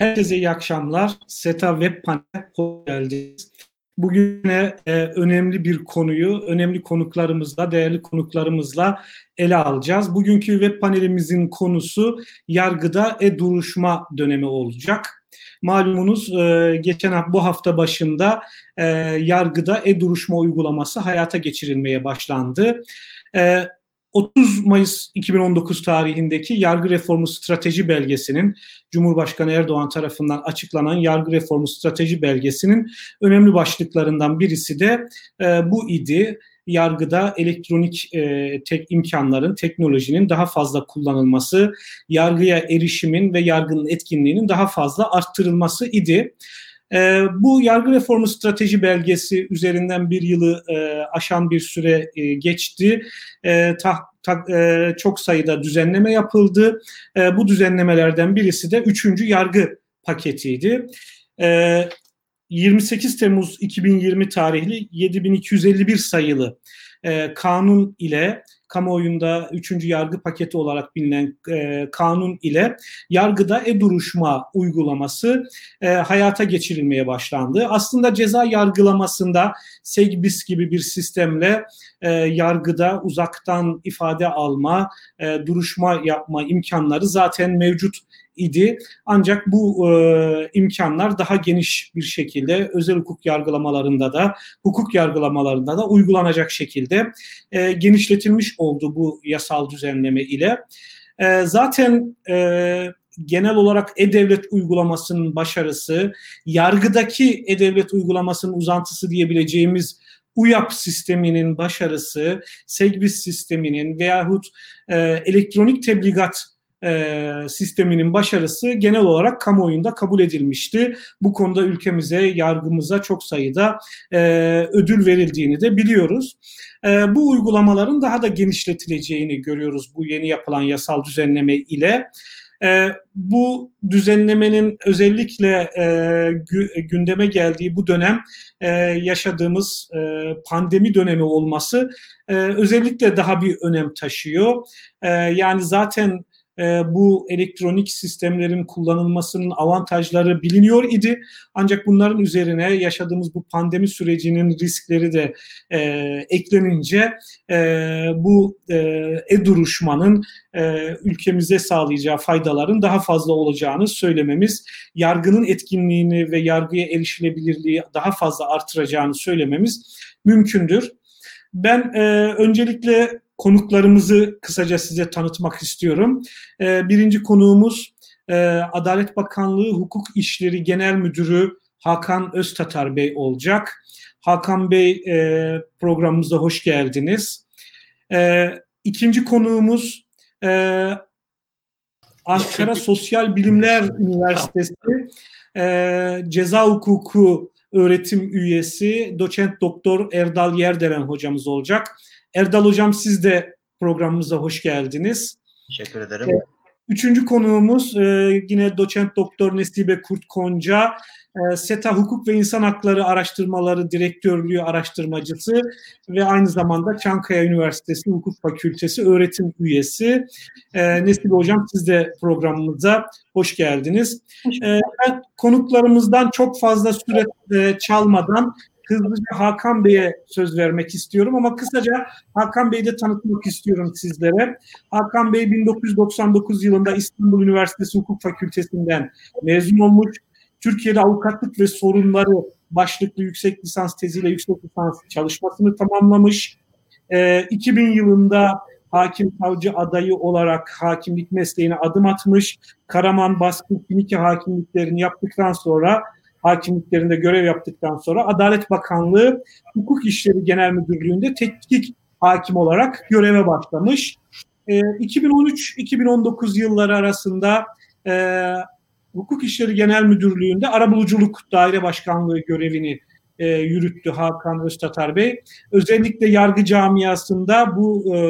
Herkese iyi akşamlar. SETA Web Panel hoş geldiniz. Bugün e, önemli bir konuyu, önemli konuklarımızla, değerli konuklarımızla ele alacağız. Bugünkü web panelimizin konusu yargıda e-duruşma dönemi olacak. Malumunuz e, geçen bu hafta başında e, yargıda e-duruşma uygulaması hayata geçirilmeye başlandı. E, 30 Mayıs 2019 tarihindeki yargı reformu strateji belgesinin Cumhurbaşkanı Erdoğan tarafından açıklanan yargı reformu strateji belgesinin önemli başlıklarından birisi de e, bu idi. Yargıda elektronik e, tek imkanların, teknolojinin daha fazla kullanılması, yargıya erişimin ve yargının etkinliğinin daha fazla arttırılması idi. E, bu yargı reformu strateji belgesi üzerinden bir yılı e, aşan bir süre e, geçti. E, ta, ta, e, çok sayıda düzenleme yapıldı. E, bu düzenlemelerden birisi de üçüncü yargı paketiydi. E, 28 Temmuz 2020 tarihli 7251 sayılı e, kanun ile kamuoyunda üçüncü yargı paketi olarak bilinen e, kanun ile yargıda e-duruşma uygulaması e, hayata geçirilmeye başlandı. Aslında ceza yargılamasında SEGBİS gibi bir sistemle e, yargıda uzaktan ifade alma, e, duruşma yapma imkanları zaten mevcut idi. Ancak bu e, imkanlar daha geniş bir şekilde özel hukuk yargılamalarında da, hukuk yargılamalarında da uygulanacak şekilde e, genişletilmiş oldu bu yasal düzenleme ile. E, zaten e, genel olarak e-devlet uygulamasının başarısı, yargıdaki e-devlet uygulamasının uzantısı diyebileceğimiz UYAP sisteminin başarısı, SEGBİS sisteminin veyahut e, elektronik tebligat e, sisteminin başarısı genel olarak kamuoyunda kabul edilmişti. Bu konuda ülkemize, yargımıza çok sayıda e, ödül verildiğini de biliyoruz. E, bu uygulamaların daha da genişletileceğini görüyoruz bu yeni yapılan yasal düzenleme ile. E, bu düzenlemenin özellikle e, gü, gündeme geldiği bu dönem e, yaşadığımız e, pandemi dönemi olması e, özellikle daha bir önem taşıyor. E, yani zaten e, bu elektronik sistemlerin kullanılmasının avantajları biliniyor idi. Ancak bunların üzerine yaşadığımız bu pandemi sürecinin riskleri de e, eklenince e, bu e, e-duruşmanın e, ülkemize sağlayacağı faydaların daha fazla olacağını söylememiz, yargının etkinliğini ve yargıya erişilebilirliği daha fazla artıracağını söylememiz mümkündür. Ben e, öncelikle konuklarımızı kısaca size tanıtmak istiyorum. E, birinci konuğumuz e, Adalet Bakanlığı Hukuk İşleri Genel Müdürü Hakan Öztatar Bey olacak. Hakan Bey e, programımıza hoş geldiniz. E, ikinci konuğumuz e, Ankara Sosyal Bilimler Üniversitesi e, Ceza Hukuku öğretim üyesi doçent doktor Erdal Yerderen hocamız olacak. Erdal Hocam siz de programımıza hoş geldiniz. Teşekkür ederim. Ee, üçüncü konuğumuz e, yine doçent doktor Nesibe Kurt Konca, e, SETA Hukuk ve İnsan Hakları Araştırmaları Direktörlüğü araştırmacısı ve aynı zamanda Çankaya Üniversitesi Hukuk Fakültesi öğretim üyesi. E, Nesibe Hocam siz de programımıza hoş geldiniz. ben konuklarımızdan çok fazla süre çalmadan hızlıca Hakan Bey'e söz vermek istiyorum ama kısaca Hakan Bey'i de tanıtmak istiyorum sizlere. Hakan Bey 1999 yılında İstanbul Üniversitesi Hukuk Fakültesinden mezun olmuş. Türkiye'de avukatlık ve sorunları başlıklı yüksek lisans teziyle yüksek lisans çalışmasını tamamlamış. E, 2000 yılında hakim savcı adayı olarak hakimlik mesleğine adım atmış. Karaman, Baskın, Finike hakimliklerini yaptıktan sonra hakimliklerinde görev yaptıktan sonra Adalet Bakanlığı Hukuk İşleri Genel Müdürlüğü'nde tetkik hakim olarak göreve başlamış. E, ee, 2013-2019 yılları arasında e, Hukuk İşleri Genel Müdürlüğü'nde Arabuluculuk Daire Başkanlığı görevini e, yürüttü Hakan Öztatar Bey. Özellikle yargı camiasında bu e,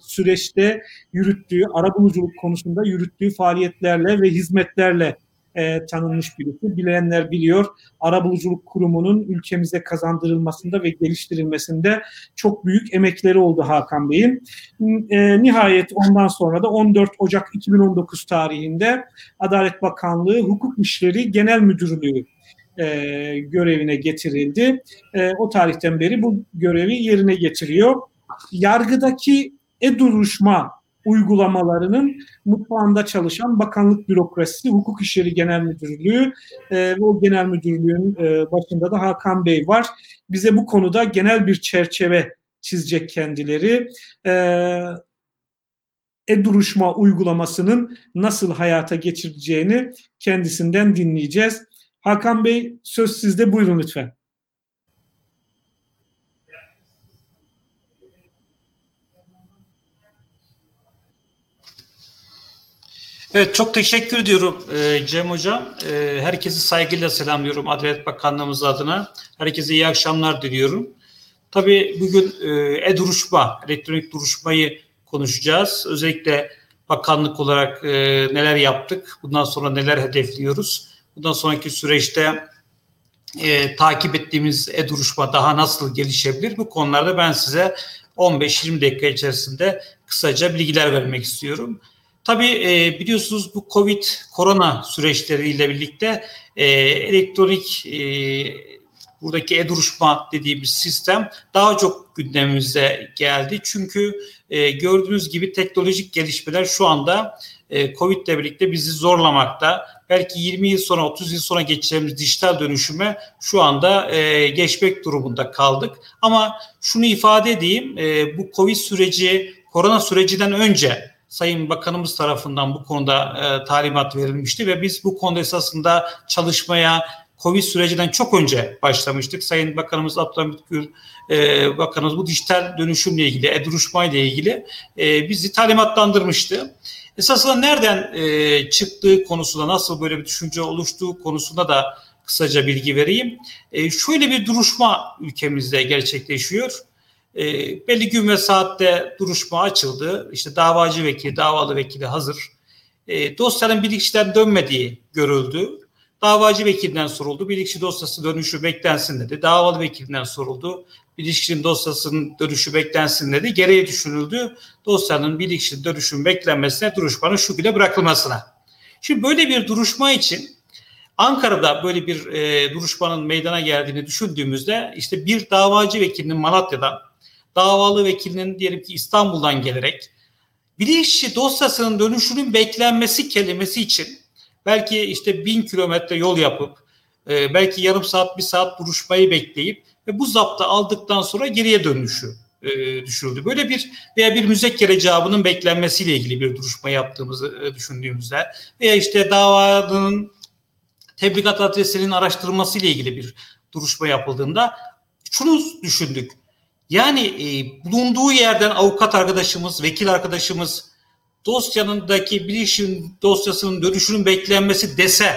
süreçte yürüttüğü, arabuluculuk konusunda yürüttüğü faaliyetlerle ve hizmetlerle e, tanınmış birisi. Bilenler biliyor. Arabuluculuk Kurumu'nun ülkemize kazandırılmasında ve geliştirilmesinde çok büyük emekleri oldu Hakan Bey'in. E, nihayet ondan sonra da 14 Ocak 2019 tarihinde Adalet Bakanlığı Hukuk İşleri Genel Müdürlüğü e, görevine getirildi. E, o tarihten beri bu görevi yerine getiriyor. Yargıdaki e-duruşma uygulamalarının mutfağında çalışan bakanlık bürokrasisi, hukuk işleri genel müdürlüğü e, ve o genel müdürlüğün e, başında da Hakan Bey var. Bize bu konuda genel bir çerçeve çizecek kendileri. E, e-duruşma uygulamasının nasıl hayata geçireceğini kendisinden dinleyeceğiz. Hakan Bey söz sizde buyurun lütfen. Evet çok teşekkür ediyorum e, Cem Hocam. E, herkesi saygıyla selamlıyorum Adalet Bakanlığımız adına. Herkese iyi akşamlar diliyorum. Tabii bugün e, e-duruşma, elektronik duruşmayı konuşacağız. Özellikle bakanlık olarak neler yaptık, bundan sonra neler hedefliyoruz. Bundan sonraki süreçte e, takip ettiğimiz e-duruşma daha nasıl gelişebilir? Bu konularda ben size 15-20 dakika içerisinde kısaca bilgiler vermek istiyorum. Tabii e, biliyorsunuz bu Covid, korona süreçleriyle birlikte e, elektronik e, buradaki e-duruşma dediğimiz sistem daha çok gündemimize geldi. Çünkü gördüğünüz gibi teknolojik gelişmeler şu anda Covid ile birlikte bizi zorlamakta. Belki 20 yıl sonra 30 yıl sonra geçeceğimiz dijital dönüşüme şu anda geçmek durumunda kaldık. Ama şunu ifade edeyim bu Covid süreci korona sürecinden önce Sayın Bakanımız tarafından bu konuda e, talimat verilmişti ve biz bu konuda esasında çalışmaya Covid sürecinden çok önce başlamıştık. Sayın Bakanımız Abdülhamit Gül e, Bakanımız bu dijital dönüşümle ilgili, e-duruşma ile ilgili e, bizi talimatlandırmıştı. Esasında nereden e, çıktığı konusunda, nasıl böyle bir düşünce oluştuğu konusunda da kısaca bilgi vereyim. E, şöyle bir duruşma ülkemizde gerçekleşiyor. E, belli gün ve saatte duruşma açıldı. İşte davacı vekili, davalı vekili hazır. E, dosyanın bilirkişiden dönmediği görüldü. Davacı vekilinden soruldu. Bilirkişi dosyası dönüşü beklensin dedi. Davalı vekilinden soruldu. Bilirkişinin dosyasının dönüşü beklensin dedi. Gereği düşünüldü. Dosyanın bilirkişinin dönüşün beklenmesine, duruşmanın şu güne bırakılmasına. Şimdi böyle bir duruşma için Ankara'da böyle bir e, duruşmanın meydana geldiğini düşündüğümüzde işte bir davacı vekilinin Malatya'dan davalı vekilinin diyelim ki İstanbul'dan gelerek bilirkişi dosyasının dönüşünün beklenmesi kelimesi için belki işte bin kilometre yol yapıp e, belki yarım saat bir saat duruşmayı bekleyip ve bu zaptı aldıktan sonra geriye dönüşü e, düşürüldü. Böyle bir veya bir müzekkere cevabının beklenmesiyle ilgili bir duruşma yaptığımızı e, düşündüğümüzde veya işte davanın tebligat adresinin araştırılması ile ilgili bir duruşma yapıldığında şunu düşündük. Yani e, bulunduğu yerden avukat arkadaşımız, vekil arkadaşımız dosyanındaki bilişim dosyasının dönüşünün beklenmesi dese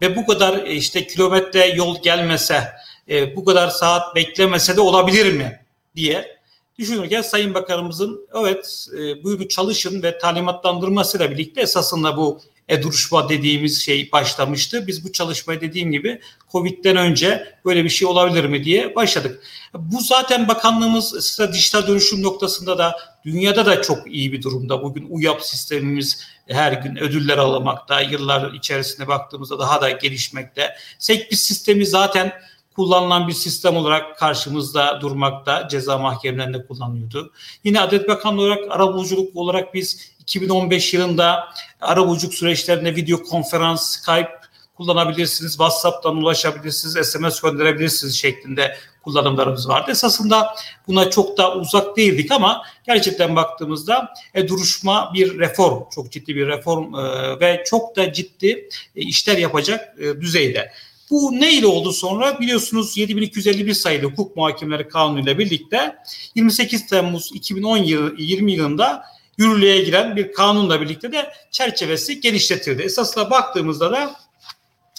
ve bu kadar e, işte kilometre yol gelmese, e, bu kadar saat beklemese de olabilir mi diye düşünürken Sayın Bakanımızın evet e, buyurun çalışın ve talimatlandırmasıyla birlikte esasında bu e-duruşma dediğimiz şey başlamıştı. Biz bu çalışmayı dediğim gibi Covid'den önce böyle bir şey olabilir mi diye başladık. Bu zaten bakanlığımız dijital dönüşüm noktasında da dünyada da çok iyi bir durumda. Bugün UYAP sistemimiz her gün ödüller alamakta. Yıllar içerisinde baktığımızda daha da gelişmekte. SEKBİS sistemi zaten kullanılan bir sistem olarak karşımızda durmakta. Ceza mahkemelerinde kullanılıyordu. Yine Adalet Bakanlığı olarak arabuluculuk olarak biz 2015 yılında arabuluculuk süreçlerinde video konferans, Skype kullanabilirsiniz, WhatsApp'tan ulaşabilirsiniz, SMS gönderebilirsiniz şeklinde kullanımlarımız vardı. Esasında buna çok da uzak değildik ama gerçekten baktığımızda e, duruşma bir reform, çok ciddi bir reform e, ve çok da ciddi e, işler yapacak e, düzeyde. Bu ne ile oldu sonra? Biliyorsunuz 7251 sayılı hukuk muhakemleri kanunu ile birlikte 28 Temmuz 2010 yılı, 20 yılında yürürlüğe giren bir kanunla birlikte de çerçevesi genişletildi. Esasla baktığımızda da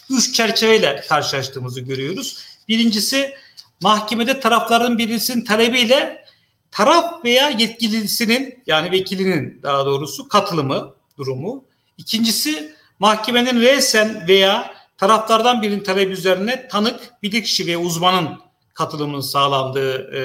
üç çerçeveyle karşılaştığımızı görüyoruz. Birincisi mahkemede tarafların birisinin talebiyle taraf veya yetkilisinin yani vekilinin daha doğrusu katılımı durumu. İkincisi mahkemenin resen veya taraflardan birinin talebi üzerine tanık, bilirkişi ve uzmanın katılımının sağlandığı e,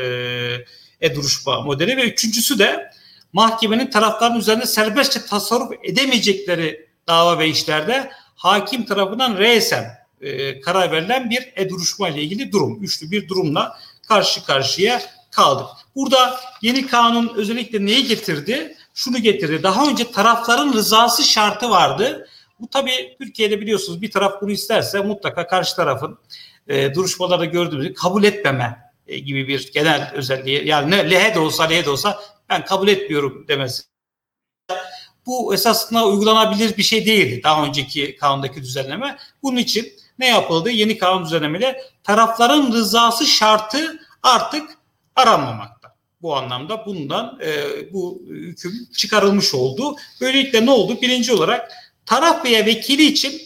e-duruşma modeli ve üçüncüsü de mahkemenin tarafların üzerinde serbestçe tasarruf edemeyecekleri dava ve işlerde hakim tarafından resen e, karar verilen bir e-duruşma ile ilgili durum. Üçlü bir durumla karşı karşıya kaldık. Burada yeni kanun özellikle neyi getirdi? Şunu getirdi. Daha önce tarafların rızası şartı vardı. Bu tabii Türkiye'de biliyorsunuz bir taraf bunu isterse mutlaka karşı tarafın e, duruşmalarda gördüğümüz kabul etmeme e, gibi bir genel özelliği. Yani ne lehe de olsa lehe de olsa ben kabul etmiyorum demesi. Bu esasında uygulanabilir bir şey değildi daha önceki kanundaki düzenleme. Bunun için ne yapıldı? Yeni kanun düzenlemeyle tarafların rızası şartı artık aranmamakta. Bu anlamda bundan e, bu hüküm çıkarılmış oldu. Böylelikle ne oldu? Birinci olarak taraf veya vekili için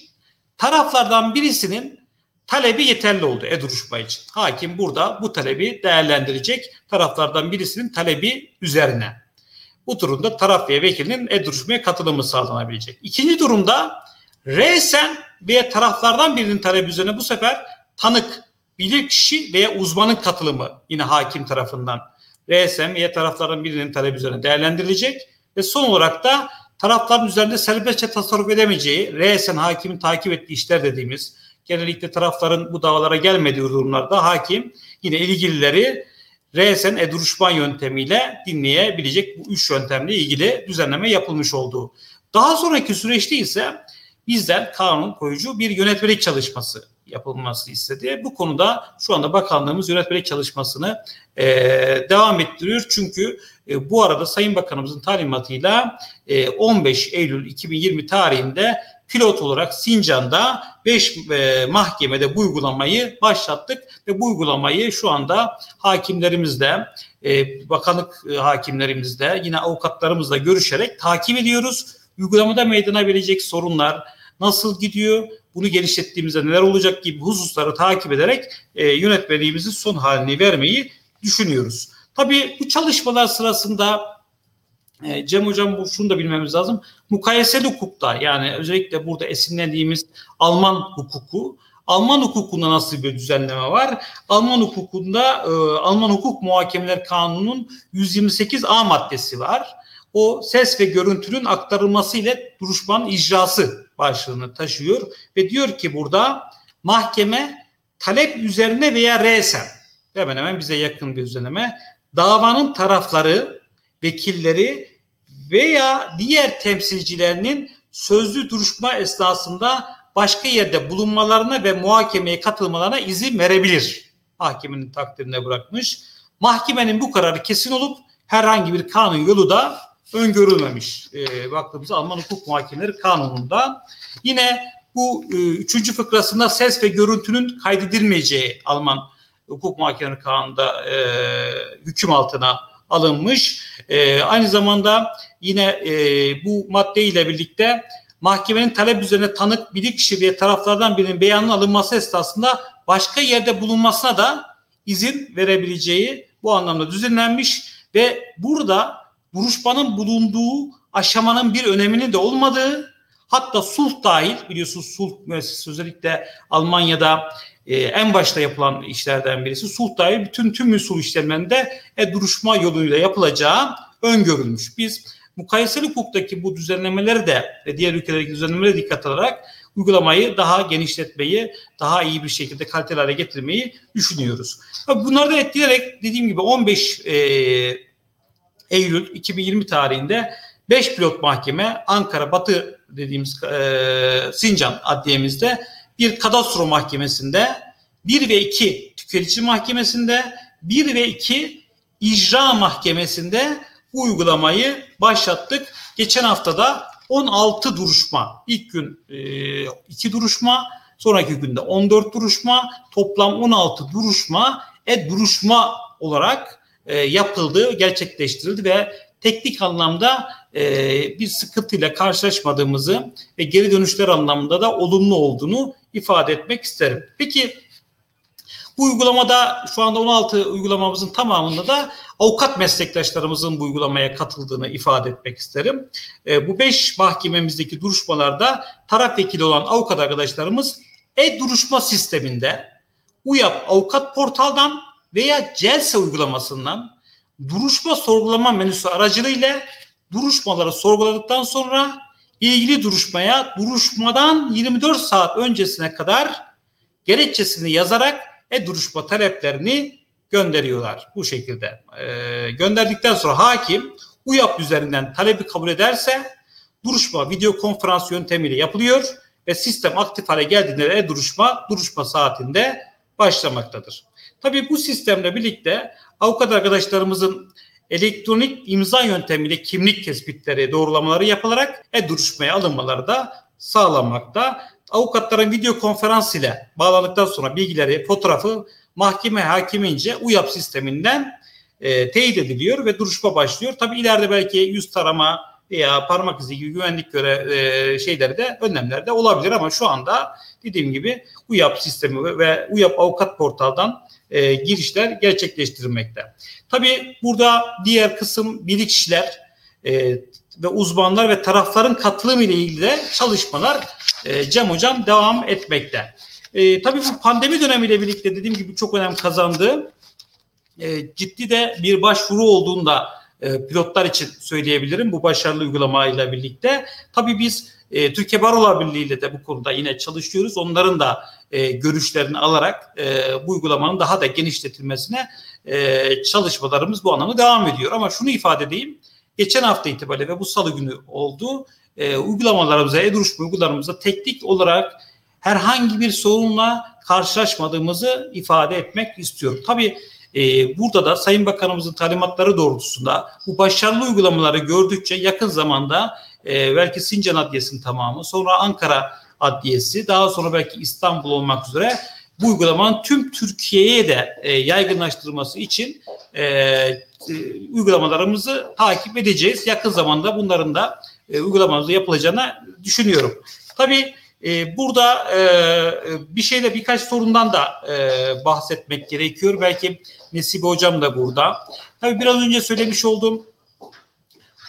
taraflardan birisinin talebi yeterli oldu e-duruşma için. Hakim burada bu talebi değerlendirecek taraflardan birisinin talebi üzerine. Bu durumda taraf veya vekilinin e-duruşmaya katılımı sağlanabilecek. İkinci durumda resen veya taraflardan birinin talebi üzerine bu sefer tanık, bilirkişi veya uzmanın katılımı yine hakim tarafından resen veya taraflardan birinin talebi üzerine değerlendirilecek ve son olarak da tarafların üzerinde serbestçe tasarruf edemeyeceği resen hakimin takip ettiği işler dediğimiz genellikle tarafların bu davalara gelmediği durumlarda hakim yine ilgilileri resen e-duruşma yöntemiyle dinleyebilecek bu üç yöntemle ilgili düzenleme yapılmış olduğu. Daha sonraki süreçte ise bizden kanun koyucu bir yönetmelik çalışması yapılması istedi. Bu konuda şu anda bakanlığımız yönetmelik çalışmasını e, devam ettiriyor. Çünkü e, bu arada Sayın Bakanımızın talimatıyla e, 15 Eylül 2020 tarihinde pilot olarak Sincan'da 5 e, mahkemede bu uygulamayı başlattık ve bu uygulamayı şu anda hakimlerimizle, e, bakanlık e, hakimlerimizle, yine avukatlarımızla görüşerek takip ediyoruz. Uygulamada meydana gelecek sorunlar nasıl gidiyor, bunu genişlettiğimizde neler olacak gibi hususları takip ederek e, yönetmeliğimizin son halini vermeyi düşünüyoruz. Tabii bu çalışmalar sırasında e, Cem Hocam bu şunu da bilmemiz lazım. Mukayeseli hukukta yani özellikle burada esinlendiğimiz Alman hukuku Alman hukukunda nasıl bir düzenleme var? Alman hukukunda e, Alman Hukuk Muhakemeler Kanunu'nun 128A maddesi var. O ses ve görüntünün aktarılması ile duruşmanın icrası başlığını taşıyor ve diyor ki burada mahkeme talep üzerine veya resen hemen hemen bize yakın bir düzenleme davanın tarafları, vekilleri veya diğer temsilcilerinin sözlü duruşma esnasında başka yerde bulunmalarına ve muhakemeye katılmalarına izin verebilir. Mahkemenin takdirine bırakmış. Mahkemenin bu kararı kesin olup herhangi bir kanun yolu da öngörülmemiş. E, baktığımızda Alman Hukuk Muhakemeleri Kanunu'nda. Yine bu e, üçüncü fıkrasında ses ve görüntünün kaydedilmeyeceği Alman Hukuk Muhakemeleri Kanunu'nda e, hüküm altına alınmış. E, aynı zamanda yine e, bu maddeyle birlikte mahkemenin talep üzerine tanık bir kişi ve taraflardan birinin beyanının alınması esnasında başka yerde bulunmasına da izin verebileceği bu anlamda düzenlenmiş ve burada duruşmanın bulunduğu aşamanın bir öneminin de olmadığı hatta sulh dahil biliyorsunuz sulh müessesesi özellikle Almanya'da e, en başta yapılan işlerden birisi sulh dahil bütün tüm sulh işlemlerinde e, duruşma yoluyla yapılacağı öngörülmüş. Biz mukayeseli hukuktaki bu düzenlemeleri de ve diğer ülkelerdeki düzenlemelere dikkat alarak uygulamayı daha genişletmeyi, daha iyi bir şekilde kaliteli hale getirmeyi düşünüyoruz. Bunları da etkileyerek dediğim gibi 15 e, Eylül 2020 tarihinde 5 pilot mahkeme Ankara Batı dediğimiz e, Sincan adliyemizde bir kadastro mahkemesinde 1 ve 2 tüketici mahkemesinde 1 ve 2 icra mahkemesinde uygulamayı başlattık. Geçen haftada 16 duruşma, ilk gün 2 e, duruşma, sonraki günde 14 duruşma, toplam 16 duruşma e duruşma olarak e, yapıldı, gerçekleştirildi ve teknik anlamda e, bir sıkıntıyla karşılaşmadığımızı ve geri dönüşler anlamında da olumlu olduğunu ifade etmek isterim. Peki bu uygulamada şu anda 16 uygulamamızın tamamında da avukat meslektaşlarımızın bu uygulamaya katıldığını ifade etmek isterim. E, bu 5 mahkememizdeki duruşmalarda taraf vekili olan avukat arkadaşlarımız e-duruşma sisteminde UYAP avukat portaldan veya CELSE uygulamasından duruşma sorgulama menüsü aracılığıyla duruşmaları sorguladıktan sonra ilgili duruşmaya duruşmadan 24 saat öncesine kadar gerekçesini yazarak e-duruşma taleplerini gönderiyorlar bu şekilde. Ee, gönderdikten sonra hakim UYAP üzerinden talebi kabul ederse duruşma video konferans yöntemiyle yapılıyor ve sistem aktif hale geldiğinde e-duruşma duruşma saatinde başlamaktadır. Tabii bu sistemle birlikte avukat arkadaşlarımızın elektronik imza yöntemiyle kimlik tespitleri, doğrulamaları yapılarak e-duruşmaya alınmaları da sağlanmakta. Avukatların video konferans ile bağlandıktan sonra bilgileri, fotoğrafı mahkeme hakimince UYAP sisteminden e, teyit ediliyor ve duruşma başlıyor. Tabii ileride belki yüz tarama veya parmak izi gibi güvenlik göre e, şeyleri de önlemler de olabilir ama şu anda dediğim gibi UYAP sistemi ve UYAP avukat portaldan e, girişler gerçekleştirilmekte. Tabii burada diğer kısım bilirkişiler e, ve uzmanlar ve tarafların katılımı ile ilgili de çalışmalar e, Cem Hocam devam etmekte. E, tabii bu pandemi dönemiyle birlikte dediğim gibi çok önem kazandı. E, ciddi de bir başvuru olduğunda e, pilotlar için söyleyebilirim bu başarılı uygulamayla birlikte. Tabii biz e, Türkiye Barolar Birliği ile de bu konuda yine çalışıyoruz. Onların da e, görüşlerini alarak e, bu uygulamanın daha da genişletilmesine e, çalışmalarımız bu anlamda devam ediyor. Ama şunu ifade edeyim. Geçen hafta itibariyle ve bu salı günü oldu. E, uygulamalarımıza, e-duruşma uygulamalarımıza teknik olarak herhangi bir sorunla karşılaşmadığımızı ifade etmek istiyorum. Tabii e, burada da Sayın Bakanımızın talimatları doğrultusunda bu başarılı uygulamaları gördükçe yakın zamanda e, belki Sincan Adliyesi'nin tamamı, sonra Ankara Adliyesi, daha sonra belki İstanbul olmak üzere bu uygulamanın tüm Türkiye'ye de e, yaygınlaştırılması için e, e, uygulamalarımızı takip edeceğiz. Yakın zamanda bunların da e, uygulamamızda yapılacağını düşünüyorum. Tabii e, burada e, bir şeyle birkaç sorundan da e, bahsetmek gerekiyor. Belki Nesibe Hocam da burada. Tabii biraz önce söylemiş olduğum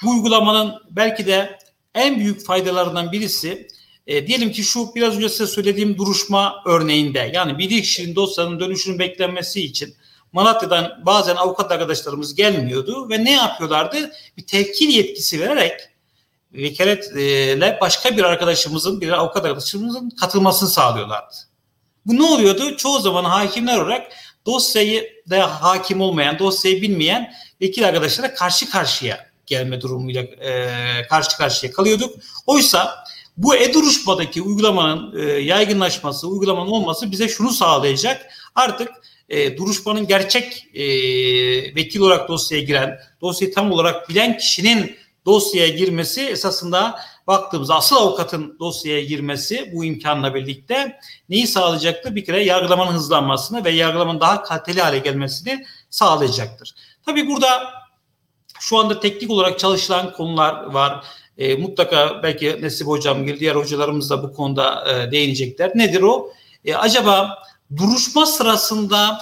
bu uygulamanın belki de en büyük faydalarından birisi e, diyelim ki şu biraz önce size söylediğim duruşma örneğinde yani bir kişinin dosyanın dönüşünün beklenmesi için Malatya'dan bazen avukat arkadaşlarımız gelmiyordu ve ne yapıyorlardı? Bir tevkil yetkisi vererek vekaletle başka bir arkadaşımızın, bir avukat arkadaşımızın katılmasını sağlıyorlardı. Bu ne oluyordu? Çoğu zaman hakimler olarak dosyayı da hakim olmayan, dosyayı bilmeyen vekil arkadaşlara karşı karşıya gelme durumuyla e, karşı karşıya kalıyorduk. Oysa bu e-duruşmadaki uygulamanın e, yaygınlaşması, uygulamanın olması bize şunu sağlayacak. Artık e, duruşmanın gerçek e, vekil olarak dosyaya giren, dosyayı tam olarak bilen kişinin dosyaya girmesi esasında baktığımız asıl avukatın dosyaya girmesi bu imkanla birlikte neyi sağlayacaktır? Bir kere yargılamanın hızlanmasını ve yargılamanın daha kaliteli hale gelmesini sağlayacaktır. Tabii burada şu anda teknik olarak çalışılan konular var. E, mutlaka belki Nesip Hocam gibi diğer hocalarımız da bu konuda e, değinecekler. Nedir o? E, acaba duruşma sırasında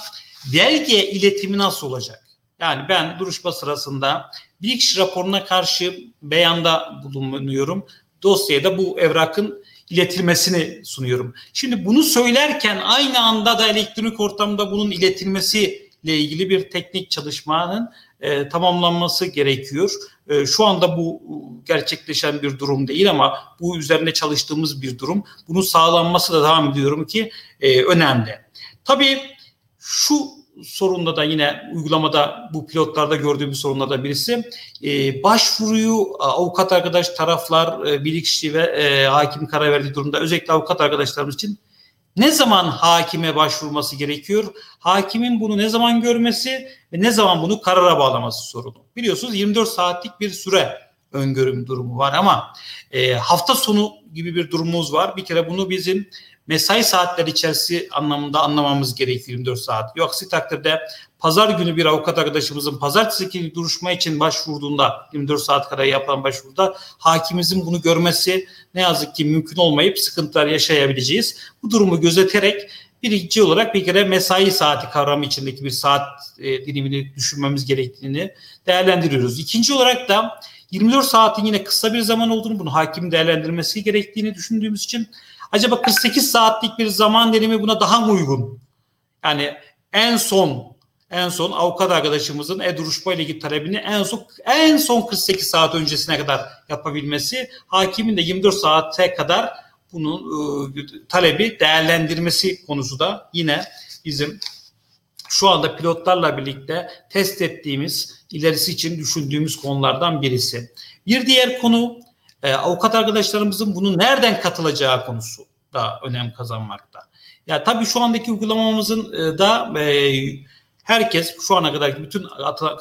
belge iletimi nasıl olacak? Yani ben duruşma sırasında kişi raporuna karşı beyanda bulunuyorum. Dosyaya da bu evrakın iletilmesini sunuyorum. Şimdi bunu söylerken aynı anda da elektronik ortamda bunun iletilmesi ile ilgili bir teknik çalışmanın e, tamamlanması gerekiyor. E, şu anda bu gerçekleşen bir durum değil ama bu üzerine çalıştığımız bir durum. Bunun sağlanması da devam ediyorum ki e, önemli. Tabii şu sorunda da yine uygulamada bu pilotlarda gördüğümüz sorunlardan birisi e, başvuruyu avukat arkadaş taraflar e, bilirkişi ve hakim karar verdiği durumda özellikle avukat arkadaşlarımız için ne zaman hakime başvurması gerekiyor? Hakimin bunu ne zaman görmesi ve ne zaman bunu karara bağlaması sorunu. Biliyorsunuz 24 saatlik bir süre öngörüm durumu var ama e, hafta sonu gibi bir durumumuz var. Bir kere bunu bizim mesai saatleri içerisi anlamında anlamamız gerekiyor 24 saat. Yoksa takdirde pazar günü bir avukat arkadaşımızın pazartesi duruşma için başvurduğunda 24 saat kadar yapılan başvuruda hakimimizin bunu görmesi ne yazık ki mümkün olmayıp sıkıntılar yaşayabileceğiz. Bu durumu gözeterek Birinci olarak bir kere mesai saati kavramı içindeki bir saat e, dilimini düşünmemiz gerektiğini değerlendiriyoruz. İkinci olarak da 24 saatin yine kısa bir zaman olduğunu, bunu hakim değerlendirmesi gerektiğini düşündüğümüz için acaba 48 saatlik bir zaman dilimi buna daha mı uygun? Yani en son en son avukat arkadaşımızın e-duruşma ile ilgili talebini en son en son 48 saat öncesine kadar yapabilmesi, hakimin de 24 saate kadar bunun e, talebi değerlendirmesi konusu da yine bizim şu anda pilotlarla birlikte test ettiğimiz, ilerisi için düşündüğümüz konulardan birisi. Bir diğer konu e, avukat arkadaşlarımızın bunu nereden katılacağı konusu da önem kazanmakta. Ya tabii şu andaki uygulamamızın e, da e, herkes şu ana kadar bütün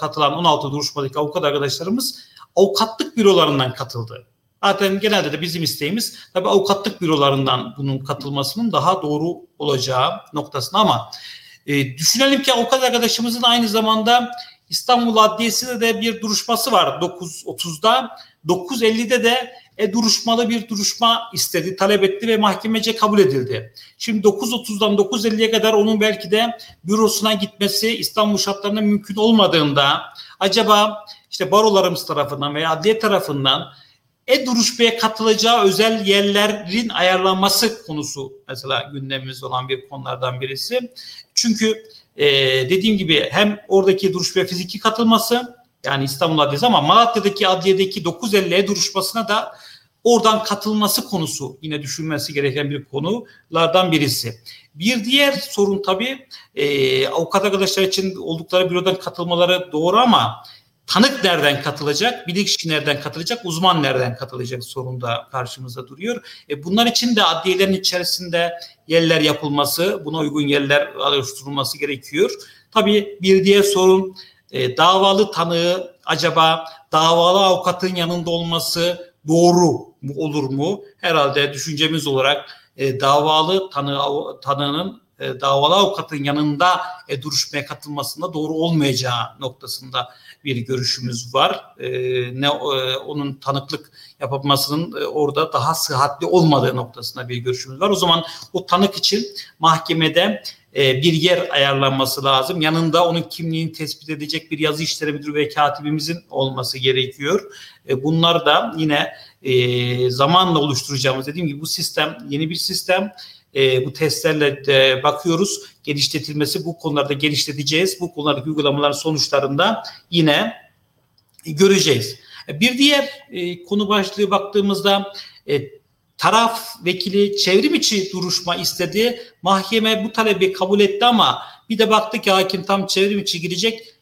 katılan 16 duruşmadaki avukat arkadaşlarımız avukatlık bürolarından katıldı. Zaten genelde de bizim isteğimiz tabii avukatlık bürolarından bunun katılmasının daha doğru olacağı noktasında ama e, düşünelim ki avukat arkadaşımızın aynı zamanda İstanbul Adliyesi'de de bir duruşması var 9.30'da. 9.50'de de e, duruşmalı bir duruşma istedi, talep etti ve mahkemece kabul edildi. Şimdi 9.30'dan 9.50'ye kadar onun belki de bürosuna gitmesi İstanbul şartlarında mümkün olmadığında acaba işte barolarımız tarafından veya adliye tarafından e-duruşmaya katılacağı özel yerlerin ayarlanması konusu mesela gündemimiz olan bir konulardan birisi. Çünkü e, dediğim gibi hem oradaki duruşmaya fiziki katılması yani İstanbul Adliyesi ama Malatya'daki adliyedeki 950 e duruşmasına da oradan katılması konusu yine düşünmesi gereken bir konulardan birisi. Bir diğer sorun tabii e, avukat arkadaşlar için oldukları bürodan katılmaları doğru ama tanık nereden katılacak, bilirkişi nereden katılacak, uzman nereden katılacak sorun da karşımıza duruyor. E bunlar için de adliyelerin içerisinde yerler yapılması, buna uygun yerler oluşturulması gerekiyor. Tabii bir diğer sorun e, davalı tanığı acaba davalı avukatın yanında olması doğru mu olur mu? Herhalde düşüncemiz olarak e, davalı tanı, tanığının e, davalı avukatın yanında e, duruşmaya katılmasında doğru olmayacağı noktasında bir görüşümüz var. E, ne e, onun tanıklık yapılmasının e, orada daha sıhhatli olmadığı noktasında bir görüşümüz var. O zaman o tanık için mahkemede e, bir yer ayarlanması lazım. Yanında onun kimliğini tespit edecek bir yazı işleri müdürü ve katibimizin olması gerekiyor. E, bunlar da yine e, zamanla oluşturacağımız dediğim gibi bu sistem yeni bir sistem e, bu testlerle de bakıyoruz. Geliştirilmesi bu konularda geliştireceğiz. Bu konulardaki uygulamaların sonuçlarında yine göreceğiz. Bir diğer e, konu başlığı baktığımızda e, taraf vekili çevrim içi duruşma istedi. Mahkeme bu talebi kabul etti ama bir de baktı ki hakim tam çevrim içi girecek.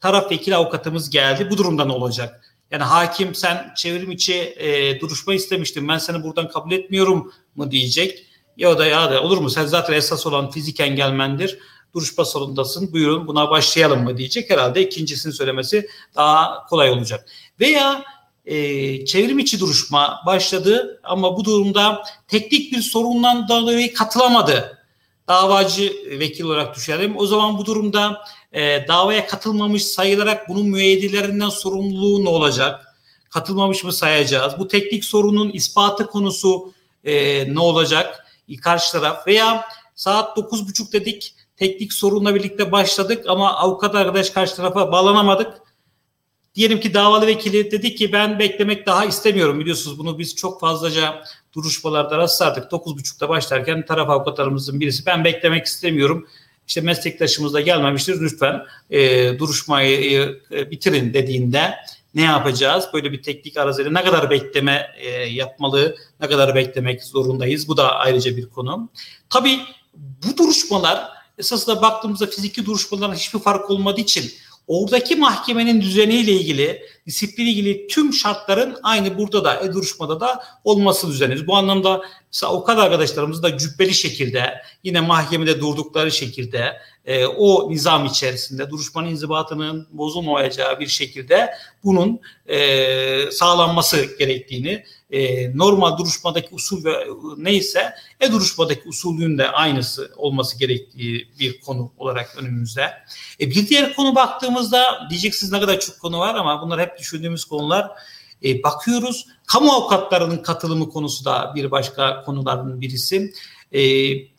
Taraf vekili avukatımız geldi. Bu durumda ne olacak? Yani hakim sen çevrim içi e, duruşma istemiştin ben seni buradan kabul etmiyorum mu diyecek. Ya da ya da olur mu sen zaten esas olan fizik engelmendir. Duruşma salondasın buyurun buna başlayalım mı diyecek. Herhalde ikincisini söylemesi daha kolay olacak. Veya e, çevrim içi duruşma başladı ama bu durumda teknik bir sorundan dolayı katılamadı. Davacı vekil olarak düşelim. O zaman bu durumda e, davaya katılmamış sayılarak bunun müeyyidilerinden sorumluluğu ne olacak? Katılmamış mı sayacağız? Bu teknik sorunun ispatı konusu e, ne olacak? karşı taraf veya saat 9.30 dedik teknik sorunla birlikte başladık ama avukat arkadaş karşı tarafa bağlanamadık. Diyelim ki davalı vekili dedi ki ben beklemek daha istemiyorum biliyorsunuz bunu biz çok fazlaca duruşmalarda rastlardık. 9.30'da başlarken taraf avukatlarımızın birisi ben beklemek istemiyorum. İşte meslektaşımız da gelmemiştir lütfen e, duruşmayı e, bitirin dediğinde ne yapacağız? Böyle bir teknik arazide ne kadar bekleme e, yapmalı, ne kadar beklemek zorundayız? Bu da ayrıca bir konu. Tabii bu duruşmalar esasında baktığımızda fiziki duruşmalardan hiçbir fark olmadığı için oradaki mahkemenin düzeniyle ilgili, disiplin ilgili tüm şartların aynı burada da, e-duruşmada da olması düzeniz. Bu anlamda mesela avukat arkadaşlarımız da cübbeli şekilde yine mahkemede durdukları şekilde e, o nizam içerisinde duruşmanın inzibatının bozulmayacağı bir şekilde bunun e, sağlanması gerektiğini e, normal duruşmadaki usul ve neyse e-duruşmadaki usulün de aynısı olması gerektiği bir konu olarak önümüzde. E, bir diğer konu baktığımızda diyeceksiniz ne kadar çok konu var ama bunlar hep düşündüğümüz konular. E, bakıyoruz. Kamu avukatlarının katılımı konusu da bir başka konuların birisi. E,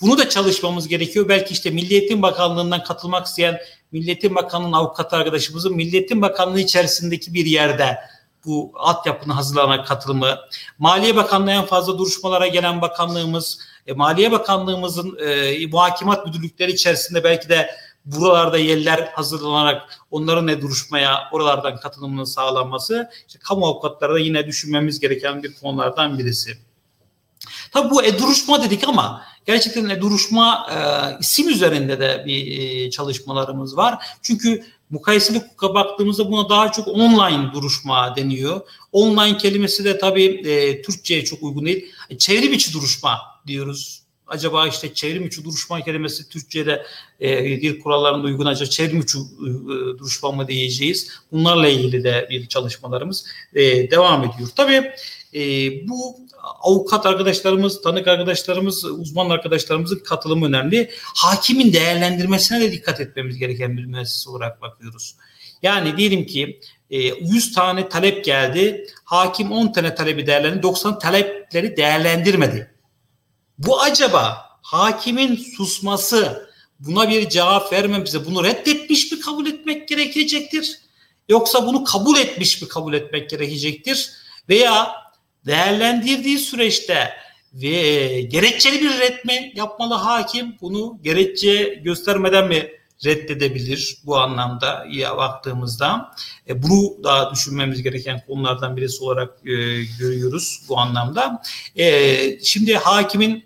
bunu da çalışmamız gerekiyor. Belki işte Milliyetin Bakanlığı'ndan katılmak isteyen Milliyetin Bakanlığı'nın avukat arkadaşımızın Milliyetin Bakanlığı içerisindeki bir yerde bu altyapının hazırlanan katılımı, Maliye Bakanlığı en fazla duruşmalara gelen bakanlığımız, e, Maliye Bakanlığımızın e, muhakemat müdürlükleri içerisinde belki de buralarda yerler hazırlanarak onların ne duruşmaya oralardan katılımının sağlanması işte kamu avukatları da yine düşünmemiz gereken bir konulardan birisi. Tabii bu e-duruşma dedik ama gerçekten e-duruşma e, isim üzerinde de bir e, çalışmalarımız var. Çünkü mukayeseli hukuka baktığımızda buna daha çok online duruşma deniyor. Online kelimesi de tabii e, Türkçe'ye çok uygun değil. E, çevrim içi duruşma diyoruz. Acaba işte çevrim içi duruşma kelimesi Türkçe'de e, dil kurallarında uygun acaba çevrim içi e, duruşma mı diyeceğiz. Bunlarla ilgili de bir çalışmalarımız e, devam ediyor. Tabii e, bu avukat arkadaşlarımız, tanık arkadaşlarımız, uzman arkadaşlarımızın katılımı önemli. Hakimin değerlendirmesine de dikkat etmemiz gereken bir müessese olarak bakıyoruz. Yani diyelim ki 100 e, tane talep geldi. Hakim 10 tane talebi değerlendirdi. 90 talepleri değerlendirmedi. Bu acaba hakimin susması, buna bir cevap vermemize, bunu reddetmiş mi kabul etmek gerekecektir? Yoksa bunu kabul etmiş mi kabul etmek gerekecektir? Veya değerlendirdiği süreçte ve gerekçeli bir red yapmalı hakim? Bunu gerekçe göstermeden mi reddedebilir bu anlamda ya baktığımızda. E, bunu da düşünmemiz gereken konulardan birisi olarak e, görüyoruz bu anlamda. E, şimdi hakimin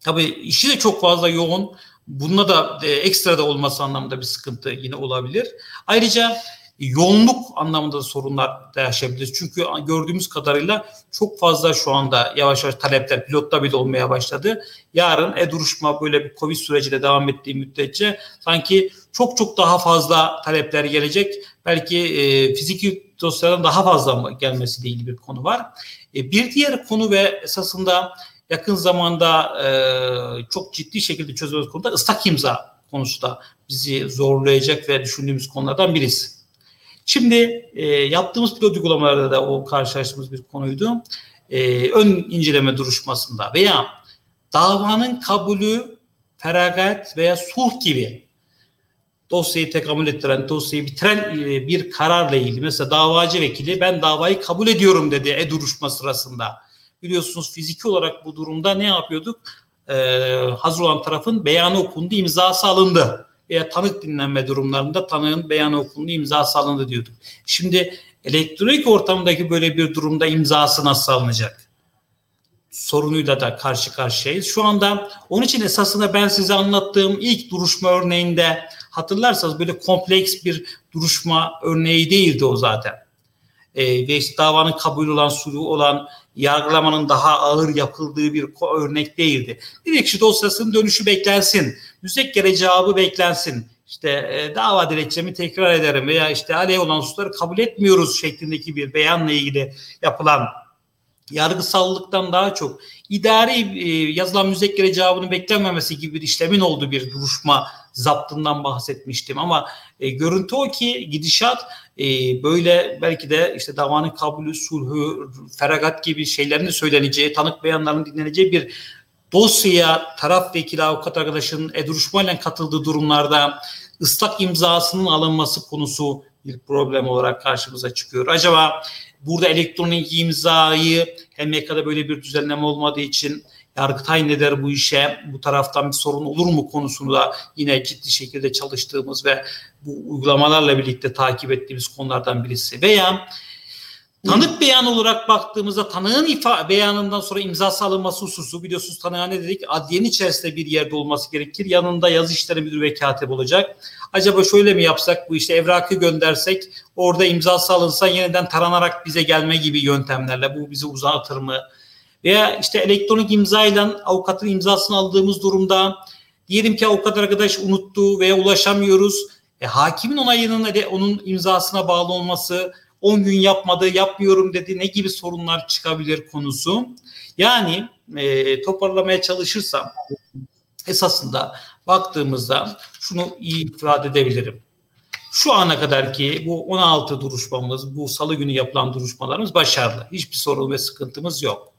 tabii işi de çok fazla yoğun. Bununla da e, ekstra da olması anlamında bir sıkıntı yine olabilir. Ayrıca yoğunluk anlamında sorunlar da yaşayabiliriz. Çünkü gördüğümüz kadarıyla çok fazla şu anda yavaş yavaş talepler pilotta bile olmaya başladı. Yarın e-duruşma böyle bir Covid süreciyle devam ettiği müddetçe sanki çok çok daha fazla talepler gelecek. Belki e, fiziki dosyaların daha fazla gelmesiyle ilgili bir konu var. E, bir diğer konu ve esasında yakın zamanda e, çok ciddi şekilde çözülmüş konuda ıslak imza konusu da bizi zorlayacak ve düşündüğümüz konulardan birisi. Şimdi e, yaptığımız pilot uygulamalarda da o karşılaştığımız bir konuydu. E, ön inceleme duruşmasında veya davanın kabulü, feragat veya sulh gibi dosyayı tekamül ettiren, dosyayı bitiren e, bir kararla ilgili. Mesela davacı vekili ben davayı kabul ediyorum dedi e-duruşma sırasında. Biliyorsunuz fiziki olarak bu durumda ne yapıyorduk? Ee, hazır olan tarafın beyanı okundu, imzası alındı veya tanık dinlenme durumlarında tanığın beyanı okundu, imzası alındı diyorduk. Şimdi elektronik ortamdaki böyle bir durumda imzası nasıl alınacak? sorunuyla da karşı karşıyayız. Şu anda onun için esasında ben size anlattığım ilk duruşma örneğinde hatırlarsanız böyle kompleks bir duruşma örneği değildi o zaten. Ee, ve işte davanın kabul olan, sulu olan, yargılamanın daha ağır yapıldığı bir örnek değildi. Dilekçe dosyasının dönüşü beklensin. Müzekkere cevabı beklensin. İşte e, dava dilekçemi tekrar ederim veya işte aleyh olan hususları kabul etmiyoruz şeklindeki bir beyanla ilgili yapılan yargısallıktan daha çok idari e, yazılan müzekkere cevabının beklenmemesi gibi bir işlemin olduğu bir duruşma zaptından bahsetmiştim ama e, görüntü o ki gidişat e, böyle belki de işte davanın kabulü, sulhü, feragat gibi şeylerin de söyleneceği, tanık beyanlarının dinleneceği bir dosyaya taraf vekili avukat arkadaşının e, duruşmayla katıldığı durumlarda ıslak imzasının alınması konusu bir problem olarak karşımıza çıkıyor. Acaba burada elektronik imzayı HMK'da böyle bir düzenleme olmadığı için Yargıtay ne der bu işe, bu taraftan bir sorun olur mu konusunda yine ciddi şekilde çalıştığımız ve bu uygulamalarla birlikte takip ettiğimiz konulardan birisi. Veya Tanık beyan olarak baktığımızda tanığın ifa beyanından sonra imza alınması hususu biliyorsunuz tanığa ne dedik? Adliyenin içerisinde bir yerde olması gerekir. Yanında yazı işleri müdürü ve katip olacak. Acaba şöyle mi yapsak bu işte evrakı göndersek orada imza alınsa yeniden taranarak bize gelme gibi yöntemlerle bu bizi uzatır mı? Veya işte elektronik imzayla avukatın imzasını aldığımız durumda diyelim ki avukat arkadaş unuttu veya ulaşamıyoruz. E, hakimin onayının de onun imzasına bağlı olması 10 gün yapmadı, yapmıyorum dedi ne gibi sorunlar çıkabilir konusu. Yani e, toparlamaya çalışırsam esasında baktığımızda şunu iyi ifade edebilirim. Şu ana kadar ki bu 16 duruşmamız, bu salı günü yapılan duruşmalarımız başarılı. Hiçbir sorun ve sıkıntımız yok.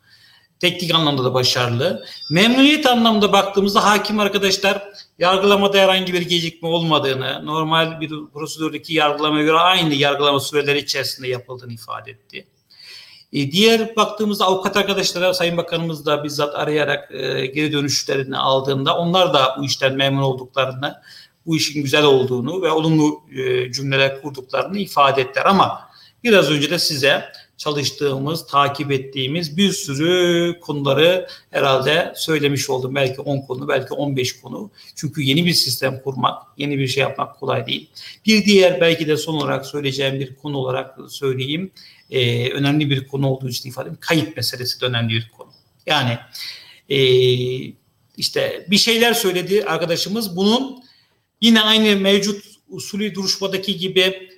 Teknik anlamda da başarılı. Memnuniyet anlamda baktığımızda hakim arkadaşlar yargılamada herhangi bir gecikme olmadığını, normal bir prosedürdeki yargılamaya göre aynı yargılama süreleri içerisinde yapıldığını ifade etti. E, diğer baktığımızda avukat arkadaşlara Sayın Bakanımız da bizzat arayarak e, geri dönüşlerini aldığında onlar da bu işten memnun olduklarını, bu işin güzel olduğunu ve olumlu e, cümleler kurduklarını ifade ettiler. Ama biraz önce de size çalıştığımız, takip ettiğimiz bir sürü konuları herhalde söylemiş oldum. Belki 10 konu, belki 15 konu. Çünkü yeni bir sistem kurmak, yeni bir şey yapmak kolay değil. Bir diğer belki de son olarak söyleyeceğim bir konu olarak söyleyeyim. Ee, önemli bir konu olduğu için ifade edeyim. Kayıt meselesi de önemli bir konu. Yani e, işte bir şeyler söyledi arkadaşımız. Bunun yine aynı mevcut usulü duruşmadaki gibi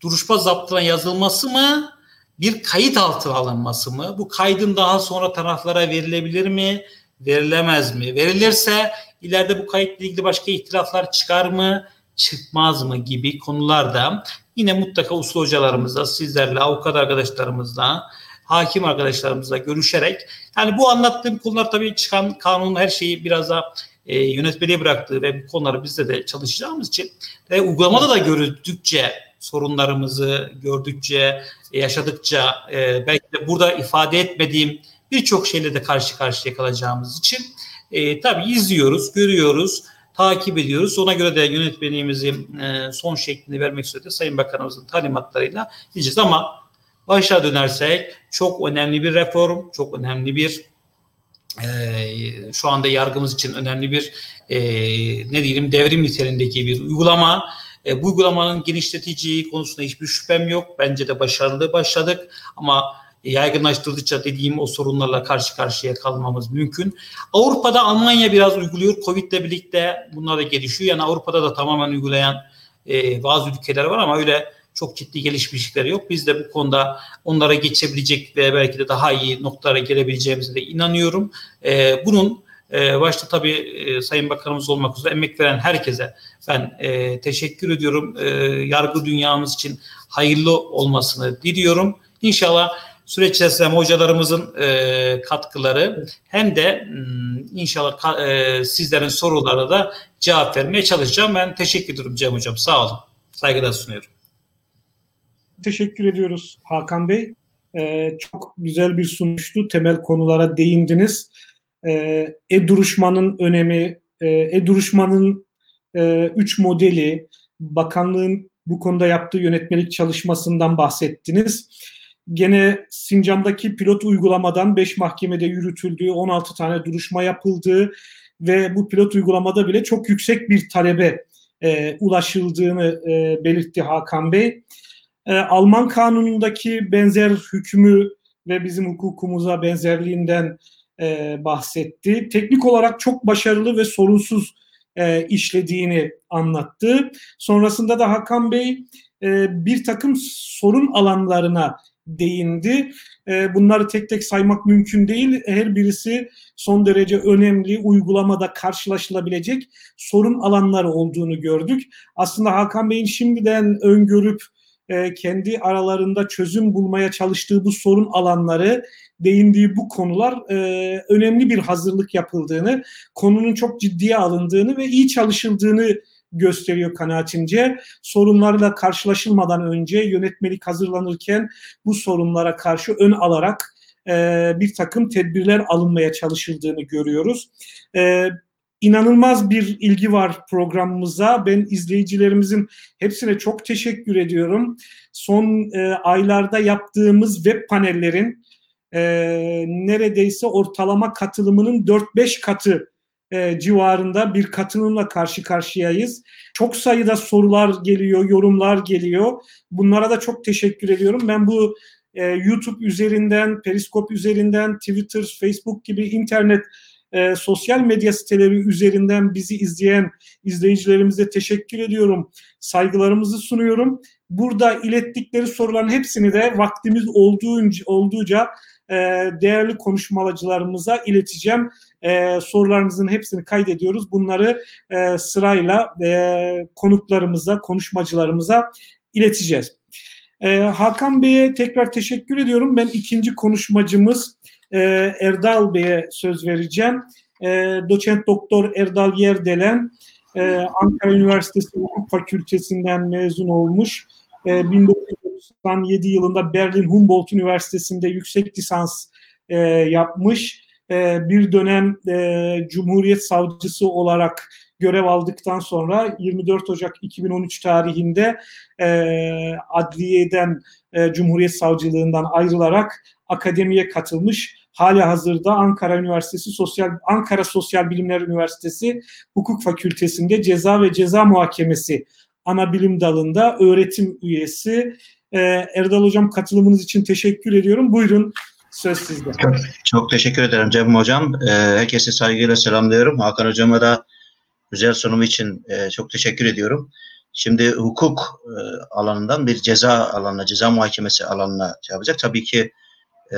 duruşma zaptına yazılması mı bir kayıt altına alınması mı? Bu kaydın daha sonra taraflara verilebilir mi? Verilemez mi? Verilirse ileride bu kayıtla ilgili başka ihtilaflar çıkar mı? Çıkmaz mı gibi konularda yine mutlaka usul hocalarımızla, sizlerle, avukat arkadaşlarımızla, hakim arkadaşlarımızla görüşerek yani bu anlattığım konular tabii çıkan kanunun her şeyi biraz da e, yönetmeliğe bıraktığı ve bu konuları bizde de çalışacağımız için ve uygulamada da görüldükçe sorunlarımızı gördükçe, yaşadıkça e, belki de burada ifade etmediğim birçok şeyle de karşı karşıya kalacağımız için e, tabii izliyoruz, görüyoruz, takip ediyoruz. Ona göre de yönetmeliğimizin e, son şeklini vermek üzere Sayın Bakanımızın talimatlarıyla gideceğiz ama başa dönersek çok önemli bir reform, çok önemli bir e, şu anda yargımız için önemli bir e, ne diyelim devrim niteliğindeki bir uygulama e, bu uygulamanın genişletici konusunda hiçbir şüphem yok. Bence de başarılı başladık ama yaygınlaştırdıkça dediğim o sorunlarla karşı karşıya kalmamız mümkün. Avrupa'da Almanya biraz uyguluyor. Covid ile birlikte bunlar da gelişiyor. Yani Avrupa'da da tamamen uygulayan e, bazı ülkeler var ama öyle çok ciddi gelişmişlikleri yok. Biz de bu konuda onlara geçebilecek ve belki de daha iyi noktalara gelebileceğimize de inanıyorum. E, bunun e, başta tabii e, Sayın Bakanımız olmak üzere emek veren herkese ben e, teşekkür ediyorum. E, yargı dünyamız için hayırlı olmasını diliyorum. İnşallah süreç içerisinde hocalarımızın katkıları hem de hmm, inşallah sizlerin sorularına da cevap vermeye çalışacağım. Ben teşekkür ediyorum Cem Hocam. Sağ olun. Saygılar sunuyorum. Teşekkür ediyoruz Hakan Bey. Ee, çok güzel bir sunuştu. Temel konulara değindiniz e-duruşmanın önemi, e, e-duruşmanın e, üç modeli, bakanlığın bu konuda yaptığı yönetmelik çalışmasından bahsettiniz. Gene Sincan'daki pilot uygulamadan 5 mahkemede yürütüldüğü, 16 tane duruşma yapıldığı ve bu pilot uygulamada bile çok yüksek bir talebe e, ulaşıldığını e, belirtti Hakan Bey. E, Alman kanunundaki benzer hükmü ve bizim hukukumuza benzerliğinden e, bahsetti. Teknik olarak çok başarılı ve sorunsuz e, işlediğini anlattı. Sonrasında da Hakan Bey e, bir takım sorun alanlarına değindi. E, bunları tek tek saymak mümkün değil. Her birisi son derece önemli, uygulamada karşılaşılabilecek sorun alanları olduğunu gördük. Aslında Hakan Bey'in şimdiden öngörüp e, kendi aralarında çözüm bulmaya çalıştığı bu sorun alanları değindiği bu konular e, önemli bir hazırlık yapıldığını, konunun çok ciddiye alındığını ve iyi çalışıldığını gösteriyor kanaatimce. Sorunlarla karşılaşılmadan önce yönetmelik hazırlanırken bu sorunlara karşı ön alarak e, bir takım tedbirler alınmaya çalışıldığını görüyoruz. E, inanılmaz bir ilgi var programımıza. Ben izleyicilerimizin hepsine çok teşekkür ediyorum. Son e, aylarda yaptığımız web panellerin e, neredeyse ortalama katılımının 4-5 katı e, civarında bir katılımla karşı karşıyayız. Çok sayıda sorular geliyor, yorumlar geliyor. Bunlara da çok teşekkür ediyorum. Ben bu e, YouTube üzerinden, Periskop üzerinden, Twitter, Facebook gibi internet e, sosyal medya siteleri üzerinden bizi izleyen izleyicilerimize teşekkür ediyorum. Saygılarımızı sunuyorum. Burada ilettikleri soruların hepsini de vaktimiz olduğunca, olduğuca e, değerli konuşmacılarımıza ileteceğim. e, sorularınızın hepsini kaydediyoruz. Bunları e, sırayla e, konuklarımıza, konuşmacılarımıza ileteceğiz. E, Hakan Bey'e tekrar teşekkür ediyorum. Ben ikinci konuşmacımız e, Erdal Bey'e söz vereceğim. E, doçent doktor Erdal Yerdelen Ankara Üniversitesi Hukuk Fakültesinden mezun olmuş. E, 1997 yılında Berlin Humboldt Üniversitesi'nde yüksek lisans e, yapmış. E, bir dönem e, Cumhuriyet Savcısı olarak görev aldıktan sonra 24 Ocak 2013 tarihinde e, adliyeden e, Cumhuriyet Savcılığından ayrılarak akademiye katılmış. Hali hazırda Ankara Üniversitesi Sosyal Ankara Sosyal Bilimler Üniversitesi Hukuk Fakültesi'nde ceza ve ceza muhakemesi ana bilim dalında öğretim üyesi. E, Erdal Hocam katılımınız için teşekkür ediyorum. Buyurun söz sizde. Çok, çok teşekkür ederim Cem Hocam. E, herkese saygıyla selamlıyorum. Hakan Hocam'a da güzel sunumu için e, çok teşekkür ediyorum. Şimdi hukuk e, alanından bir ceza alanına, ceza muhakemesi alanına şey yapacak. Tabii ki e,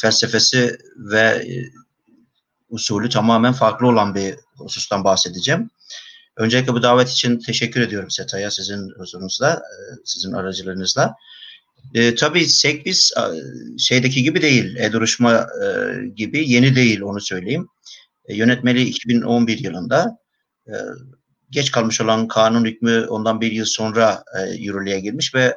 felsefesi ve usulü tamamen farklı olan bir husustan bahsedeceğim. Öncelikle bu davet için teşekkür ediyorum SETA'ya sizin huzurunuzla, e, sizin aracılığınızla. E, tabii SEKBİS şeydeki gibi değil, e-duruşma e, gibi yeni değil onu söyleyeyim. E, yönetmeliği 2011 yılında e, geç kalmış olan kanun hükmü ondan bir yıl sonra e, yürürlüğe girmiş ve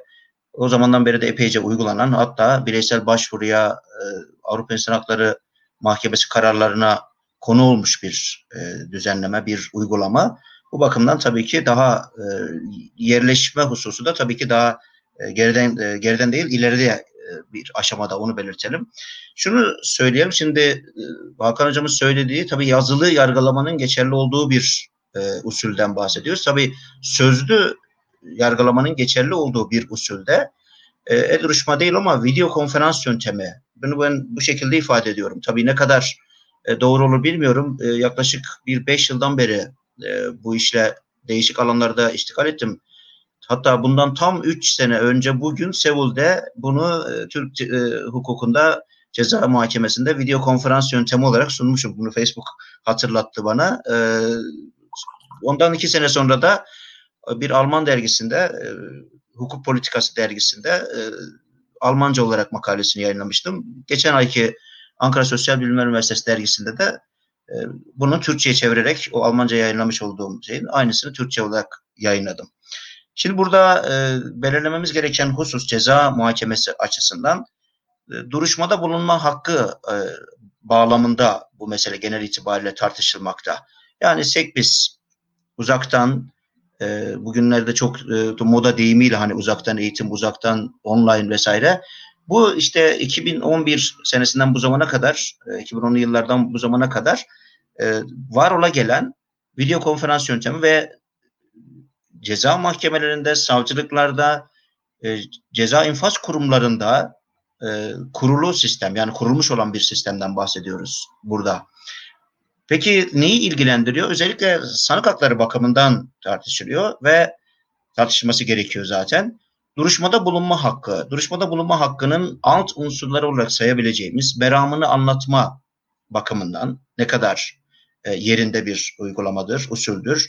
o zamandan beri de epeyce uygulanan hatta bireysel başvuruya e, Avrupa İnsan Hakları Mahkemesi kararlarına konu olmuş bir e, düzenleme, bir uygulama. Bu bakımdan tabii ki daha e, yerleşme hususu da tabii ki daha e, geriden e, geriden değil ileride e, bir aşamada onu belirtelim. Şunu söyleyelim şimdi e, Hakan hocamın söylediği tabii yazılı yargılamanın geçerli olduğu bir e, usulden bahsediyoruz. Tabii sözlü yargılamanın geçerli olduğu bir usulde e, e-duruşma değil ama video konferans yöntemi. Bunu ben bu şekilde ifade ediyorum. Tabii ne kadar e, doğru olur bilmiyorum. E, yaklaşık bir beş yıldan beri e, bu işle değişik alanlarda iştikal ettim. Hatta bundan tam üç sene önce bugün Seul'de bunu e, Türk e, hukukunda ceza muhakemesinde video konferans yöntemi olarak sunmuşum. Bunu Facebook hatırlattı bana. E, ondan iki sene sonra da bir Alman dergisinde, e, hukuk politikası dergisinde e, Almanca olarak makalesini yayınlamıştım. Geçen ayki Ankara Sosyal Bilimler Üniversitesi dergisinde de e, bunu Türkçe'ye çevirerek o Almanca yayınlamış olduğum şeyin aynısını Türkçe olarak yayınladım. Şimdi burada e, belirlememiz gereken husus ceza muhakemesi açısından e, duruşmada bulunma hakkı e, bağlamında bu mesele genel itibariyle tartışılmakta. Yani SEKBİS uzaktan e, bugünlerde çok e, moda deyimiyle hani uzaktan eğitim, uzaktan online vesaire. Bu işte 2011 senesinden bu zamana kadar, e, 2010'lu yıllardan bu zamana kadar var ola gelen video konferans yöntemi ve ceza mahkemelerinde, savcılıklarda, e, ceza infaz kurumlarında e, kurulu sistem yani kurulmuş olan bir sistemden bahsediyoruz burada. Peki neyi ilgilendiriyor? Özellikle sanık hakları bakımından tartışılıyor ve tartışılması gerekiyor zaten. Duruşmada bulunma hakkı, duruşmada bulunma hakkının alt unsurları olarak sayabileceğimiz beramını anlatma bakımından ne kadar e, yerinde bir uygulamadır, usuldür.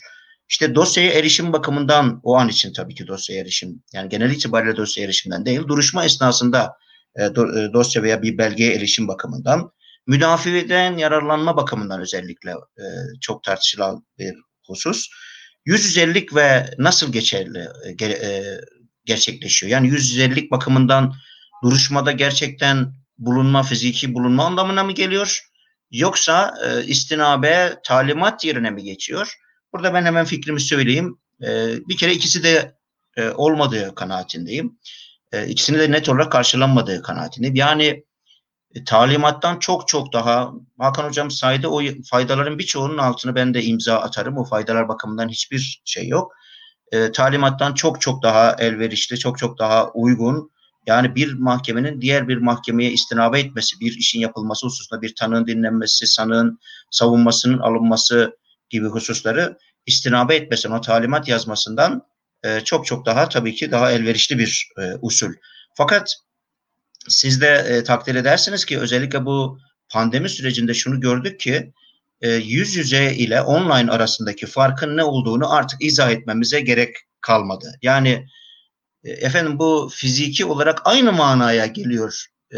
İşte dosyaya erişim bakımından o an için tabii ki dosyaya erişim, yani genel itibariyle dosyaya erişimden değil, duruşma esnasında e, e, dosya veya bir belgeye erişim bakımından müdafiden yararlanma bakımından özellikle çok tartışılan bir husus. Yüz yüzellik ve nasıl geçerli gerçekleşiyor? Yani yüz yüzellik bakımından duruşmada gerçekten bulunma, fiziki bulunma anlamına mı geliyor? Yoksa e, istinabe talimat yerine mi geçiyor? Burada ben hemen fikrimi söyleyeyim. E, bir kere ikisi de e, olmadığı kanaatindeyim. E, ikisini de net olarak karşılanmadığı kanaatindeyim. Yani e, talimattan çok çok daha Hakan Hocam saydı o faydaların birçoğunun altını ben de imza atarım. O faydalar bakımından hiçbir şey yok. E, talimattan çok çok daha elverişli, çok çok daha uygun. Yani bir mahkemenin diğer bir mahkemeye istinabe etmesi, bir işin yapılması hususunda bir tanığın dinlenmesi, sanığın savunmasının alınması gibi hususları istinabe etmesi, o talimat yazmasından e, çok çok daha tabii ki daha elverişli bir e, usul. Fakat siz de e, takdir edersiniz ki özellikle bu pandemi sürecinde şunu gördük ki e, yüz yüze ile online arasındaki farkın ne olduğunu artık izah etmemize gerek kalmadı. Yani efendim bu fiziki olarak aynı manaya geliyor e,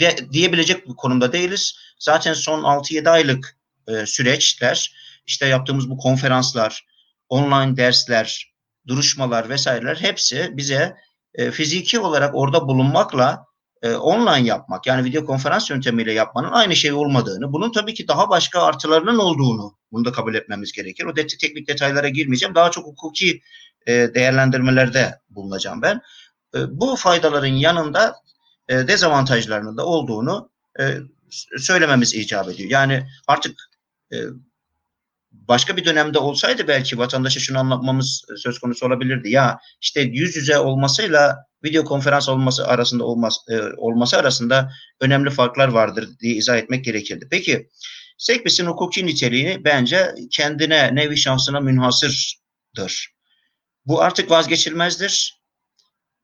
de, diyebilecek bir konumda değiliz. Zaten son 6-7 aylık e, süreçler, işte yaptığımız bu konferanslar, online dersler, duruşmalar vesaireler hepsi bize e, fiziki olarak orada bulunmakla e, online yapmak yani video konferans yöntemiyle yapmanın aynı şey olmadığını, bunun tabii ki daha başka artılarının olduğunu bunu da kabul etmemiz gerekir. O det teknik detaylara girmeyeceğim. Daha çok hukuki e, değerlendirmelerde bulunacağım ben. E, bu faydaların yanında e, dezavantajlarının da olduğunu söylememiz icap ediyor. Yani artık başka bir dönemde olsaydı belki vatandaşa şunu anlatmamız söz konusu olabilirdi. Ya işte yüz yüze olmasıyla video konferans olması arasında olmaz, olması arasında önemli farklar vardır diye izah etmek gerekirdi. Peki Sekbis'in hukuki niteliğini bence kendine, nevi şansına münhasırdır. Bu artık vazgeçilmezdir.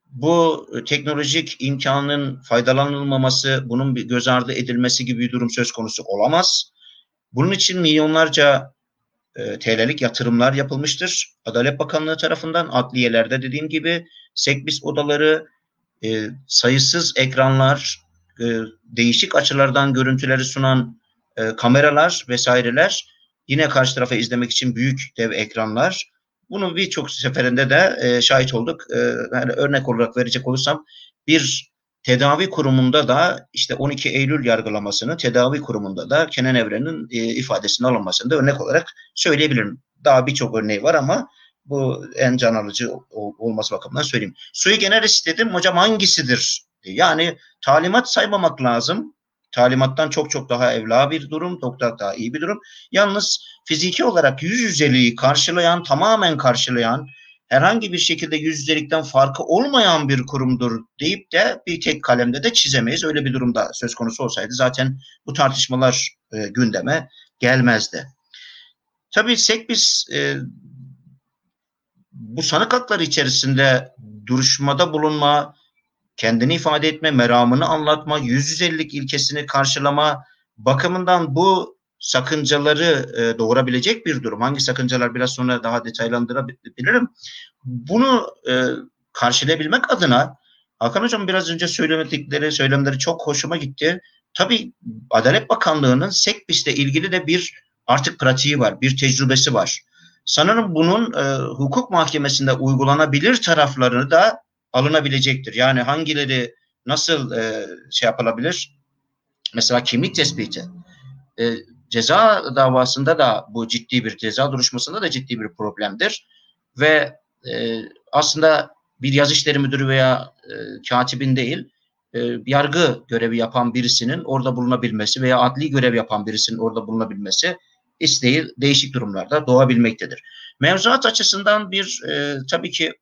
Bu teknolojik imkanın faydalanılmaması, bunun bir göz ardı edilmesi gibi bir durum söz konusu olamaz. Bunun için milyonlarca e, TL'lik yatırımlar yapılmıştır. Adalet Bakanlığı tarafından adliyelerde dediğim gibi sekbis odaları, e, sayısız ekranlar, e, değişik açılardan görüntüleri sunan e, kameralar vesaireler, yine karşı tarafa izlemek için büyük dev ekranlar. Bunu birçok seferinde de e, şahit olduk. E, yani örnek olarak verecek olursam bir tedavi kurumunda da işte 12 Eylül yargılamasını tedavi kurumunda da Kenan Evren'in e, ifadesinin alınmasını örnek olarak söyleyebilirim. Daha birçok örneği var ama bu en can alıcı olması bakımından söyleyeyim. Suyu generis dedim hocam hangisidir? Yani talimat saymamak lazım. Talimattan çok çok daha evla bir durum, çok daha iyi bir durum. Yalnız fiziki olarak yüz yüzeliği karşılayan, tamamen karşılayan, herhangi bir şekilde yüz yüzelikten farkı olmayan bir kurumdur deyip de bir tek kalemde de çizemeyiz. Öyle bir durumda söz konusu olsaydı zaten bu tartışmalar e, gündeme gelmezdi. Tabii Sekbis e, bu sanık hakları içerisinde duruşmada bulunma, kendini ifade etme, meramını anlatma, yüz yüzelilik ilkesini karşılama bakımından bu sakıncaları e, doğurabilecek bir durum. Hangi sakıncalar biraz sonra daha detaylandırabilirim. Bunu e, karşılayabilmek adına Hakan Hocam biraz önce söylemedikleri, söylemleri çok hoşuma gitti. Tabii Adalet Bakanlığı'nın SEKBİS'le ilgili de bir artık pratiği var, bir tecrübesi var. Sanırım bunun e, hukuk mahkemesinde uygulanabilir taraflarını da alınabilecektir. Yani hangileri nasıl e, şey yapılabilir? Mesela kimlik tespiti. E, ceza davasında da bu ciddi bir ceza duruşmasında da ciddi bir problemdir. Ve e, aslında bir yaz işleri müdürü veya e, katibin değil, e, yargı görevi yapan birisinin orada bulunabilmesi veya adli görev yapan birisinin orada bulunabilmesi isteği değişik durumlarda doğabilmektedir. Mevzuat açısından bir e, tabii ki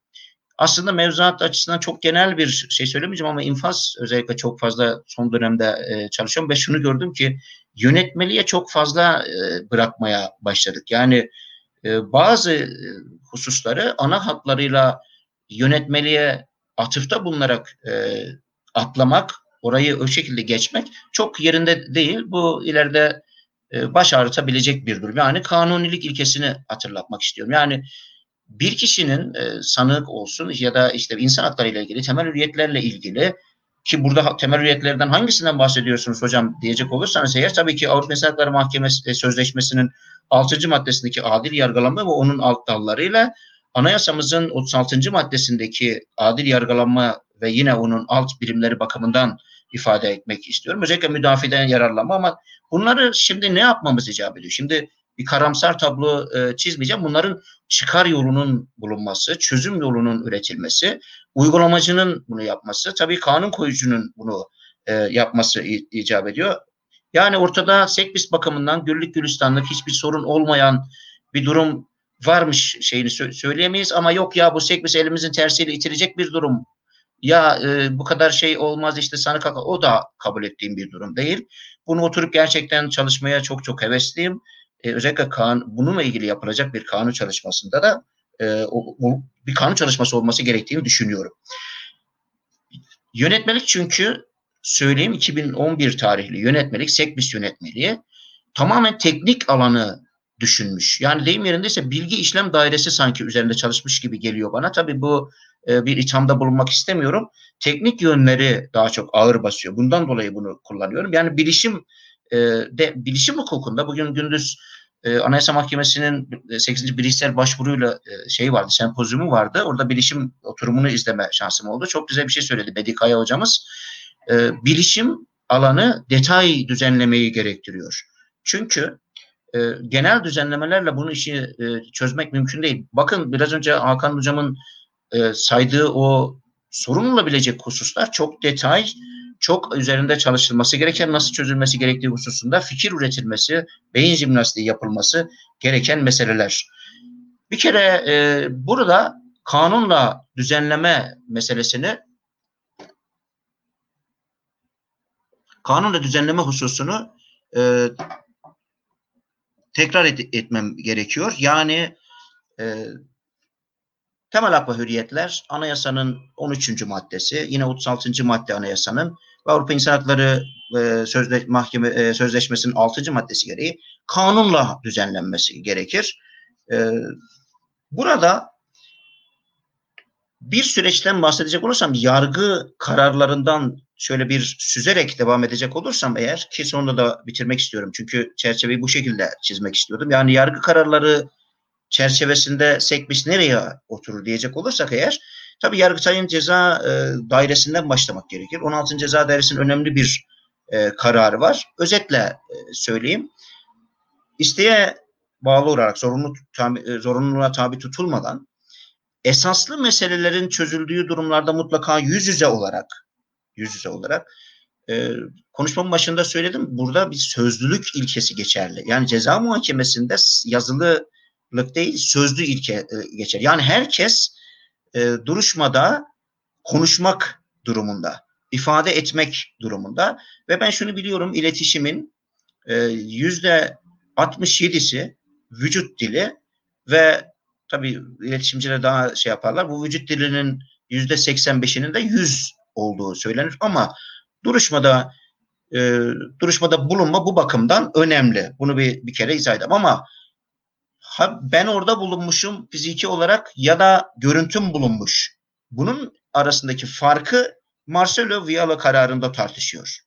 aslında mevzuat açısından çok genel bir şey söylemeyeceğim ama infaz özellikle çok fazla son dönemde e, çalışıyorum ve şunu gördüm ki yönetmeliğe çok fazla e, bırakmaya başladık. Yani e, bazı e, hususları ana hatlarıyla yönetmeliğe atıfta bulunarak e, atlamak, orayı o şekilde geçmek çok yerinde değil. Bu ileride e, baş ağrıtabilecek bir durum. Yani kanunilik ilkesini hatırlatmak istiyorum. Yani bir kişinin e, sanık olsun ya da işte insan hakları ile ilgili temel hürriyetlerle ilgili ki burada temel hürriyetlerden hangisinden bahsediyorsunuz hocam diyecek olursanız eğer tabii ki Avrupa İnsan Hakları Mahkemesi e, Sözleşmesi'nin 6. maddesindeki adil yargılanma ve onun alt dallarıyla anayasamızın 36. maddesindeki adil yargılanma ve yine onun alt birimleri bakımından ifade etmek istiyorum. Özellikle müdafiden yararlanma ama bunları şimdi ne yapmamız icap ediyor? Şimdi bir karamsar tablo e, çizmeyeceğim. Bunların çıkar yolunun bulunması, çözüm yolunun üretilmesi, uygulamacının bunu yapması, tabii kanun koyucunun bunu e, yapması icap ediyor. Yani ortada sekbis bakımından güllük gülistanlık hiçbir sorun olmayan bir durum varmış şeyini sö- söyleyemeyiz ama yok ya bu sekbis elimizin tersiyle itirecek bir durum. Ya e, bu kadar şey olmaz işte sanık o da kabul ettiğim bir durum değil. Bunu oturup gerçekten çalışmaya çok çok hevesliyim e, özellikle kan, bununla ilgili yapılacak bir kanun çalışmasında da e, o, o, bir kanun çalışması olması gerektiğini düşünüyorum. Yönetmelik çünkü söyleyeyim 2011 tarihli yönetmelik, Sekbis yönetmeliği tamamen teknik alanı düşünmüş. Yani deyim yerindeyse bilgi işlem dairesi sanki üzerinde çalışmış gibi geliyor bana. Tabii bu e, bir ithamda bulunmak istemiyorum. Teknik yönleri daha çok ağır basıyor. Bundan dolayı bunu kullanıyorum. Yani bilişim e, de bilişim hukukunda bugün gündüz e, Anayasa Mahkemesi'nin 8. bilişsel başvuruyla e, şey vardı, sempozyumu vardı. Orada bilişim oturumunu izleme şansım oldu. Çok güzel bir şey söyledi Bedikaya hocamız. E, bilişim alanı detay düzenlemeyi gerektiriyor. Çünkü e, genel düzenlemelerle bunu işi e, çözmek mümkün değil. Bakın biraz önce Hakan hocamın e, saydığı o sorun olabilecek hususlar çok detay, çok üzerinde çalışılması gereken, nasıl çözülmesi gerektiği hususunda fikir üretilmesi, beyin jimnastiği yapılması gereken meseleler. Bir kere e, burada kanunla düzenleme meselesini kanunla düzenleme hususunu e, tekrar et, etmem gerekiyor. Yani e, temel hak ve hürriyetler anayasanın 13. maddesi, yine 36. madde anayasanın ve Avrupa İnsan Hakları e, Sözde, Mahkeme e, Sözleşmesi'nin 6. maddesi gereği kanunla düzenlenmesi gerekir. E, burada bir süreçten bahsedecek olursam yargı kararlarından şöyle bir süzerek devam edecek olursam eğer ki sonunda da bitirmek istiyorum. Çünkü çerçeveyi bu şekilde çizmek istiyordum. Yani yargı kararları çerçevesinde sekmiş nereye oturur diyecek olursak eğer tabi Yargıtay'ın ceza e, dairesinden başlamak gerekir. 16. Ceza Dairesi'nin önemli bir e, kararı var. Özetle e, söyleyeyim. İsteğe bağlı olarak zorunlu, tabi, e, zorunluluğa tabi tutulmadan esaslı meselelerin çözüldüğü durumlarda mutlaka yüz yüze olarak yüz yüze olarak e, konuşmamın başında söyledim. Burada bir sözlülük ilkesi geçerli. Yani ceza muhakemesinde yazılılık değil sözlü ilke e, geçer. Yani herkes e, duruşmada konuşmak durumunda, ifade etmek durumunda ve ben şunu biliyorum iletişimin e, yüzde 67'si vücut dili ve tabii iletişimciler daha şey yaparlar. Bu vücut dilinin yüzde 85'inin de yüz olduğu söylenir ama duruşmada e, duruşmada bulunma bu bakımdan önemli. Bunu bir, bir kere izah edeyim ama ben orada bulunmuşum fiziki olarak ya da görüntüm bulunmuş. Bunun arasındaki farkı Marcelo Viala kararında tartışıyor.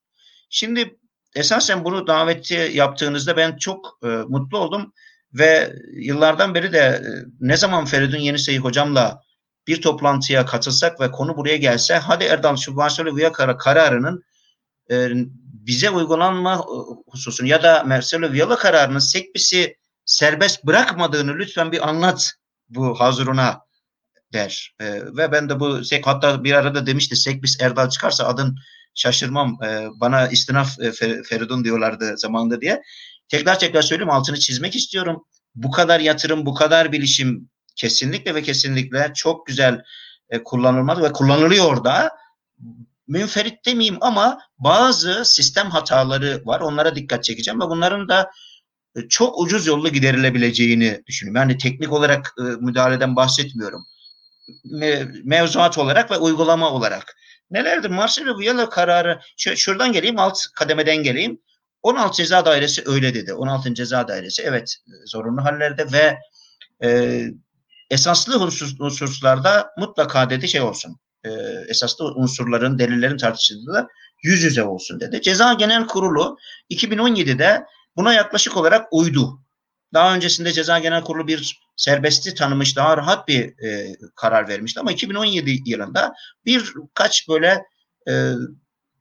Şimdi esasen bunu daveti yaptığınızda ben çok e, mutlu oldum ve yıllardan beri de e, ne zaman Feridun Yeniseyi hocamla bir toplantıya katılsak ve konu buraya gelse hadi Erdal şu Marcelo Viala kararının e, bize uygulanma e, hususunu ya da Marcelo Viala kararının sekbisi serbest bırakmadığını lütfen bir anlat bu hazırına der. E, ve ben de bu hatta bir arada demişti Sekbis Erdal çıkarsa adın şaşırmam. E, bana istinaf e, Feridun diyorlardı zamanında diye. Tekrar tekrar söyleyeyim altını çizmek istiyorum. Bu kadar yatırım, bu kadar bilişim kesinlikle ve kesinlikle çok güzel e, kullanılmalı ve kullanılıyor da münferit demeyeyim ama bazı sistem hataları var. Onlara dikkat çekeceğim ve bunların da çok ucuz yolla giderilebileceğini düşünüyorum. Yani teknik olarak e, müdahaleden bahsetmiyorum. Me, mevzuat olarak ve uygulama olarak. Nelerdir? Marcelo Viala kararı, şu, şuradan geleyim, alt kademeden geleyim. 16 ceza dairesi öyle dedi. 16. ceza dairesi evet zorunlu hallerde ve e, esaslı husus, hususlarda mutlaka dedi şey olsun. E, esaslı unsurların, delillerin tartışıldığı yüz yüze olsun dedi. Ceza Genel Kurulu 2017'de buna yaklaşık olarak uydu. Daha öncesinde Ceza Genel Kurulu bir serbesti tanımış, daha rahat bir e, karar vermişti ama 2017 yılında birkaç böyle e,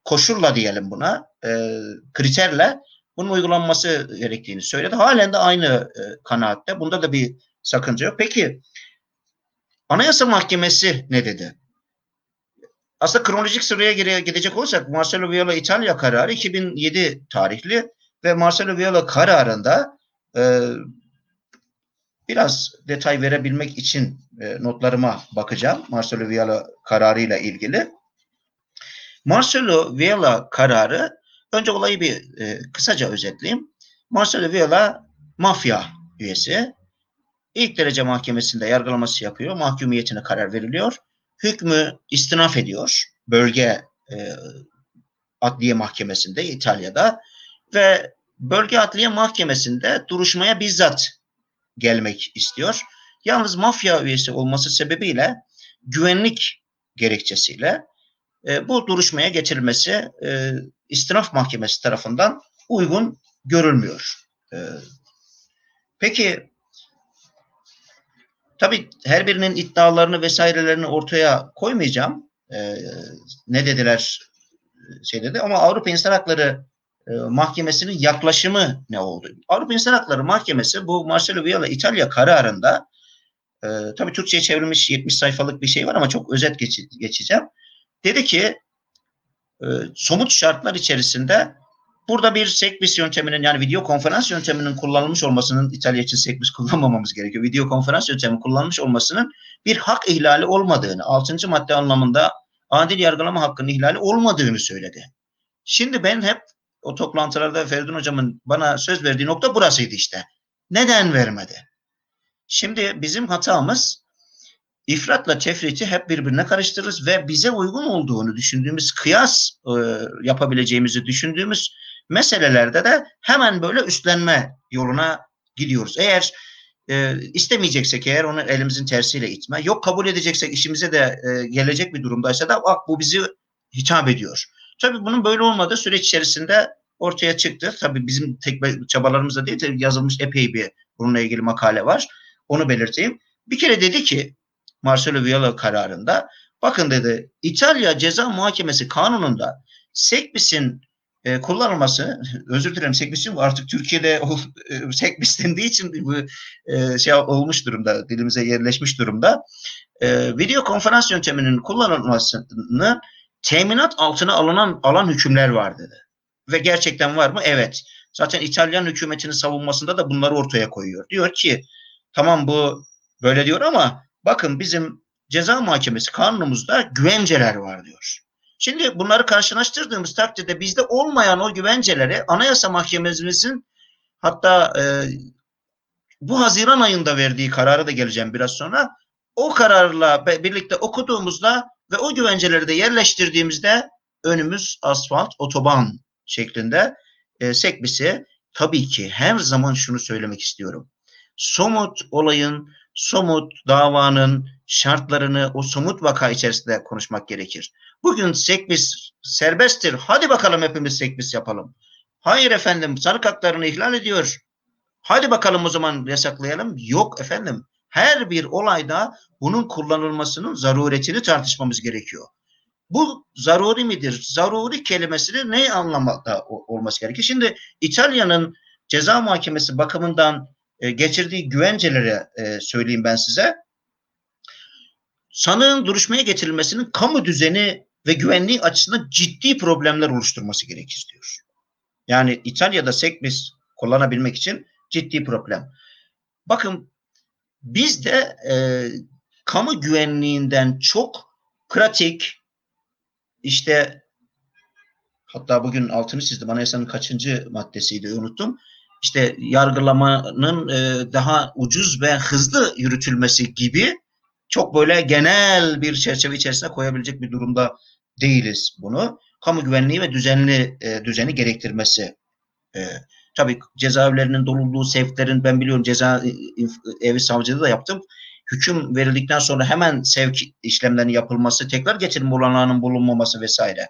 koşulla diyelim buna, e, kriterle bunun uygulanması gerektiğini söyledi. Halen de aynı e, kanaatte. Bunda da bir sakınca yok. Peki Anayasa Mahkemesi ne dedi? Aslında kronolojik sıraya geri gidecek olursak Marcelo Viola İtalya kararı 2007 tarihli ve Marcelo Viola kararında e, biraz detay verebilmek için e, notlarıma bakacağım Marcelo Viola kararıyla ilgili. Marcelo Viola kararı önce olayı bir e, kısaca özetleyeyim. Marcelo Viola mafya üyesi İlk derece mahkemesinde yargılaması yapıyor. Mahkumiyetine karar veriliyor. Hükmü istinaf ediyor. Bölge e, adliye mahkemesinde İtalya'da ve Bölge Adliye Mahkemesi'nde duruşmaya bizzat gelmek istiyor. Yalnız mafya üyesi olması sebebiyle güvenlik gerekçesiyle e, bu duruşmaya getirilmesi e, istinaf mahkemesi tarafından uygun görülmüyor. E, peki tabi her birinin iddialarını vesairelerini ortaya koymayacağım. E, ne dediler şey dedi ama Avrupa İnsan Hakları e, Mahkemesi'nin yaklaşımı ne oldu? Avrupa İnsan Hakları Mahkemesi bu Marcelo Viola İtalya kararında e, tabii Türkçe'ye çevrilmiş 70 sayfalık bir şey var ama çok özet geç, geçeceğim. Dedi ki e, somut şartlar içerisinde burada bir sekbis yönteminin yani video konferans yönteminin kullanılmış olmasının İtalya için sekbis kullanmamamız gerekiyor. Video konferans yöntemi kullanılmış olmasının bir hak ihlali olmadığını, 6. madde anlamında adil yargılama hakkının ihlali olmadığını söyledi. Şimdi ben hep o toplantılarda Feridun hocamın bana söz verdiği nokta burasıydı işte. Neden vermedi? Şimdi bizim hatamız ifratla tefriti hep birbirine karıştırırız ve bize uygun olduğunu düşündüğümüz kıyas e, yapabileceğimizi düşündüğümüz meselelerde de hemen böyle üstlenme yoluna gidiyoruz. Eğer e, istemeyeceksek eğer onu elimizin tersiyle itme, yok kabul edeceksek işimize de e, gelecek bir durumdaysa da bak bu bizi hitap ediyor. Tabii bunun böyle olmadığı süreç içerisinde ortaya çıktı. Tabii bizim tek çabalarımızda değil de yazılmış epey bir bununla ilgili makale var. Onu belirteyim. Bir kere dedi ki Marcelo Viola kararında bakın dedi İtalya Ceza Muhakemesi Kanunu'nda Sekbis'in e, kullanılması özür dilerim Sekbis'in artık Türkiye'de e, Sekbis dendiği için bu e, şey olmuş durumda dilimize yerleşmiş durumda. E, video konferans yönteminin kullanılmasını teminat altına alınan alan hükümler var dedi. Ve gerçekten var mı? Evet. Zaten İtalyan hükümetinin savunmasında da bunları ortaya koyuyor. Diyor ki tamam bu böyle diyor ama bakın bizim ceza mahkemesi kanunumuzda güvenceler var diyor. Şimdi bunları karşılaştırdığımız takdirde bizde olmayan o güvenceleri Anayasa Mahkememizin hatta e, bu Haziran ayında verdiği kararı da geleceğim biraz sonra. O kararla birlikte okuduğumuzda ve o güvenceleri de yerleştirdiğimizde önümüz asfalt, otoban şeklinde e, sekbisi. Tabii ki her zaman şunu söylemek istiyorum. Somut olayın, somut davanın şartlarını o somut vaka içerisinde konuşmak gerekir. Bugün sekbis serbesttir. Hadi bakalım hepimiz sekbis yapalım. Hayır efendim sanık haklarını ihlal ediyor. Hadi bakalım o zaman yasaklayalım. Yok efendim. Her bir olayda bunun kullanılmasının zaruretini tartışmamız gerekiyor. Bu zaruri midir? Zaruri kelimesini ne anlamda olması gerekiyor? Şimdi İtalya'nın ceza muhakemesi bakımından e, geçirdiği güvenceleri e, söyleyeyim ben size. Sanığın duruşmaya getirilmesinin kamu düzeni ve güvenliği açısından ciddi problemler oluşturması gerekir diyor. Yani İtalya'da sekbis kullanabilmek için ciddi problem. Bakın biz de e, kamu güvenliğinden çok pratik işte hatta bugün altını çizdim anayasanın kaçıncı maddesiydi unuttum. İşte yargılamanın e, daha ucuz ve hızlı yürütülmesi gibi çok böyle genel bir çerçeve içerisine koyabilecek bir durumda değiliz bunu. Kamu güvenliği ve düzenli e, düzeni gerektirmesi. E, tabii cezaevlerinin dolulduğu sevklerin ben biliyorum ceza evi savcılığı da yaptım. Hüküm verildikten sonra hemen sevk işlemlerinin yapılması, tekrar getirilme olanağının bulunmaması vesaire.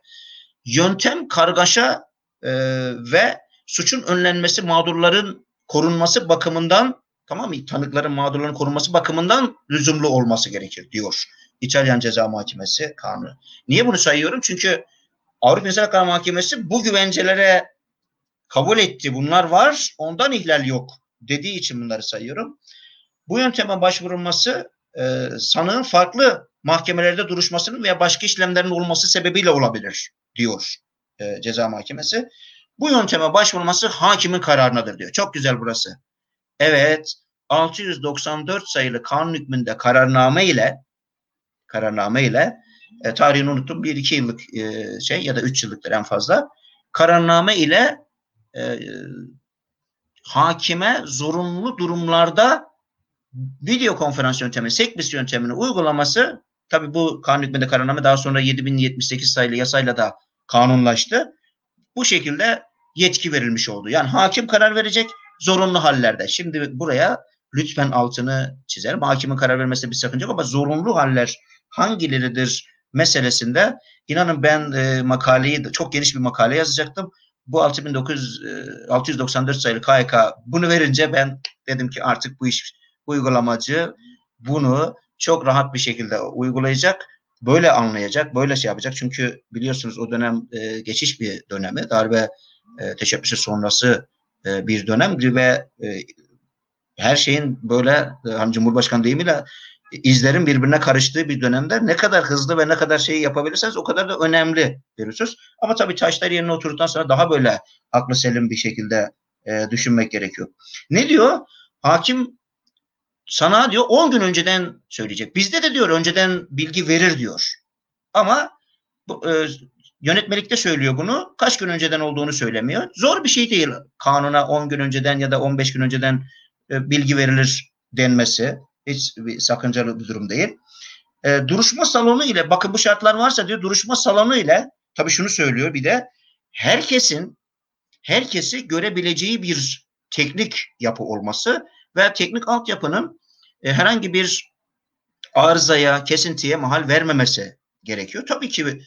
Yöntem kargaşa e, ve suçun önlenmesi, mağdurların korunması bakımından tamam mı? Tanıkların, mağdurların korunması bakımından lüzumlu olması gerekir diyor. İtalyan Ceza Mahkemesi kanunu. Niye bunu sayıyorum? Çünkü Avrupa İnsan Hakları Mahkemesi bu güvencelere kabul etti. Bunlar var. Ondan ihlal yok dediği için bunları sayıyorum. Bu yönteme başvurulması e, sanığın farklı mahkemelerde duruşmasının veya başka işlemlerin olması sebebiyle olabilir diyor e, ceza mahkemesi. Bu yönteme başvurulması hakimin kararınadır diyor. Çok güzel burası. Evet 694 sayılı kanun hükmünde kararname ile kararname ile e, tarihini unuttum bir iki yıllık e, şey ya da üç yıllıktır en fazla kararname ile e, hakime zorunlu durumlarda video konferans yöntemi, sekbis yöntemini uygulaması tabi bu kanun hükmünde kararname daha sonra 7078 sayılı yasayla da kanunlaştı. Bu şekilde yetki verilmiş oldu. Yani hakim karar verecek zorunlu hallerde. Şimdi buraya lütfen altını çizerim. Hakimin karar vermesinde bir sakınca yok ama zorunlu haller hangileridir meselesinde inanın ben e, makaleyi çok geniş bir makale yazacaktım. Bu 6900 e, 694 sayılı KYK bunu verince ben dedim ki artık bu iş uygulamacı bunu çok rahat bir şekilde uygulayacak. Böyle anlayacak, böyle şey yapacak. Çünkü biliyorsunuz o dönem e, geçiş bir dönemi. Darbe e, teşebbüsü sonrası e, bir dönemdi ve e, her şeyin böyle e, hani Cumhurbaşkanı deyimiyle izlerin birbirine karıştığı bir dönemde ne kadar hızlı ve ne kadar şeyi yapabilirseniz o kadar da önemli bir husus. Ama tabii taşlar yerine oturduktan sonra daha böyle aklı selim bir şekilde e, düşünmek gerekiyor. Ne diyor? Hakim sana diyor 10 gün önceden söyleyecek. Bizde de diyor önceden bilgi verir diyor. Ama bu, e, yönetmelikte söylüyor bunu. Kaç gün önceden olduğunu söylemiyor. Zor bir şey değil kanuna 10 gün önceden ya da 15 gün önceden e, bilgi verilir denmesi. Hiç bir sakıncalı bir durum değil. E, duruşma salonu ile bakın bu şartlar varsa diyor duruşma salonu ile tabii şunu söylüyor bir de herkesin herkesi görebileceği bir teknik yapı olması ve teknik altyapının e, herhangi bir arızaya, kesintiye mahal vermemesi gerekiyor. Tabii ki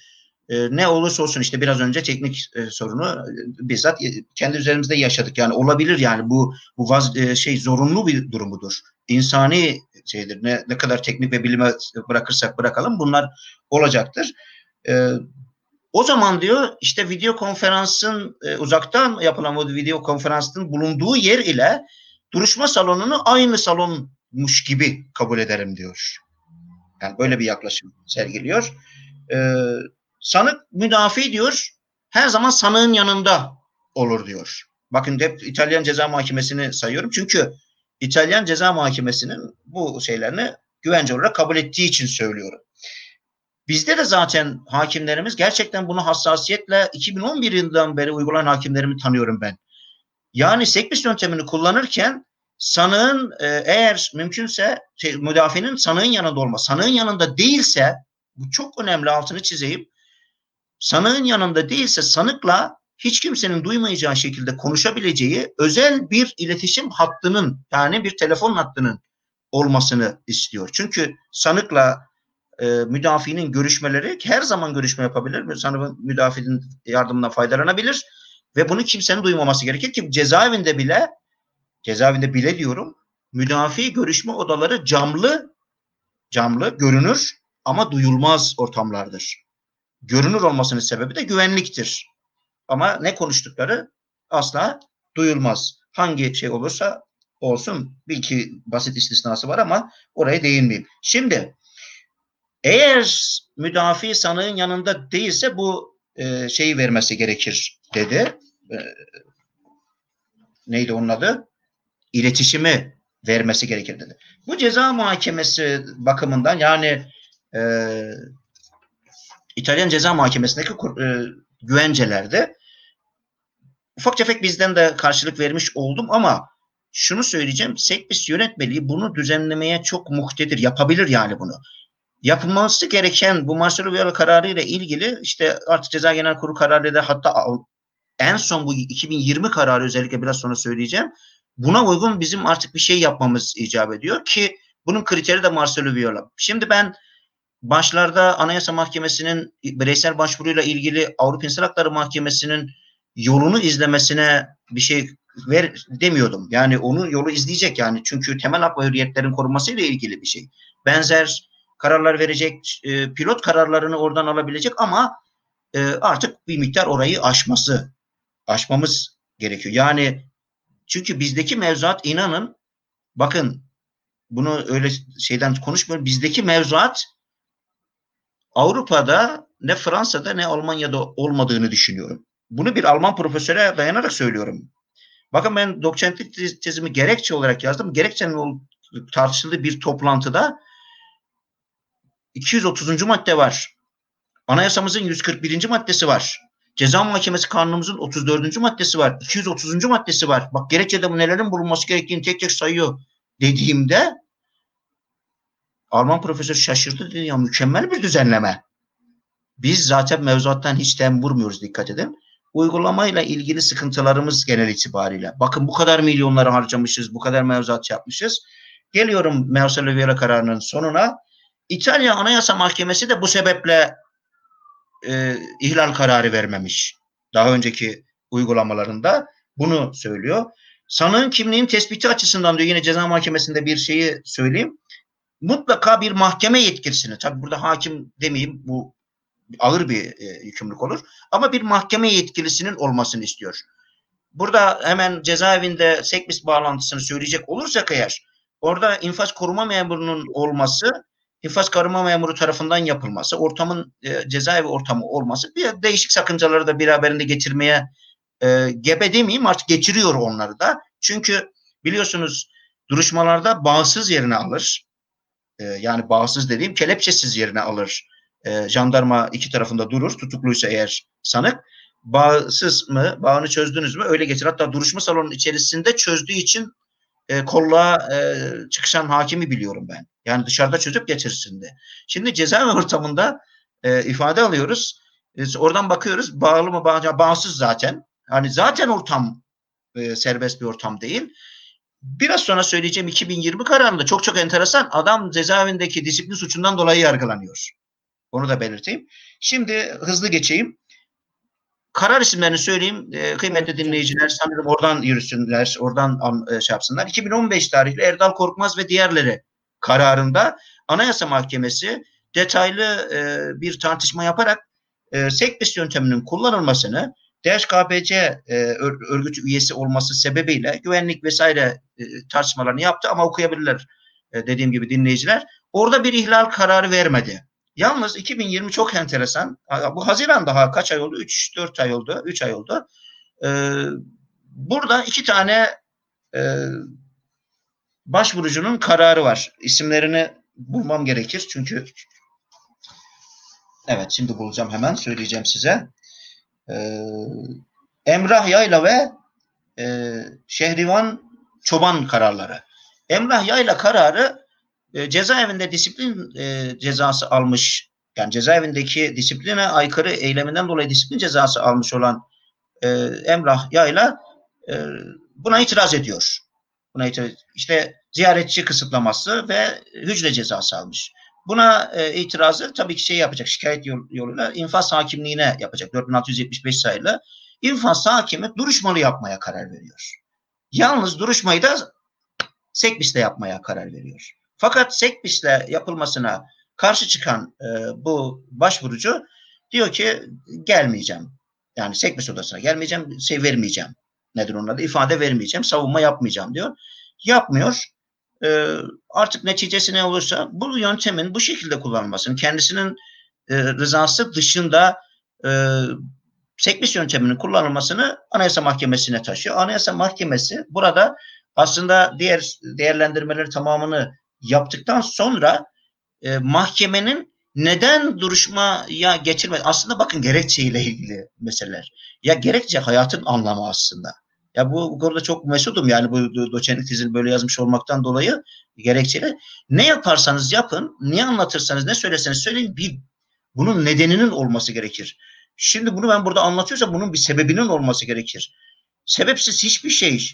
e, ne olursa olsun işte biraz önce teknik e, sorunu e, bizzat e, kendi üzerimizde yaşadık. Yani olabilir yani bu bu vaz, e, şey zorunlu bir durumudur. İnsani şeydir. Ne, ne kadar teknik ve bilime bırakırsak bırakalım bunlar olacaktır. E, o zaman diyor işte video konferansın e, uzaktan yapılan o video konferansın bulunduğu yer ile duruşma salonunu aynı salonmuş gibi kabul ederim diyor. Yani böyle bir yaklaşım sergiliyor. Ee, sanık müdafi diyor her zaman sanığın yanında olur diyor. Bakın hep İtalyan Ceza Mahkemesi'ni sayıyorum. Çünkü İtalyan Ceza Mahkemesi'nin bu şeylerini güvence olarak kabul ettiği için söylüyorum. Bizde de zaten hakimlerimiz gerçekten bunu hassasiyetle 2011 yılından beri uygulayan hakimlerimi tanıyorum ben. Yani sekbis yöntemini kullanırken sanığın e, eğer mümkünse şey, müdafinin sanığın yanında olması. Sanığın yanında değilse bu çok önemli altını çizeyim. Sanığın yanında değilse sanıkla hiç kimsenin duymayacağı şekilde konuşabileceği özel bir iletişim hattının yani bir telefon hattının olmasını istiyor. Çünkü sanıkla e, müdafinin görüşmeleri her zaman görüşme yapabilir. Sanık müdafinin yardımından faydalanabilir ve bunu kimsenin duymaması gerekir ki cezaevinde bile cezaevinde bile diyorum müdafi görüşme odaları camlı camlı görünür ama duyulmaz ortamlardır. Görünür olmasının sebebi de güvenliktir. Ama ne konuştukları asla duyulmaz. Hangi şey olursa olsun bir iki basit istisnası var ama oraya değinmeyeyim. Şimdi eğer müdafi sanığın yanında değilse bu e, şeyi vermesi gerekir dedi. E, neydi onun adı? İletişimi vermesi gerekir dedi. Bu ceza muhakemesi bakımından yani e, İtalyan Ceza Mahkemesi'ndeki e, güvencelerde ufak tefek bizden de karşılık vermiş oldum ama şunu söyleyeceğim. Sekbis yönetmeliği bunu düzenlemeye çok muhtedir. Yapabilir yani bunu. Yapılması gereken bu Marcelo Viola kararı ile ilgili işte artık Ceza Genel Kurulu kararı da hatta en son bu 2020 kararı özellikle biraz sonra söyleyeceğim. Buna uygun bizim artık bir şey yapmamız icap ediyor ki bunun kriteri de Marcelo Viola. Şimdi ben başlarda Anayasa Mahkemesi'nin bireysel başvuruyla ilgili Avrupa İnsan Hakları Mahkemesi'nin yolunu izlemesine bir şey ver demiyordum. Yani onu yolu izleyecek yani. Çünkü temel hak ve hürriyetlerin korunması ilgili bir şey. Benzer kararlar verecek, e, pilot kararlarını oradan alabilecek ama e, artık bir miktar orayı aşması, aşmamız gerekiyor. Yani çünkü bizdeki mevzuat inanın bakın bunu öyle şeyden konuşmuyorum. Bizdeki mevzuat Avrupa'da ne Fransa'da ne Almanya'da olmadığını düşünüyorum. Bunu bir Alman profesöre dayanarak söylüyorum. Bakın ben doçentlik tezimi gerekçe olarak yazdım. Gerekçenin tartışıldığı bir toplantıda 230. madde var. Anayasamızın 141. maddesi var. Ceza Mahkemesi Kanunumuzun 34. maddesi var. 230. maddesi var. Bak gerekçede bu nelerin bulunması gerektiğini tek tek sayıyor dediğimde Alman profesör şaşırdı dedi ya mükemmel bir düzenleme. Biz zaten mevzuattan hiç tem vurmuyoruz dikkat edin. uygulamayla ilgili sıkıntılarımız genel itibariyle. Bakın bu kadar milyonları harcamışız, bu kadar mevzuat yapmışız. Geliyorum Marcelo Vieira kararının sonuna. İtalya Anayasa Mahkemesi de bu sebeple e, ihlal kararı vermemiş. Daha önceki uygulamalarında bunu söylüyor. Sanığın kimliğin tespiti açısından diyor yine ceza mahkemesinde bir şeyi söyleyeyim. Mutlaka bir mahkeme yetkisini, tabi burada hakim demeyeyim bu ağır bir e, yükümlülük olur. Ama bir mahkeme yetkilisinin olmasını istiyor. Burada hemen cezaevinde sekbis bağlantısını söyleyecek olursak eğer orada infaz koruma memurunun olması infaz koruma memuru tarafından yapılması, ortamın e, cezaevi ortamı olması bir değişik sakıncaları da beraberinde getirmeye e, gebe demeyeyim artık getiriyor onları da. Çünkü biliyorsunuz duruşmalarda bağımsız yerine alır. E, yani bağımsız dediğim kelepçesiz yerine alır e, jandarma iki tarafında durur. Tutukluysa eğer sanık. Bağsız mı? Bağını çözdünüz mü? Öyle geçir. Hatta duruşma salonunun içerisinde çözdüğü için e, kolluğa e, çıkışan hakimi biliyorum ben. Yani dışarıda çözüp getirsin de. Şimdi cezaevi ortamında e, ifade alıyoruz. E, oradan bakıyoruz. Bağlı mı? Bağ, bağımsız zaten. Hani zaten ortam e, serbest bir ortam değil. Biraz sonra söyleyeceğim 2020 kararında çok çok enteresan. Adam cezaevindeki disiplin suçundan dolayı yargılanıyor. Onu da belirteyim. Şimdi hızlı geçeyim. Karar isimlerini söyleyeyim. E, kıymetli dinleyiciler sanırım oradan yürüsünler, oradan e, şey yapsınlar. 2015 tarihli Erdal Korkmaz ve diğerleri kararında Anayasa Mahkemesi detaylı e, bir tartışma yaparak e, sekbis yönteminin kullanılmasını DHKPC e, örgüt üyesi olması sebebiyle güvenlik vesaire e, tartışmalarını yaptı ama okuyabilirler e, dediğim gibi dinleyiciler. Orada bir ihlal kararı vermedi. Yalnız 2020 çok enteresan. Bu Haziran daha kaç ay oldu? 3-4 ay oldu. 3 ay oldu. Ee, burada iki tane e, başvurucunun kararı var. İsimlerini bulmam gerekir çünkü evet şimdi bulacağım hemen söyleyeceğim size. Ee, Emrah Yayla ve e, Şehrivan Çoban kararları. Emrah Yayla kararı e, cezaevinde disiplin e, cezası almış yani cezaevindeki disipline aykırı eyleminden dolayı disiplin cezası almış olan e, Emrah Yayla e, buna itiraz ediyor. Buna itiraz, işte ziyaretçi kısıtlaması ve hücre cezası almış. Buna e, itirazı tabii ki şey yapacak şikayet yol, yoluyla infaz hakimliğine yapacak 4675 sayılı. İnfaz hakimi duruşmalı yapmaya karar veriyor. Yalnız duruşmayı da sekbiste yapmaya karar veriyor. Fakat Sekbis'le yapılmasına karşı çıkan e, bu başvurucu diyor ki gelmeyeceğim. Yani Sekbis odasına gelmeyeceğim, şey vermeyeceğim. Nedir onun adı? İfade vermeyeceğim, savunma yapmayacağım diyor. Yapmıyor. E, artık neticesi ne olursa bu yöntemin bu şekilde kullanılmasının kendisinin e, rızası dışında e, Sekbis yönteminin kullanılmasını Anayasa Mahkemesi'ne taşıyor. Anayasa Mahkemesi burada aslında diğer değerlendirmeleri tamamını yaptıktan sonra e, mahkemenin neden duruşmaya geçirmedi? Aslında bakın gerekçeyle ilgili meseleler. Ya gerekçe hayatın anlamı aslında. Ya bu, bu konuda çok mesudum yani bu doçentlik tezini böyle yazmış olmaktan dolayı gerekçeyle. Ne yaparsanız yapın, ne anlatırsanız, ne söyleseniz söyleyin bir bunun nedeninin olması gerekir. Şimdi bunu ben burada anlatıyorsam bunun bir sebebinin olması gerekir. Sebepsiz hiçbir şey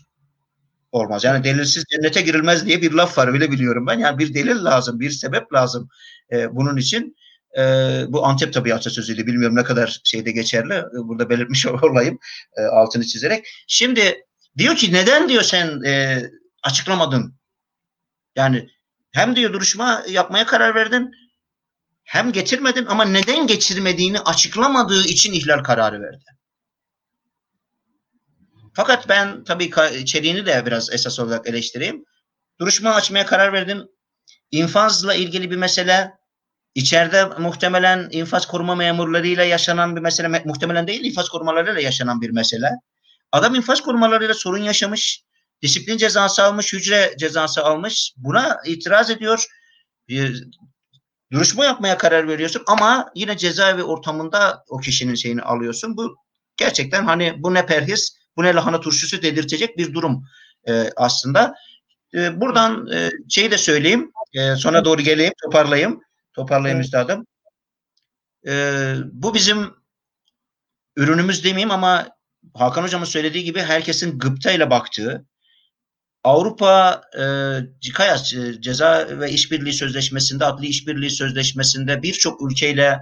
olmaz. Yani delilsiz cennete girilmez diye bir laf var öyle biliyorum ben. Yani bir delil lazım, bir sebep lazım e, bunun için. E, bu Antep tabii atasözüydü. Bilmiyorum ne kadar şeyde geçerli. Burada belirtmiş olayım e, altını çizerek. Şimdi diyor ki neden diyor sen e, açıklamadın? Yani hem diyor duruşma yapmaya karar verdin hem getirmedin ama neden geçirmediğini açıklamadığı için ihlal kararı verdi. Fakat ben tabii içeriğini de biraz esas olarak eleştireyim. Duruşma açmaya karar verdin. İnfazla ilgili bir mesele. İçeride muhtemelen infaz koruma memurlarıyla yaşanan bir mesele. Muhtemelen değil infaz korumalarıyla yaşanan bir mesele. Adam infaz korumalarıyla sorun yaşamış. Disiplin cezası almış, hücre cezası almış. Buna itiraz ediyor. Duruşma yapmaya karar veriyorsun ama yine cezaevi ortamında o kişinin şeyini alıyorsun. Bu gerçekten hani bu ne perhis bu ne lahana turşusu dedirtecek bir durum e, aslında. E, buradan e, şeyi de söyleyeyim. E, sona doğru geleyim, toparlayayım. Toparlayayım evet. üstadım. E, bu bizim ürünümüz demeyeyim ama Hakan Hocam'ın söylediği gibi herkesin gıptayla baktığı Avrupa e, CIKAYAS e, Ceza ve İşbirliği Sözleşmesi'nde, Adli İşbirliği Sözleşmesi'nde birçok ülkeyle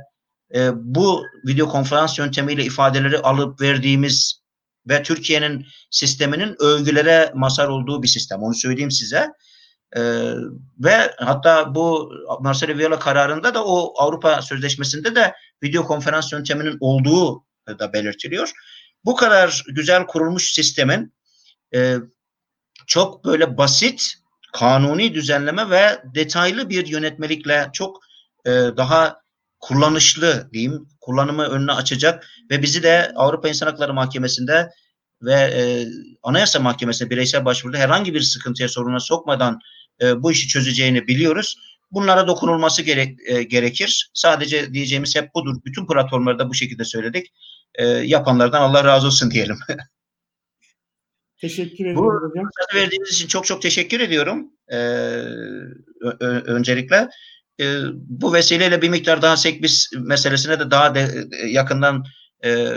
e, bu video konferans yöntemiyle ifadeleri alıp verdiğimiz ve Türkiye'nin sisteminin övgülere mazhar olduğu bir sistem. Onu söyleyeyim size. E, ve hatta bu Marcelo Viola kararında da o Avrupa Sözleşmesi'nde de video konferans yönteminin olduğu da belirtiliyor. Bu kadar güzel kurulmuş sistemin e, çok böyle basit kanuni düzenleme ve detaylı bir yönetmelikle çok e, daha kullanışlı diyeyim, kullanımı önüne açacak ve bizi de Avrupa İnsan Hakları Mahkemesi'nde ve e, Anayasa Mahkemesi'nde bireysel başvuruda herhangi bir sıkıntıya soruna sokmadan e, bu işi çözeceğini biliyoruz. Bunlara dokunulması gerek, e, gerekir. Sadece diyeceğimiz hep budur. Bütün platformlarda bu şekilde söyledik. E, yapanlardan Allah razı olsun diyelim. Teşekkür ederim Bu hocam. verdiğiniz için çok çok teşekkür ediyorum. Ee, öncelikle. Ee, bu vesileyle bir miktar daha sekbis meselesine de daha de, yakından e,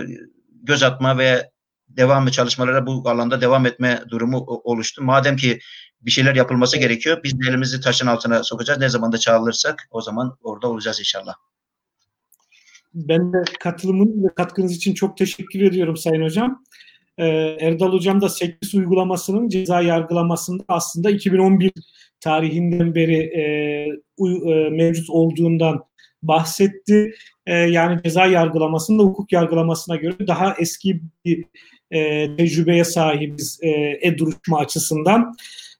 göz atma ve devamlı çalışmalara bu alanda devam etme durumu oluştu. Madem ki bir şeyler yapılması gerekiyor, biz de elimizi taşın altına sokacağız. Ne zaman da çağrılırsak o zaman orada olacağız inşallah. Ben de katılımın ve katkınız için çok teşekkür ediyorum Sayın Hocam. Ee, Erdal Hocam da 8 uygulamasının ceza yargılamasında aslında 2011 tarihinden beri e, e, mevcut olduğundan bahsetti. E, yani ceza yargılamasında hukuk yargılamasına göre daha eski bir e, tecrübeye sahibiz e, e-duruşma açısından.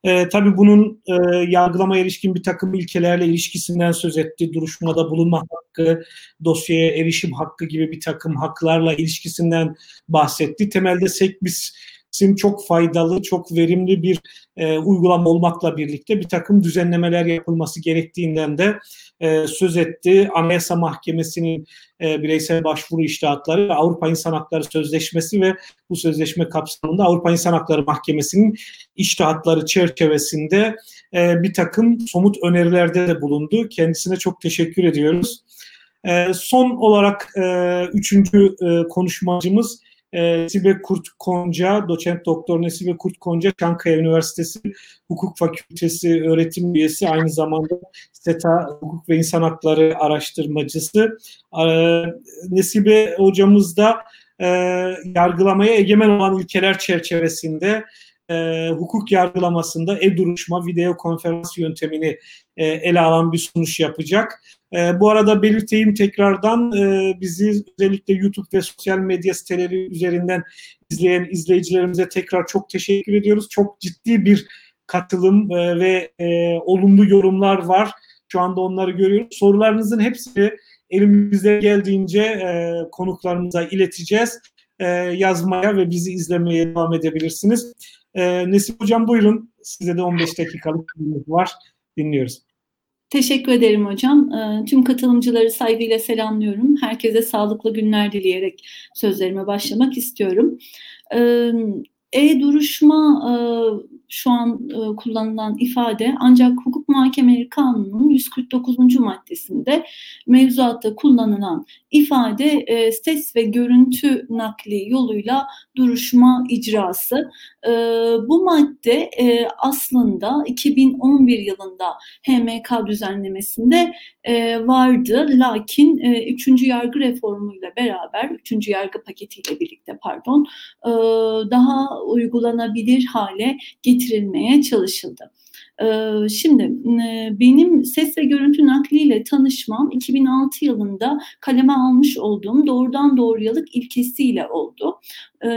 E, tabii bunun e, yargılamaya ilişkin bir takım ilkelerle ilişkisinden söz etti. Duruşmada bulunma hakkı, dosyaya erişim hakkı gibi bir takım haklarla ilişkisinden bahsetti. Temelde SEKBİS sim çok faydalı, çok verimli bir e, uygulama olmakla birlikte bir takım düzenlemeler yapılması gerektiğinden de e, söz etti. Anayasa Mahkemesi'nin e, bireysel başvuru iştahatları, Avrupa İnsan Hakları Sözleşmesi ve bu sözleşme kapsamında Avrupa İnsan Hakları Mahkemesi'nin iştahatları çerçevesinde e, bir takım somut önerilerde de bulundu. Kendisine çok teşekkür ediyoruz. E, son olarak e, üçüncü e, konuşmacımız e, Nesibe Kurt Konca, doçent doktor Nesibe Kurt Konca, Çankaya Üniversitesi Hukuk Fakültesi öğretim üyesi, aynı zamanda SETA Hukuk ve İnsan Hakları araştırmacısı. E, Nesibe hocamız da e, yargılamaya egemen olan ülkeler çerçevesinde e, hukuk yargılamasında e-duruşma, video konferans yöntemini e, ele alan bir sunuş yapacak. E, bu arada belirteyim tekrardan e, bizi özellikle YouTube ve sosyal medya siteleri üzerinden izleyen izleyicilerimize tekrar çok teşekkür ediyoruz. Çok ciddi bir katılım e, ve e, olumlu yorumlar var. Şu anda onları görüyoruz. Sorularınızın hepsini elimizde geldiğince e, konuklarımıza ileteceğiz. E, yazmaya ve bizi izlemeye devam edebilirsiniz. E, Nesip Hocam buyurun. Size de 15 dakikalık var. Dinliyoruz. Teşekkür ederim hocam. Ee, tüm katılımcıları saygıyla selamlıyorum. Herkese sağlıklı günler dileyerek sözlerime başlamak istiyorum. Ee, e-duruşma e, şu an e, kullanılan ifade ancak hukuk muhakemeleri kanununun 149. maddesinde mevzuatta kullanılan ifade e, ses ve görüntü nakli yoluyla duruşma icrası. E, bu madde e, aslında 2011 yılında HMK düzenlemesinde e, vardı. Lakin e, 3. yargı reformuyla beraber, 3. yargı paketiyle birlikte pardon, e, daha uygulanabilir hale getirilmeye çalışıldı. Ee, şimdi e, benim ses ve görüntü nakliyle tanışmam 2006 yılında kaleme almış olduğum doğrudan doğruyalık ilkesiyle oldu.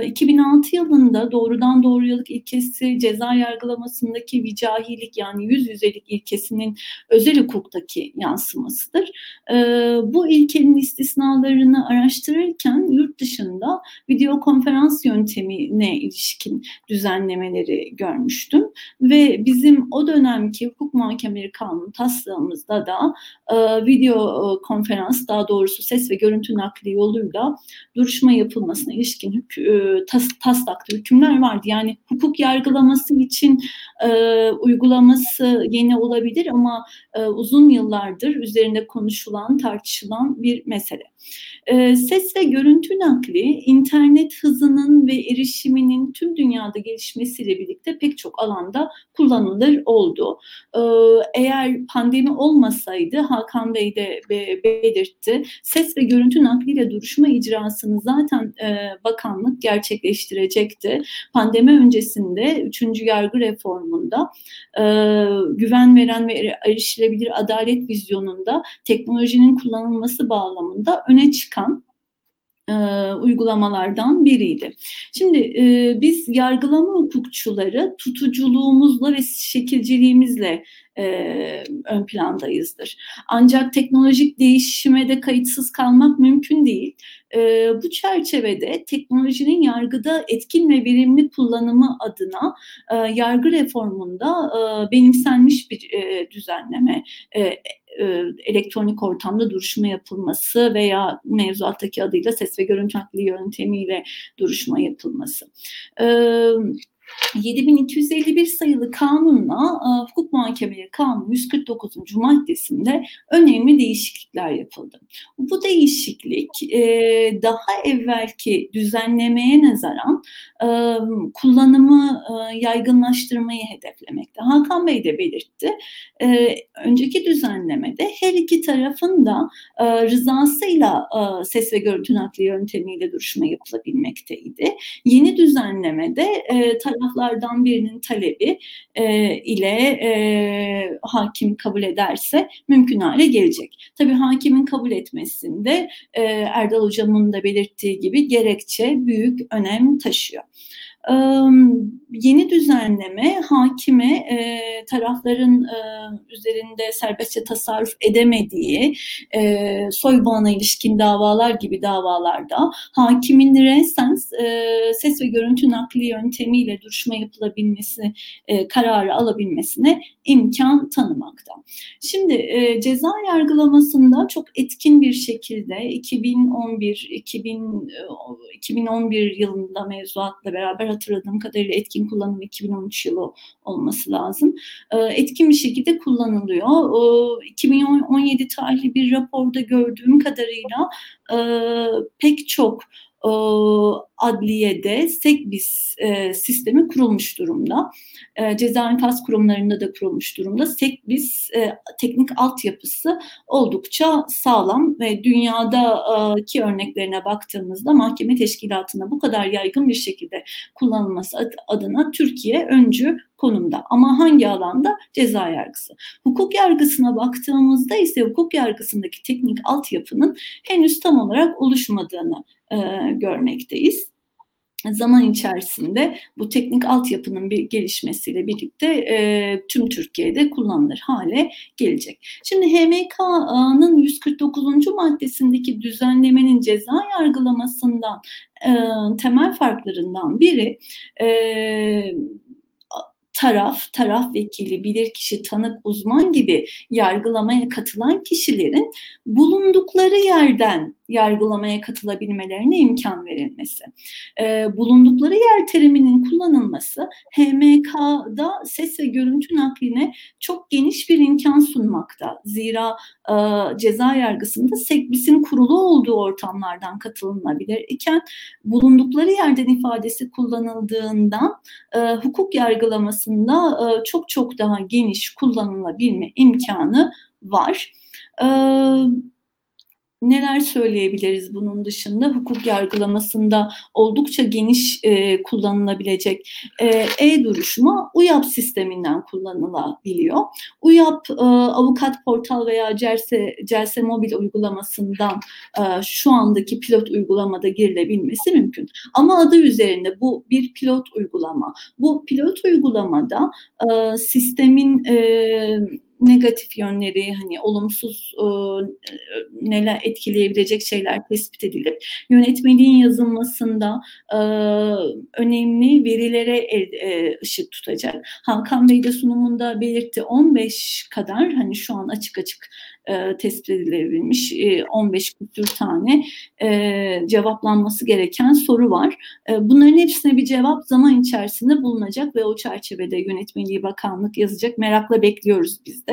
2006 ee, yılında doğrudan doğruyalık ilkesi ceza yargılamasındaki vicahilik yani yüz yüzelik ilkesinin özel hukuktaki yansımasıdır. Ee, bu ilkenin istisnalarını araştırırken yurt dışında video konferans yöntemine ilişkin düzenlemeleri görmüştüm ve bizim o dönemki hukuk muhakemeleri kanunu taslağımızda da e, video e, konferans daha doğrusu ses ve görüntü nakli yoluyla duruşma yapılmasına ilişkin hük, e, tas, taslakta hükümler vardı. Yani hukuk yargılaması için e, uygulaması yeni olabilir ama e, uzun yıllardır üzerinde konuşulan, tartışılan bir mesele. E, ses ve görüntü nakli internet hızının ve erişiminin tüm dünyada gelişmesiyle birlikte pek çok alanda kullanılır oldu. E, eğer pandemi olmasaydı Hakan Bey de belirtti. Ses ve görüntü nakliyle duruşma icrasını zaten e, bakanlık gerçekleştirecekti. Pandemi öncesinde 3. yargı reformunda e, güven veren ve erişilebilir adalet vizyonunda teknolojinin kullanılması bağlamında öne çıkan e, uygulamalardan biriydi. Şimdi e, biz yargılama hukukçuları tutuculuğumuzla ve şekilciliğimizle e, ön plandayızdır. Ancak teknolojik değişime de kayıtsız kalmak mümkün değil. E, bu çerçevede teknolojinin yargıda etkin ve verimli kullanımı adına e, yargı reformunda e, benimsenmiş bir e, düzenleme e, elektronik ortamda duruşma yapılması veya mevzuattaki adıyla ses ve görüntü nakli yöntemiyle duruşma yapılması. Evet 7251 sayılı kanunla e, hukuk muhakemeleri kanunu 149. maddesinde önemli değişiklikler yapıldı. Bu değişiklik e, daha evvelki düzenlemeye nazaran e, kullanımı yaygınlaştırmayı hedeflemekte. Hakan Bey de belirtti. Önceki düzenlemede her iki tarafın da rızasıyla ses ve görüntü nakli yöntemiyle duruşma yapılabilmekteydi. Yeni düzenlemede e, taraflardan birinin talebi e, ile e, hakim kabul ederse mümkün hale gelecek. Tabii hakimin kabul etmesinde e, Erdal Hocam'ın da belirttiği gibi gerekçe büyük önem taşıyor yeni düzenleme hakime e, tarafların e, üzerinde serbestçe tasarruf edemediği e, soybağına ilişkin davalar gibi davalarda hakimin resens e, ses ve görüntü nakli yöntemiyle duruşma yapılabilmesi e, kararı alabilmesine imkan tanımakta. Şimdi e, ceza yargılamasında çok etkin bir şekilde 2011 2000, 2011 yılında mevzuatla beraber hatırladığım kadarıyla etkin kullanım 2013 yılı olması lazım. E, etkin bir şekilde kullanılıyor. E, 2017 tarihli bir raporda gördüğüm kadarıyla e, pek çok e, adliyede SEKBİS e, sistemi kurulmuş durumda. E, ceza infaz kurumlarında da kurulmuş durumda. SEKBİS e, teknik altyapısı oldukça sağlam ve dünyadaki örneklerine baktığımızda mahkeme teşkilatına bu kadar yaygın bir şekilde kullanılması adına Türkiye öncü konumda. Ama hangi alanda? Ceza yargısı. Hukuk yargısına baktığımızda ise hukuk yargısındaki teknik altyapının henüz tam olarak oluşmadığını e, görmekteyiz zaman içerisinde bu teknik altyapının bir gelişmesiyle birlikte e, tüm Türkiye'de kullanılır hale gelecek. Şimdi HMK'nın 149. maddesindeki düzenlemenin ceza yargılamasından e, temel farklarından biri e, taraf, taraf vekili, bilirkişi, tanık, uzman gibi yargılamaya katılan kişilerin bulundukları yerden yargılamaya katılabilmelerine imkan verilmesi. E, bulundukları yer teriminin kullanılması HMK'da ses ve görüntü nakline çok geniş bir imkan sunmakta. Zira e, ceza yargısında sekbisin kurulu olduğu ortamlardan katılınabilir iken bulundukları yerden ifadesi kullanıldığından e, hukuk yargılamasında e, çok çok daha geniş kullanılabilme imkanı var. Evet neler söyleyebiliriz bunun dışında? Hukuk yargılamasında oldukça geniş e, kullanılabilecek e, e-duruşma UYAP sisteminden kullanılabiliyor. UYAP e, avukat portal veya Celse, Celse mobil uygulamasından e, şu andaki pilot uygulamada girilebilmesi mümkün. Ama adı üzerinde bu bir pilot uygulama. Bu pilot uygulamada e, sistemin e, negatif yönleri hani olumsuz e, neler etkileyebilecek şeyler tespit edilip yönetmeliğin yazılmasında e, önemli verilere el, e, ışık tutacak. Hakan Bey de sunumunda belirtti 15 kadar hani şu an açık açık e, tespit edilebilmiş e, 15 küsür tane e, cevaplanması gereken soru var. E, bunların hepsine bir cevap zaman içerisinde bulunacak ve o çerçevede yönetmeliği bakanlık yazacak. Merakla bekliyoruz biz de.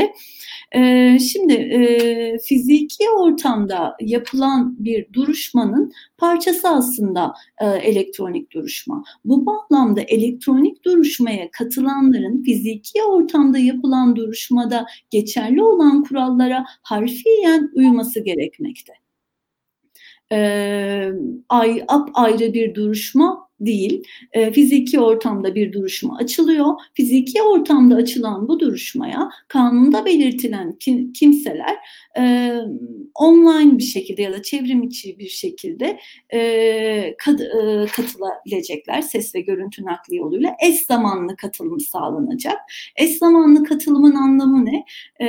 E, şimdi e, fiziki ortamda yapılan bir duruşmanın parçası aslında e, elektronik duruşma. Bu bağlamda elektronik duruşmaya katılanların fiziki ortamda yapılan duruşmada geçerli olan kurallara harfiyen uyması gerekmekte. Ee, ay, ayrı bir duruşma değil. E, fiziki ortamda bir duruşma açılıyor. Fiziki ortamda açılan bu duruşmaya kanunda belirtilen kim, kimseler e, online bir şekilde ya da çevrim içi bir şekilde e, kat, e, katılabilecekler. Ses ve görüntü nakli yoluyla eş zamanlı katılım sağlanacak. Eş zamanlı katılımın anlamı ne? E,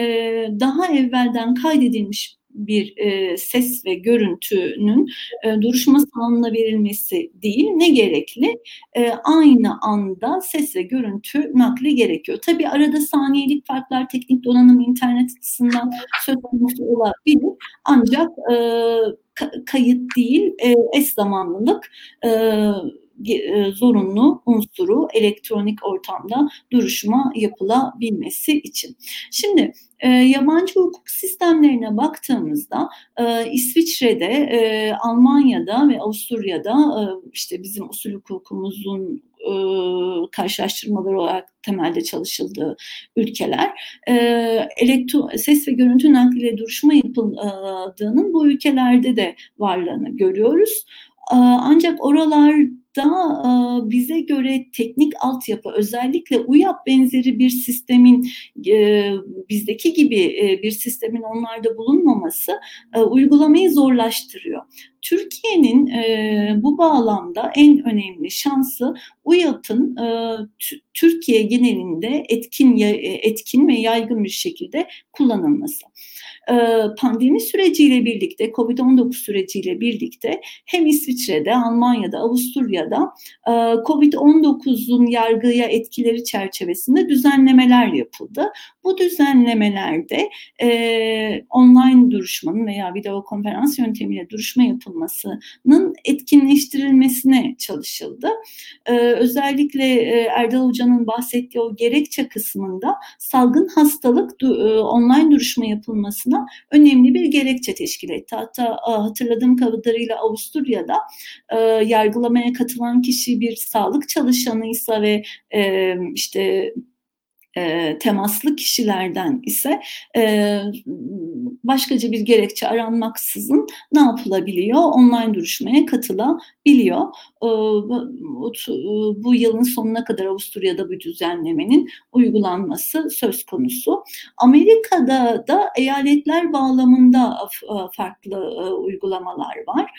daha evvelden kaydedilmiş bir e, ses ve görüntünün e, duruşma salonuna verilmesi değil ne gerekli? E, aynı anda ses ve görüntü nakli gerekiyor. Tabi arada saniyelik farklar teknik donanım internet açısından söz konusu olabilir ancak e, kayıt değil e, eş zamanlılık e, zorunlu unsuru elektronik ortamda duruşma yapılabilmesi için. Şimdi e, yabancı hukuk sistemlerine baktığımızda e, İsviçre'de, e, Almanya'da ve Avusturya'da e, işte bizim usul hukukumuzun e, karşılaştırmaları olarak temelde çalışıldığı ülkeler e, elektro, ses ve görüntü nakliyle duruşma yapıldığının bu ülkelerde de varlığını görüyoruz. E, ancak oralar da e, bize göre teknik altyapı özellikle UYAP benzeri bir sistemin e, bizdeki gibi e, bir sistemin onlarda bulunmaması uygulamayı zorlaştırıyor. Türkiye'nin e, bu bağlamda en önemli şansı UYAP'ın e, Türkiye genelinde etkin etkin ve yaygın bir şekilde kullanılması. Ee, pandemi süreciyle birlikte, Covid-19 süreciyle birlikte hem İsviçre'de, Almanya'da, Avusturya'da e, Covid-19'un yargıya etkileri çerçevesinde düzenlemeler yapıldı. Bu düzenlemelerde e, online duruşmanın veya video konferans yöntemiyle duruşma yapılmasının etkinleştirilmesine çalışıldı. E, özellikle Erdal Hoca'nın bahsettiği o gerekçe kısmında salgın hastalık online duruşma yapılmasına önemli bir gerekçe teşkil etti. Hatta hatırladığım kadarıyla Avusturya'da e, yargılamaya katılan kişi bir sağlık çalışanıysa ve e, işte e, temaslı kişilerden ise e, başkaca bir gerekçe aranmaksızın ne yapılabiliyor? Online duruşmaya katılabiliyor. E, bu yılın sonuna kadar Avusturya'da bu düzenlemenin uygulanması söz konusu. Amerika'da da eyaletler bağlamında farklı uygulamalar var.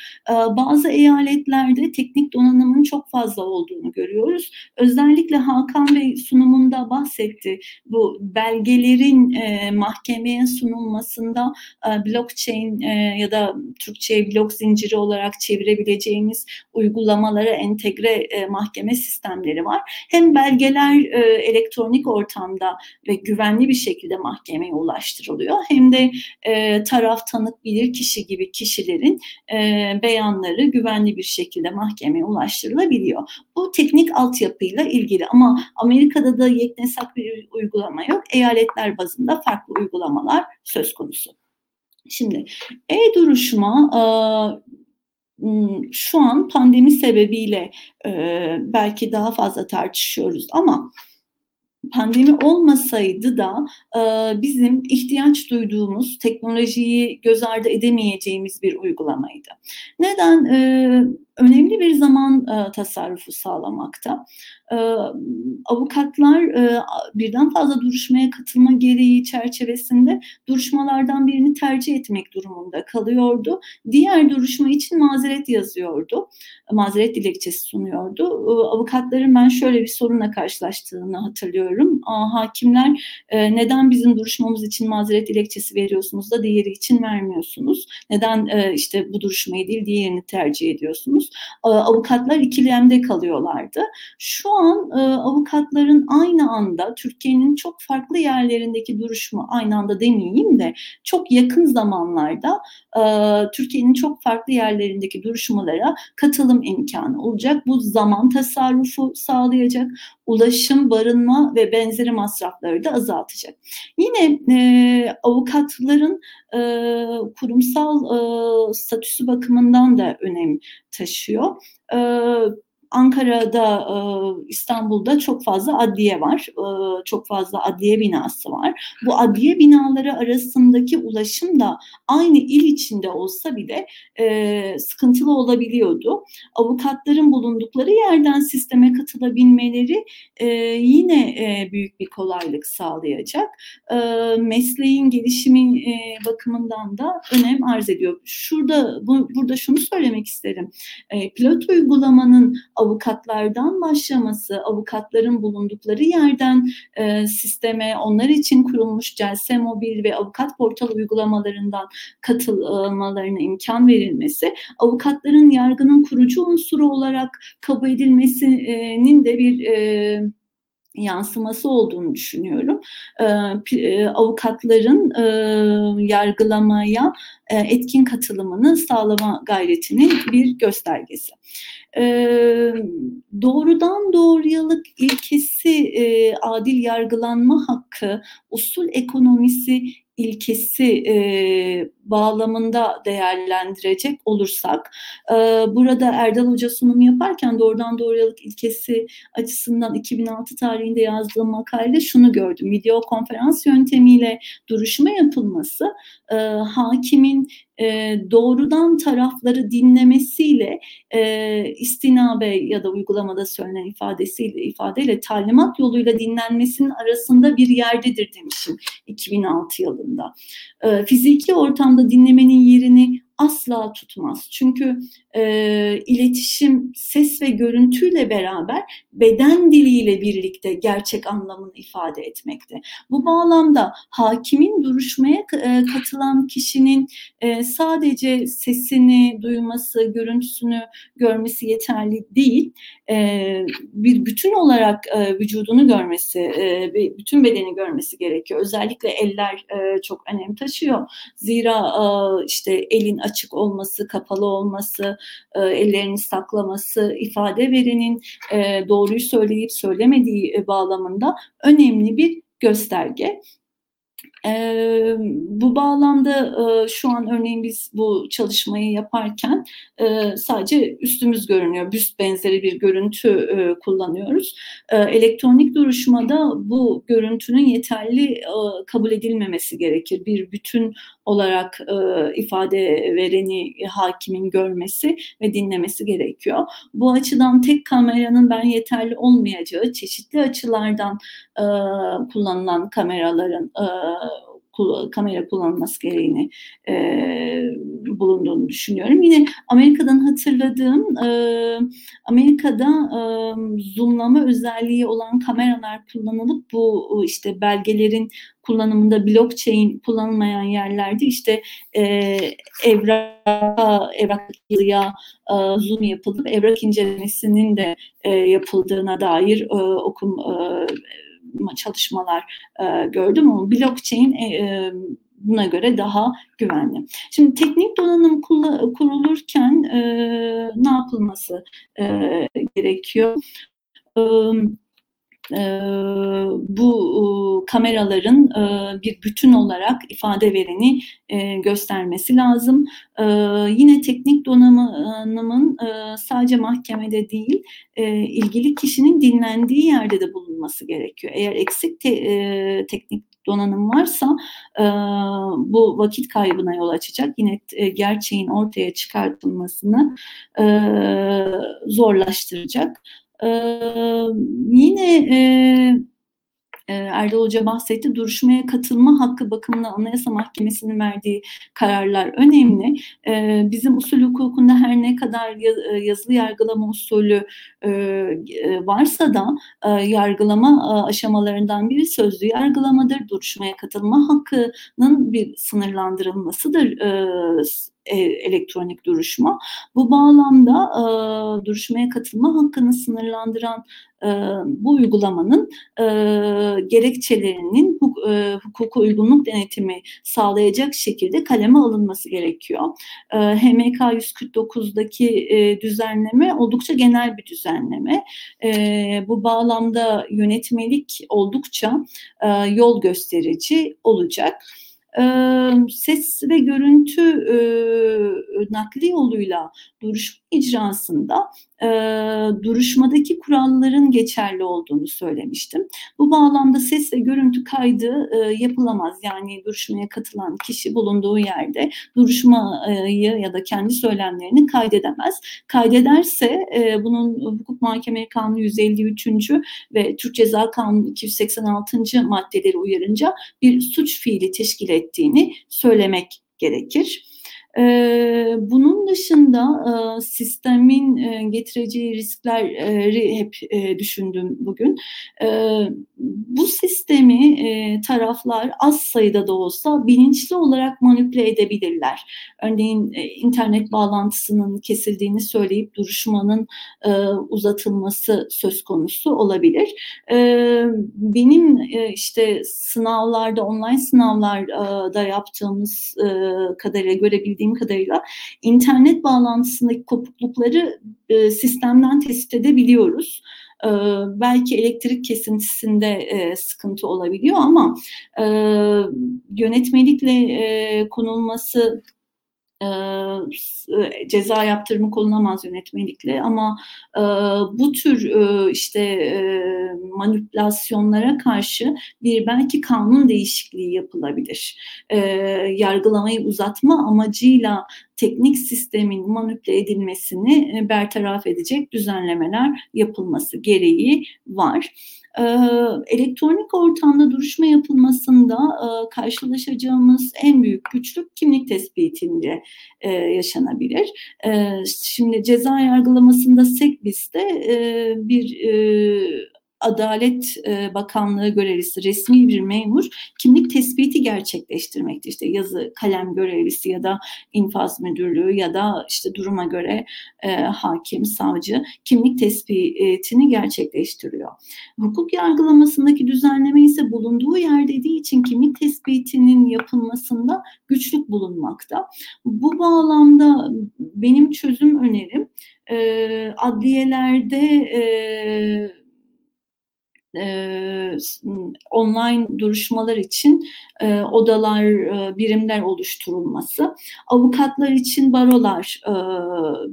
Bazı eyaletlerde teknik donanımın çok fazla olduğunu görüyoruz. Özellikle Hakan Bey sunumunda bahsetti etti. Bu belgelerin e, mahkemeye sunulmasında e, blockchain e, ya da Türkçe blok zinciri olarak çevirebileceğimiz uygulamalara entegre e, mahkeme sistemleri var. Hem belgeler e, elektronik ortamda ve güvenli bir şekilde mahkemeye ulaştırılıyor hem de e, taraf tanık bilir kişi gibi kişilerin e, beyanları güvenli bir şekilde mahkemeye ulaştırılabiliyor. Bu teknik altyapıyla ilgili ama Amerika'da da yeknesak bir bir uygulama yok. Eyaletler bazında farklı uygulamalar söz konusu. Şimdi e-duruşma şu an pandemi sebebiyle belki daha fazla tartışıyoruz ama pandemi olmasaydı da bizim ihtiyaç duyduğumuz teknolojiyi göz ardı edemeyeceğimiz bir uygulamaydı. Neden? Önemli bir zaman e, tasarrufu sağlamakta. E, avukatlar e, birden fazla duruşmaya katılma gereği çerçevesinde duruşmalardan birini tercih etmek durumunda kalıyordu. Diğer duruşma için mazeret yazıyordu. Mazeret dilekçesi sunuyordu. E, avukatların ben şöyle bir sorunla karşılaştığını hatırlıyorum. Aa, hakimler e, neden bizim duruşmamız için mazeret dilekçesi veriyorsunuz da diğeri için vermiyorsunuz? Neden e, işte bu duruşmayı değil diğerini tercih ediyorsunuz? E, avukatlar ikilemde kalıyorlardı. Şu an e, avukatların aynı anda Türkiye'nin çok farklı yerlerindeki duruşma aynı anda demeyeyim de çok yakın zamanlarda e, Türkiye'nin çok farklı yerlerindeki duruşmalara katılım imkanı olacak. Bu zaman tasarrufu sağlayacak, ulaşım, barınma ve benzeri masrafları da azaltacak. Yine e, avukatların e, kurumsal e, statüsü bakımından da önem taşıyor. Ankara'da, e, İstanbul'da çok fazla adliye var. E, çok fazla adliye binası var. Bu adliye binaları arasındaki ulaşım da aynı il içinde olsa bile e, sıkıntılı olabiliyordu. Avukatların bulundukları yerden sisteme katılabilmeleri yine büyük bir kolaylık sağlayacak. Mesleğin gelişimi bakımından da önem arz ediyor. Şurada bu, burada şunu söylemek isterim. Pilot uygulamanın avukatlardan başlaması, avukatların bulundukları yerden e, sisteme, onlar için kurulmuş Celse Mobil ve Avukat Portal uygulamalarından katılmalarına imkan verilmesi, avukatların yargının kurucu unsuru olarak kabul edilmesinin de bir e, yansıması olduğunu düşünüyorum. E, avukatların e, yargılamaya e, etkin katılımını sağlama gayretinin bir göstergesi e, doğrudan doğruyalık ilkesi, e, adil yargılanma hakkı, usul ekonomisi ilkesi e, bağlamında değerlendirecek olursak e, burada Erdal Hoca sunum yaparken doğrudan doğruyalık ilkesi açısından 2006 tarihinde yazdığım makalede şunu gördüm. Video konferans yöntemiyle duruşma yapılması e, hakimin e, doğrudan tarafları dinlemesiyle e, istinabe ya da uygulamada söylenen ifadesiyle ifadeyle talimat yoluyla dinlenmesinin arasında bir yerdedir demişim 2006 yılında. E, fiziki ortamda dinlemenin yerini asla tutmaz. Çünkü e, iletişim ses ve görüntüyle beraber beden diliyle birlikte gerçek anlamını ifade etmekte. Bu bağlamda hakimin duruşmaya e, katılan kişinin e, sadece sesini duyması, görüntüsünü görmesi yeterli değil. E, bir bütün olarak e, vücudunu görmesi, e, bütün bedeni görmesi gerekiyor. Özellikle eller e, çok önem taşıyor. Zira e, işte elin açık olması, kapalı olması, e, ellerini saklaması, ifade verenin e, doğruyu söyleyip söylemediği e, bağlamında önemli bir gösterge. E, bu bağlamda e, şu an örneğin biz bu çalışmayı yaparken e, sadece üstümüz görünüyor. Büst benzeri bir görüntü e, kullanıyoruz. E, elektronik duruşmada bu görüntünün yeterli e, kabul edilmemesi gerekir. Bir bütün olarak e, ifade vereni hakimin görmesi ve dinlemesi gerekiyor. Bu açıdan tek kameranın ben yeterli olmayacağı çeşitli açılardan e, kullanılan kameraların e, kamera kullanılması gereğini e, bulunduğunu düşünüyorum. Yine Amerika'dan hatırladığım e, Amerika'da e, zoomlama özelliği olan kameralar kullanılıp bu işte belgelerin kullanımında blockchain kullanılmayan yerlerde işte e, evrak, evrak yazıya e, zoom yapılıp evrak incelemesinin de e, yapıldığına dair e, okum e, çalışmalar e, gördüm ama blockchain e, e, buna göre daha güvenli. Şimdi teknik donanım kurulurken e, ne yapılması e, gerekiyor? E, bu kameraların bir bütün olarak ifade vereni göstermesi lazım. Yine teknik donanımın sadece mahkemede değil ilgili kişinin dinlendiği yerde de bulunması gerekiyor. Eğer eksik te- teknik donanım varsa e, bu vakit kaybına yol açacak. Yine e, gerçeğin ortaya çıkartılmasını e, zorlaştıracak. Ee, yine e, e, Erdal Hoca bahsetti. Duruşmaya katılma hakkı bakımından Anayasa Mahkemesi'nin verdiği kararlar önemli. E, bizim usul hukukunda her ne kadar e, yazılı yargılama usulü varsa da yargılama aşamalarından biri sözlü yargılamadır. Duruşmaya katılma hakkının bir sınırlandırılmasıdır elektronik duruşma. Bu bağlamda e, duruşmaya katılma hakkını sınırlandıran e, bu uygulamanın e, gerekçelerinin huk, e, hukuka uygunluk denetimi sağlayacak şekilde kaleme alınması gerekiyor. E, HMK 149'daki e, düzenleme oldukça genel bir düzenleme. E, bu bağlamda yönetmelik oldukça e, yol gösterici olacak e, ses ve görüntü nakli yoluyla duruşma icrasında e, duruşmadaki kuralların geçerli olduğunu söylemiştim. Bu bağlamda ses ve görüntü kaydı e, yapılamaz. Yani duruşmaya katılan kişi bulunduğu yerde duruşmayı ya da kendi söylemlerini kaydedemez. Kaydederse e, bunun Hukuk Muhakeme Kanunu 153. ve Türk Ceza Kanunu 286. maddeleri uyarınca bir suç fiili teşkil ettiğini söylemek gerekir. E, bunun dışında e, sistemin e, getireceği riskleri hep e, düşündüm bugün. E, bu sistemi taraflar az sayıda da olsa bilinçli olarak manipüle edebilirler. Örneğin internet bağlantısının kesildiğini söyleyip duruşmanın uzatılması söz konusu olabilir. E, benim işte sınavlarda, online sınavlarda yaptığımız kadarıyla görebildiğim bildiğim kadarıyla internet bağlantısındaki kopuklukları e, sistemden tespit edebiliyoruz. E, belki elektrik kesintisinde e, sıkıntı olabiliyor ama e, yönetmelikle e, konulması e, ceza yaptırımı kullanamaz yönetmelikle ama e, bu tür e, işte e, manipülasyonlara karşı bir belki kanun değişikliği yapılabilir. E, yargılamayı uzatma amacıyla teknik sistemin manipüle edilmesini e, bertaraf edecek düzenlemeler yapılması gereği var. E, elektronik ortamda duruşma yapılmasında e, karşılaşacağımız en büyük güçlük kimlik tespitinde yaşanabilir. Şimdi ceza yargılamasında SEKBİS'te bir Adalet e, Bakanlığı görevlisi resmi bir memur kimlik tespiti gerçekleştirmekte. İşte yazı kalem görevlisi ya da infaz müdürlüğü ya da işte duruma göre e, hakim, savcı kimlik tespitini gerçekleştiriyor. Hukuk yargılamasındaki düzenleme ise bulunduğu yer dediği için kimlik tespitinin yapılmasında güçlük bulunmakta. Bu bağlamda benim çözüm önerim e, adliyelerde e, e, online duruşmalar için e, odalar, e, birimler oluşturulması, avukatlar için barolar e,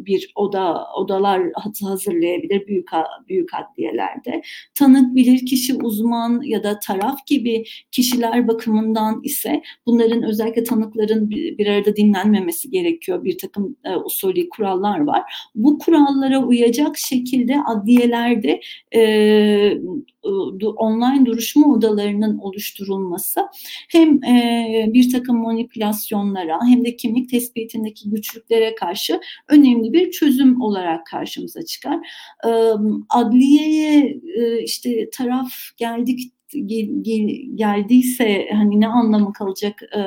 bir oda odalar hazırlayabilir büyük büyük adliyelerde. Tanık, bilir kişi, uzman ya da taraf gibi kişiler bakımından ise bunların özellikle tanıkların bir, bir arada dinlenmemesi gerekiyor. Bir takım e, usulü kurallar var. Bu kurallara uyacak şekilde adliyelerde e, online duruşma odalarının oluşturulması hem e, bir takım manipülasyonlara hem de kimlik tespitindeki güçlüklere karşı önemli bir çözüm olarak karşımıza çıkar. E, adliyeye e, işte taraf geldik gel, gel, geldiyse hani ne anlamı kalacak e,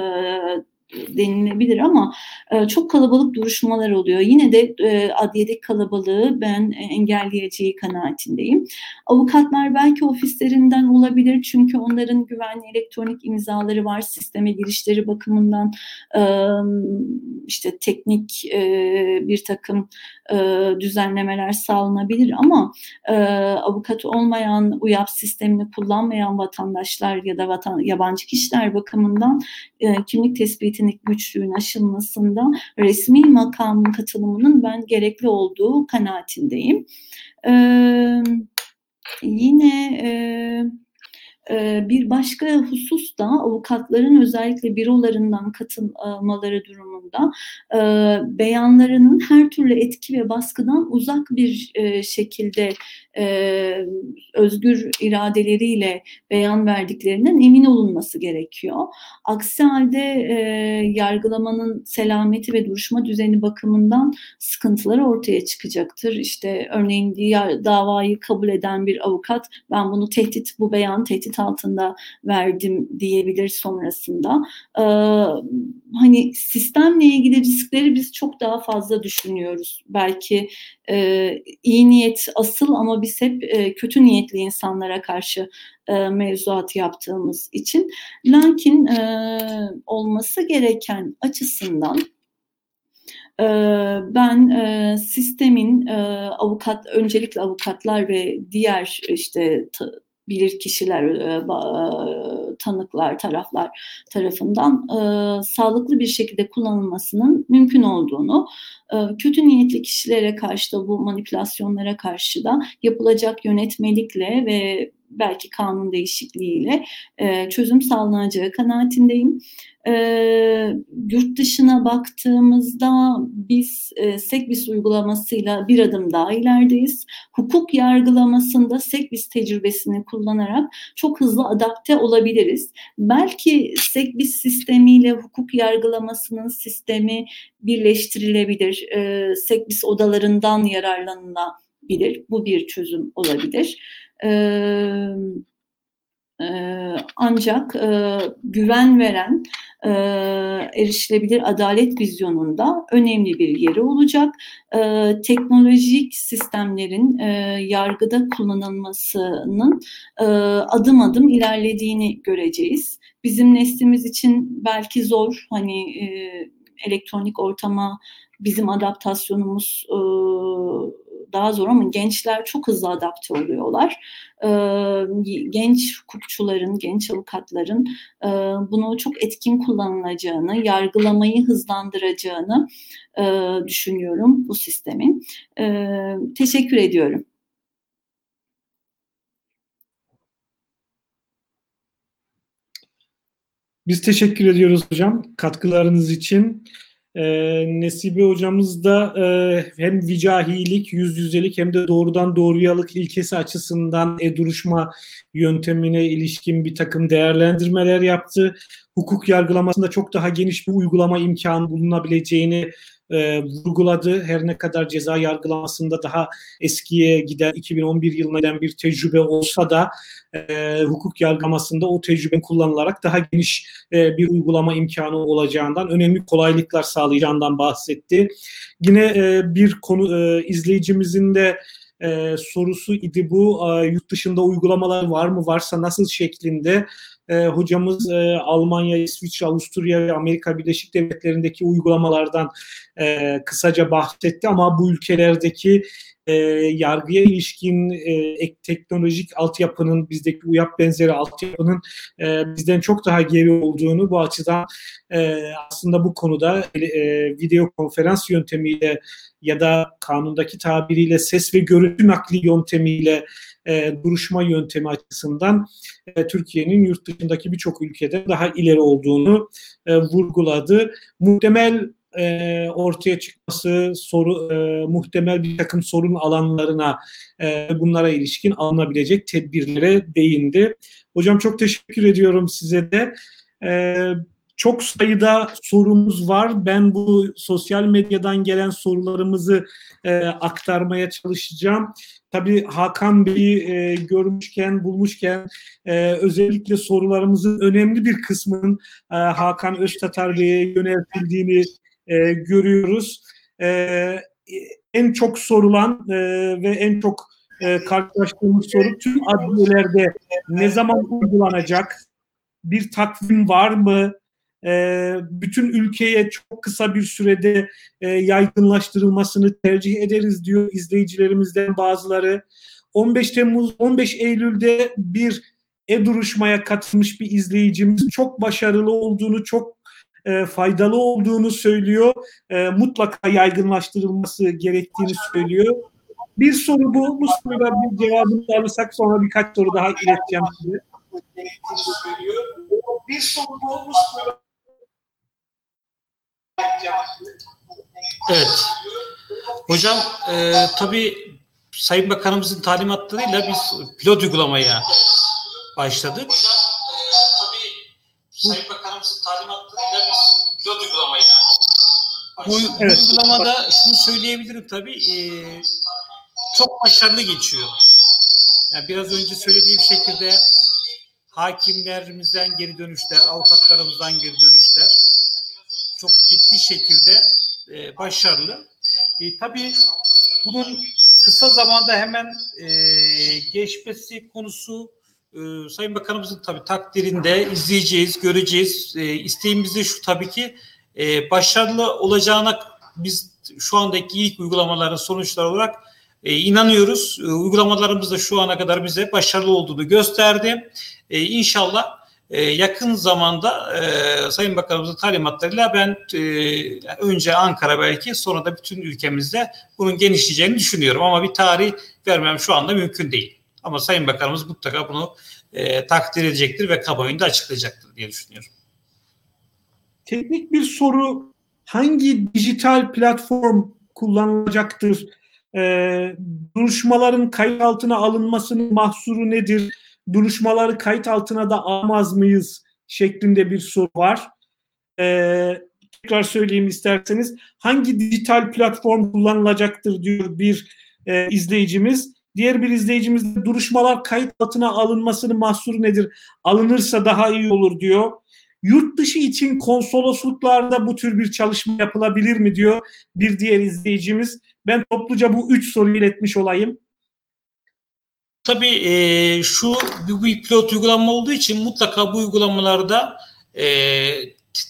denilebilir ama e, çok kalabalık duruşmalar oluyor. Yine de e, adliyedeki kalabalığı ben engelleyeceği kanaatindeyim. Avukatlar belki ofislerinden olabilir çünkü onların güvenli elektronik imzaları var. Sisteme girişleri bakımından e, işte teknik e, bir takım e, düzenlemeler sağlanabilir ama e, avukat olmayan, UYAP sistemini kullanmayan vatandaşlar ya da vatan, yabancı kişiler bakımından e, kimlik tespitinin güçlüğün aşılmasında resmi makamın katılımının ben gerekli olduğu kanaatindeyim. E, yine e, bir başka husus da avukatların özellikle bürolarından katılmaları durumunda e, beyanlarının her türlü etki ve baskıdan uzak bir e, şekilde e, özgür iradeleriyle beyan verdiklerinden emin olunması gerekiyor. Aksi halde e, yargılamanın selameti ve duruşma düzeni bakımından sıkıntılar ortaya çıkacaktır. İşte örneğin diğer davayı kabul eden bir avukat ben bunu tehdit bu beyan tehdit altında verdim diyebilir sonrasında. Ee, hani sistemle ilgili riskleri biz çok daha fazla düşünüyoruz. Belki e, iyi niyet asıl ama biz hep e, kötü niyetli insanlara karşı e, mevzuat yaptığımız için. Lakin e, olması gereken açısından e, ben e, sistemin e, avukat öncelikle avukatlar ve diğer işte bilir kişiler, e, tanıklar, taraflar tarafından e, sağlıklı bir şekilde kullanılmasının mümkün olduğunu, e, kötü niyetli kişilere karşı da bu manipülasyonlara karşı da yapılacak yönetmelikle ve belki kanun değişikliğiyle e, çözüm sağlanacağı kanaatindeyim. E, yurt dışına baktığımızda biz e, SEKBİS uygulamasıyla bir adım daha ilerideyiz. Hukuk yargılamasında SEKBİS tecrübesini kullanarak çok hızlı adapte olabiliriz. Belki SEKBİS sistemiyle hukuk yargılamasının sistemi birleştirilebilir. E, SEKBİS odalarından yararlanılabilir. Bu bir çözüm olabilir. Ancak güven veren erişilebilir adalet vizyonunda önemli bir yeri olacak. Teknolojik sistemlerin yargıda kullanılmasının adım adım ilerlediğini göreceğiz. Bizim neslimiz için belki zor hani elektronik ortama bizim adaptasyonumuz e, daha zor ama gençler çok hızlı adapte oluyorlar. Genç hukukçuların, genç avukatların bunu çok etkin kullanılacağını, yargılamayı hızlandıracağını düşünüyorum bu sistemin. Teşekkür ediyorum. Biz teşekkür ediyoruz hocam katkılarınız için. E, Nesibe hocamız da e, hem vicahilik, yüz yüzelik hem de doğrudan doğruyalık ilkesi açısından e-duruşma yöntemine ilişkin bir takım değerlendirmeler yaptı. Hukuk yargılamasında çok daha geniş bir uygulama imkanı bulunabileceğini e, vurguladı. Her ne kadar ceza yargılamasında daha eskiye giden 2011 yılına giden bir tecrübe olsa da e, hukuk yargılamasında o tecrübe kullanılarak daha geniş e, bir uygulama imkanı olacağından, önemli kolaylıklar sağlayacağından bahsetti. Yine e, bir konu e, izleyicimizin de e, sorusu idi bu. E, yurt dışında uygulamalar var mı? Varsa nasıl şeklinde? E, hocamız e, Almanya, İsviçre, Avusturya ve Amerika Birleşik Devletleri'ndeki uygulamalardan e, kısaca bahsetti. Ama bu ülkelerdeki e, yargıya ilişkin e, teknolojik altyapının bizdeki UYAP benzeri altyapının e, bizden çok daha geri olduğunu bu açıdan e, aslında bu konuda e, video konferans yöntemiyle ya da kanundaki tabiriyle ses ve görüntü nakli yöntemiyle e, duruşma yöntemi açısından e, Türkiye'nin yurt dışındaki birçok ülkede daha ileri olduğunu e, vurguladı. Muhtemel e, ortaya çıkması, soru e, muhtemel bir takım sorun alanlarına e, bunlara ilişkin alınabilecek tedbirlere değindi. Hocam çok teşekkür ediyorum size de. E, çok sayıda sorumuz var. Ben bu sosyal medyadan gelen sorularımızı e, aktarmaya çalışacağım. Tabii Hakan Bey'i e, görmüşken, bulmuşken e, özellikle sorularımızın önemli bir kısmının e, Hakan Öztatar Bey'e yöneltildiğini e, görüyoruz. E, en çok sorulan e, ve en çok e, karşılaştığımız soru tüm adliyelerde ne zaman uygulanacak? Bir takvim var mı? E, bütün ülkeye çok kısa bir sürede e, yaygınlaştırılmasını tercih ederiz diyor izleyicilerimizden bazıları. 15 Temmuz, 15 Eylül'de bir e-duruşmaya katılmış bir izleyicimiz çok başarılı olduğunu, çok e, faydalı olduğunu söylüyor. E, mutlaka yaygınlaştırılması gerektiğini söylüyor. Bir soru bu. Bu soruda bir cevabını alırsak sonra birkaç soru daha ileteceğim size. Bir soru bu. Bu soruda Evet. Hocam e, tabii Sayın Bakanımızın talimatlarıyla biz pilot uygulamaya başladık. Bu, Sayın Bakanımızın talimatlarıyla biz pilot uygulamaya bu, evet. bu uygulamada şunu söyleyebilirim tabii e, çok başarılı geçiyor. Yani biraz önce söylediğim şekilde hakimlerimizden geri dönüşler, avukatlarımızdan geri dönüşler çok ciddi şekilde e, başarılı. E, tabii bunun kısa zamanda hemen e, geçmesi konusu e, Sayın Bakanımızın tabii takdirinde izleyeceğiz, göreceğiz. E, isteğimiz de şu tabii ki e, başarılı olacağına biz şu andaki ilk uygulamaların sonuçları olarak e, inanıyoruz. E, uygulamalarımız da şu ana kadar bize başarılı olduğunu gösterdi. E, inşallah e, yakın zamanda e, Sayın Bakanımızın talimatlarıyla ben e, önce Ankara belki sonra da bütün ülkemizde bunun genişleyeceğini düşünüyorum. Ama bir tarih vermem şu anda mümkün değil. Ama Sayın Bakanımız mutlaka bunu e, takdir edecektir ve kamuoyunda açıklayacaktır diye düşünüyorum. Teknik bir soru hangi dijital platform kullanılacaktır? Ee, duruşmaların kayıt altına alınmasının mahsuru nedir? Duruşmaları kayıt altına da almaz mıyız? şeklinde bir soru var. Ee, tekrar söyleyeyim isterseniz. Hangi dijital platform kullanılacaktır diyor bir e, izleyicimiz. Diğer bir izleyicimiz de duruşmalar kayıt altına alınmasının mahsuru nedir? Alınırsa daha iyi olur diyor. Yurt dışı için konsolosluklarda bu tür bir çalışma yapılabilir mi diyor bir diğer izleyicimiz. Ben topluca bu üç soruyu iletmiş olayım. Tabii e, şu bir, pilot uygulama olduğu için mutlaka bu uygulamalarda e,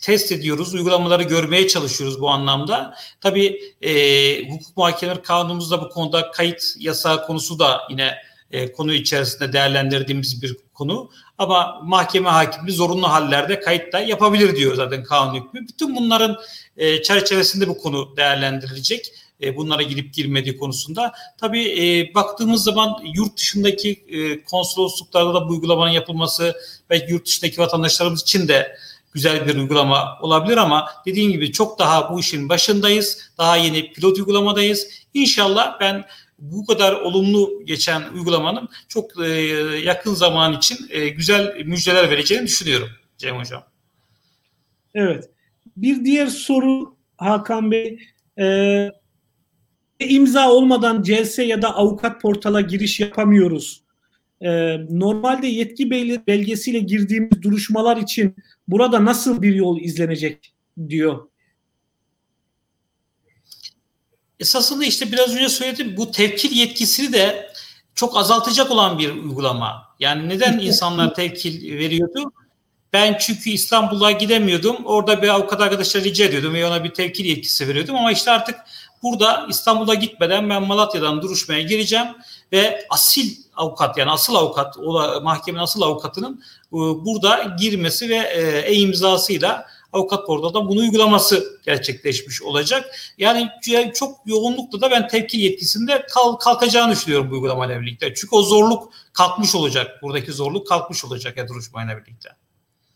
test ediyoruz, uygulamaları görmeye çalışıyoruz bu anlamda. Tabii e, hukuk muhakemeleri kanunumuzda bu konuda kayıt yasağı konusu da yine e, konu içerisinde değerlendirdiğimiz bir konu. Ama mahkeme hakimi zorunlu hallerde kayıt da yapabilir diyor zaten kanun hükmü. Bütün bunların e, çerçevesinde bu konu değerlendirilecek. E, bunlara girip girmediği konusunda. Tabii e, baktığımız zaman yurt dışındaki e, konsolosluklarda da bu uygulamanın yapılması belki yurt dışındaki vatandaşlarımız için de güzel bir uygulama olabilir ama dediğim gibi çok daha bu işin başındayız. Daha yeni pilot uygulamadayız. İnşallah ben bu kadar olumlu geçen uygulamanın çok e, yakın zaman için e, güzel müjdeler vereceğini düşünüyorum Cem Hocam. Evet. Bir diğer soru Hakan Bey. E, imza olmadan celse ya da avukat portala giriş yapamıyoruz. E, normalde yetki belgesiyle girdiğimiz duruşmalar için burada nasıl bir yol izlenecek diyor Esasında işte biraz önce söyledim bu tevkil yetkisini de çok azaltacak olan bir uygulama. Yani neden insanlar tevkil veriyordu? Ben çünkü İstanbul'a gidemiyordum. Orada bir avukat arkadaşa rica ediyordum ve ona bir tevkil yetkisi veriyordum. Ama işte artık burada İstanbul'a gitmeden ben Malatya'dan duruşmaya gireceğim ve asil avukat yani asıl avukat, o mahkemenin asıl avukatının e, burada girmesi ve e-imzasıyla avukat portalda bunu uygulaması gerçekleşmiş olacak. Yani çok yoğunlukla da ben tepki yetkisinde kalkacağını düşünüyorum bu uygulamayla birlikte. Çünkü o zorluk kalkmış olacak. Buradaki zorluk kalkmış olacak ya duruşmayla birlikte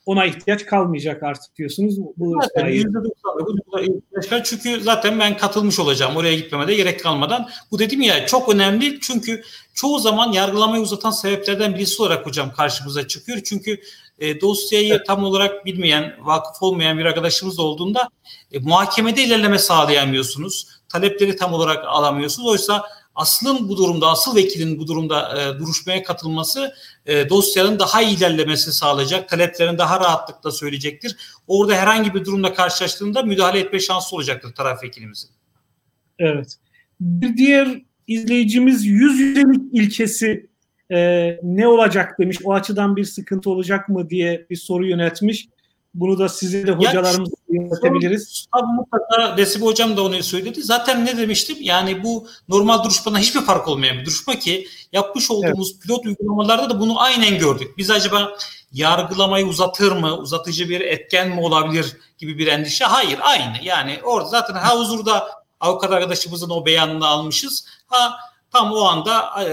ona ihtiyaç kalmayacak artık diyorsunuz. Bu zaten %99 çünkü zaten ben katılmış olacağım. Oraya gitmeme de gerek kalmadan. Bu dedim ya çok önemli çünkü çoğu zaman yargılamayı uzatan sebeplerden birisi olarak hocam karşımıza çıkıyor. Çünkü e, dosyayı evet. tam olarak bilmeyen, vakıf olmayan bir arkadaşımız olduğunda e, muhakemede ilerleme sağlayamıyorsunuz. Talepleri tam olarak alamıyorsunuz. Oysa aslın bu durumda, asıl vekilin bu durumda e, duruşmaya katılması e, dosyanın daha iyi ilerlemesini sağlayacak, taleplerini daha rahatlıkla söyleyecektir. Orada herhangi bir durumla karşılaştığında müdahale etme şansı olacaktır taraf vekilimizin. Evet. Bir diğer izleyicimiz yüz yüzelik ilkesi e, ne olacak demiş. O açıdan bir sıkıntı olacak mı diye bir soru yönetmiş. Bunu da size de hocalarımız yönetebiliriz. Tabii mutlaka Desibe Hocam da onu söyledi. Zaten ne demiştim? Yani bu normal duruşmadan hiçbir fark olmayan bir duruşma ki yapmış olduğumuz evet. pilot uygulamalarda da bunu aynen gördük. Biz acaba yargılamayı uzatır mı, uzatıcı bir etken mi olabilir gibi bir endişe? Hayır, aynı. Yani orada zaten ha huzurda avukat arkadaşımızın o beyanını almışız. Ha tam o anda e,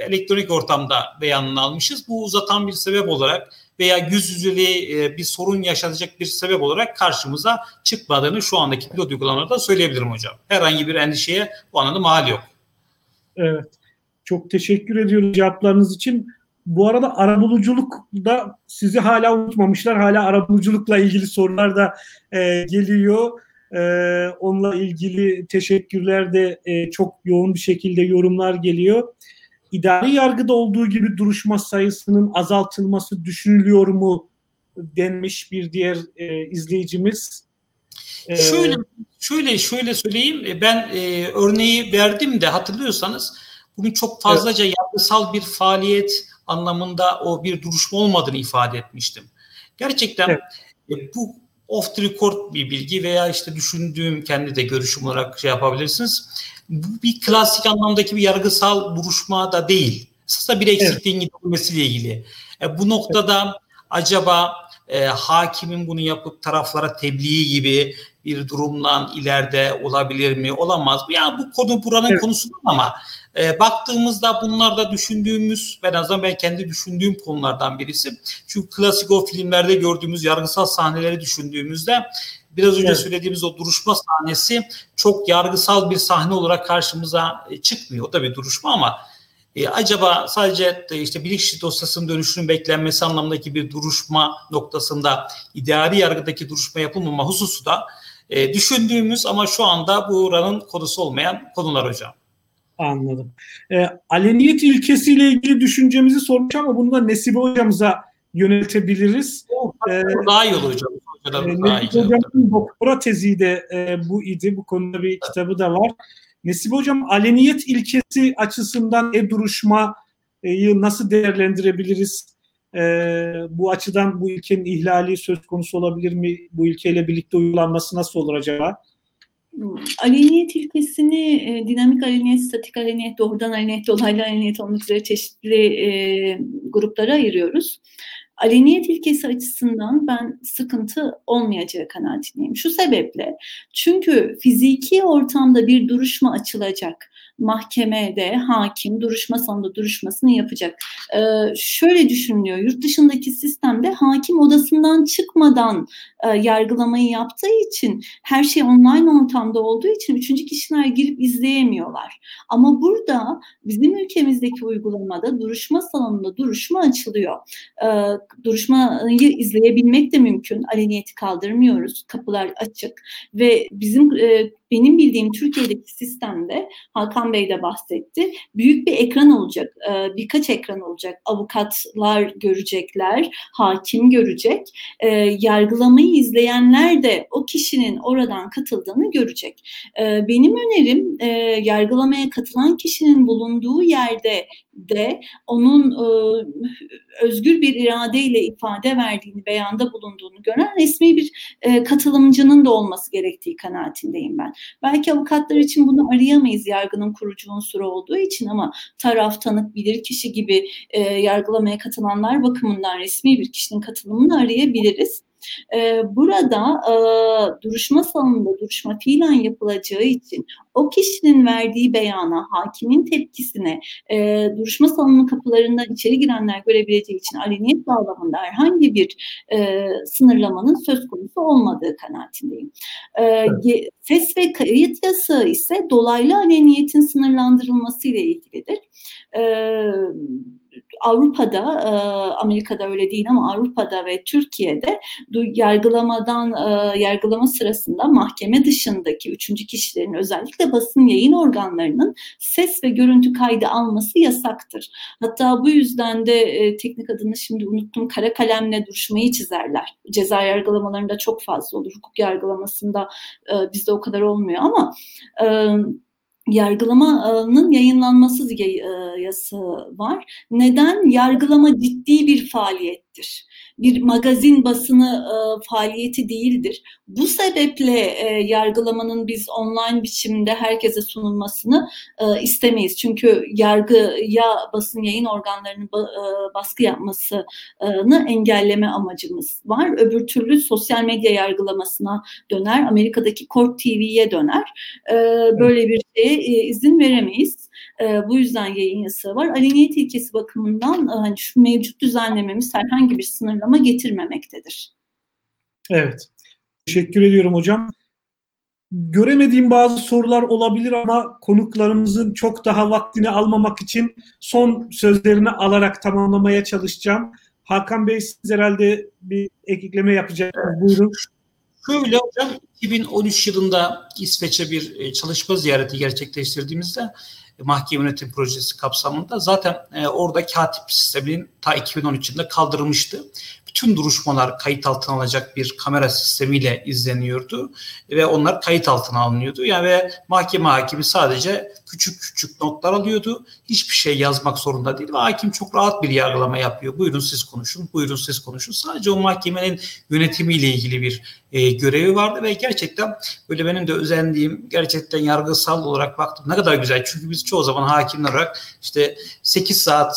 elektronik ortamda beyanını almışız. Bu uzatan bir sebep olarak veya yüz yüzeli e, bir sorun yaşatacak bir sebep olarak karşımıza çıkmadığını şu andaki pilot uygulamalarda söyleyebilirim hocam. Herhangi bir endişeye bu anlamda mahal yok. Evet. Çok teşekkür ediyorum cevaplarınız için. Bu arada arabuluculukta sizi hala unutmamışlar. Hala arabuluculukla ilgili sorular da e, geliyor. E, onunla ilgili teşekkürler de e, çok yoğun bir şekilde yorumlar geliyor. İdari yargıda olduğu gibi duruşma sayısının azaltılması düşünülüyor mu denmiş bir diğer e, izleyicimiz. E, şöyle şöyle şöyle söyleyeyim. E, ben e, örneği verdim de hatırlıyorsanız bugün çok fazlaca evet. yargısal bir faaliyet anlamında o bir duruşma olmadığını ifade etmiştim. Gerçekten evet. e, bu off the record bir bilgi veya işte düşündüğüm kendi de görüşüm olarak şey yapabilirsiniz. Bu bir klasik anlamdaki bir yargısal duruşma da değil. Aslında bir eksikliğin evet. giderilmesiyle ilgili. E, bu noktada evet. acaba e, hakimin bunu yapıp taraflara tebliği gibi bir durumdan ileride olabilir mi, olamaz mı? Yani bu konu buranın evet. konusu ama e, baktığımızda bunlar da düşündüğümüz, en azından ben kendi düşündüğüm konulardan birisi. Çünkü klasik o filmlerde gördüğümüz yargısal sahneleri düşündüğümüzde biraz önce evet. söylediğimiz o duruşma sahnesi çok yargısal bir sahne olarak karşımıza e, çıkmıyor. O da bir duruşma ama e, acaba sadece e, işte bilinçli dosyasının dönüşünün beklenmesi anlamındaki bir duruşma noktasında idari yargıdaki duruşma yapılmama hususu da e, düşündüğümüz ama şu anda bu oranın konusu olmayan konular hocam. Anladım. E, aleniyet ilkesiyle ilgili düşüncemizi sormuş ama bunu da Nesibe hocamıza yöneltebiliriz. Ee, daha iyi olur hocam. E, Nesibe hocamın doktora tezi de e, bu idi. Bu konuda bir kitabı da var. Nesibe hocam aleniyet ilkesi açısından e-duruşmayı nasıl değerlendirebiliriz? E, bu açıdan bu ilkenin ihlali söz konusu olabilir mi? Bu ilkeyle birlikte uygulanması nasıl olur acaba? Aleniyet ilkesini e, dinamik aleniyet, statik aleniyet, doğrudan aleniyet, dolaylı aleniyet olmak üzere çeşitli e, gruplara ayırıyoruz. Aleniyet ilkesi açısından ben sıkıntı olmayacağı kanaatindeyim. Şu sebeple çünkü fiziki ortamda bir duruşma açılacak mahkemede hakim duruşma sonunda duruşmasını yapacak. Ee, şöyle düşünülüyor. Yurt dışındaki sistemde hakim odasından çıkmadan e, yargılamayı yaptığı için her şey online ortamda olduğu için üçüncü kişiler girip izleyemiyorlar. Ama burada bizim ülkemizdeki uygulamada duruşma salonunda duruşma açılıyor. Ee, duruşmayı izleyebilmek de mümkün. Aleniyeti kaldırmıyoruz. Kapılar açık ve bizim e, benim bildiğim Türkiye'deki sistemde Hakan Bey de bahsetti. Büyük bir ekran olacak, e, birkaç ekran olacak. Avukatlar görecekler, hakim görecek. E, yargılamayı izleyenler de o kişinin oradan katıldığını görecek. E, benim önerim yargılamaya katılan kişinin bulunduğu yerde de onun özgür bir iradeyle ifade verdiğini, beyanda bulunduğunu gören resmi bir katılımcının da olması gerektiği kanaatindeyim ben. Belki avukatlar için bunu arayamayız yargının kurucu unsuru olduğu için ama taraf, tanık, bilir kişi gibi e, yargılamaya katılanlar bakımından resmi bir kişinin katılımını arayabiliriz. E, burada e, duruşma salonunda duruşma fiilen yapılacağı için o kişinin verdiği beyana, hakimin tepkisine e, duruşma salonu kapılarından içeri girenler görebileceği için aleniyet bağlamında herhangi bir e, sınırlamanın söz konusu olmadığı kanaatindeyim. E. Ses ve kayıt yasağı ise dolaylı aleniyetin sınırlandırılması ile ilgilidir. Evet Avrupa'da, e, Amerika'da öyle değil ama Avrupa'da ve Türkiye'de yargılamadan e, yargılama sırasında mahkeme dışındaki üçüncü kişilerin özellikle basın yayın organlarının ses ve görüntü kaydı alması yasaktır. Hatta bu yüzden de e, teknik adını şimdi unuttum kara kalemle duruşmayı çizerler. Ceza yargılamalarında çok fazla olur. Hukuk yargılamasında bizde o kadar olmuyor ama yargılamanın yayınlanması yası var. Neden? Yargılama ciddi bir faaliyettir bir magazin basını e, faaliyeti değildir. Bu sebeple e, yargılamanın biz online biçimde herkese sunulmasını e, istemeyiz. Çünkü yargıya basın yayın organlarının ba, e, baskı yapmasını engelleme amacımız var. Öbür türlü sosyal medya yargılamasına döner, Amerika'daki Court TV'ye döner. E, böyle bir şeye e, izin veremeyiz. E, bu yüzden yayın yasağı var. Aleniyet ilkesi bakımından e, hani şu mevcut düzenlememiz herhangi herhangi bir sınırlama getirmemektedir. Evet. Teşekkür ediyorum hocam. Göremediğim bazı sorular olabilir ama konuklarımızın çok daha vaktini almamak için son sözlerini alarak tamamlamaya çalışacağım. Hakan Bey siz herhalde bir ekleme yapacaksınız. Buyurun. Şöyle hocam 2013 yılında İsveç'e bir e, çalışma ziyareti gerçekleştirdiğimizde mahkeme yönetim projesi kapsamında zaten e, orada katip sisteminin ta 2013 yılında kaldırılmıştı bütün duruşmalar kayıt altına alacak bir kamera sistemiyle izleniyordu ve onlar kayıt altına alınıyordu. Yani ve mahkeme hakimi sadece küçük küçük notlar alıyordu. Hiçbir şey yazmak zorunda değil ve hakim çok rahat bir yargılama yapıyor. Buyurun siz konuşun, buyurun siz konuşun. Sadece o mahkemenin yönetimiyle ilgili bir e, görevi vardı ve gerçekten böyle benim de özendiğim gerçekten yargısal olarak baktım ne kadar güzel. Çünkü biz çoğu zaman hakimler olarak işte 8 saat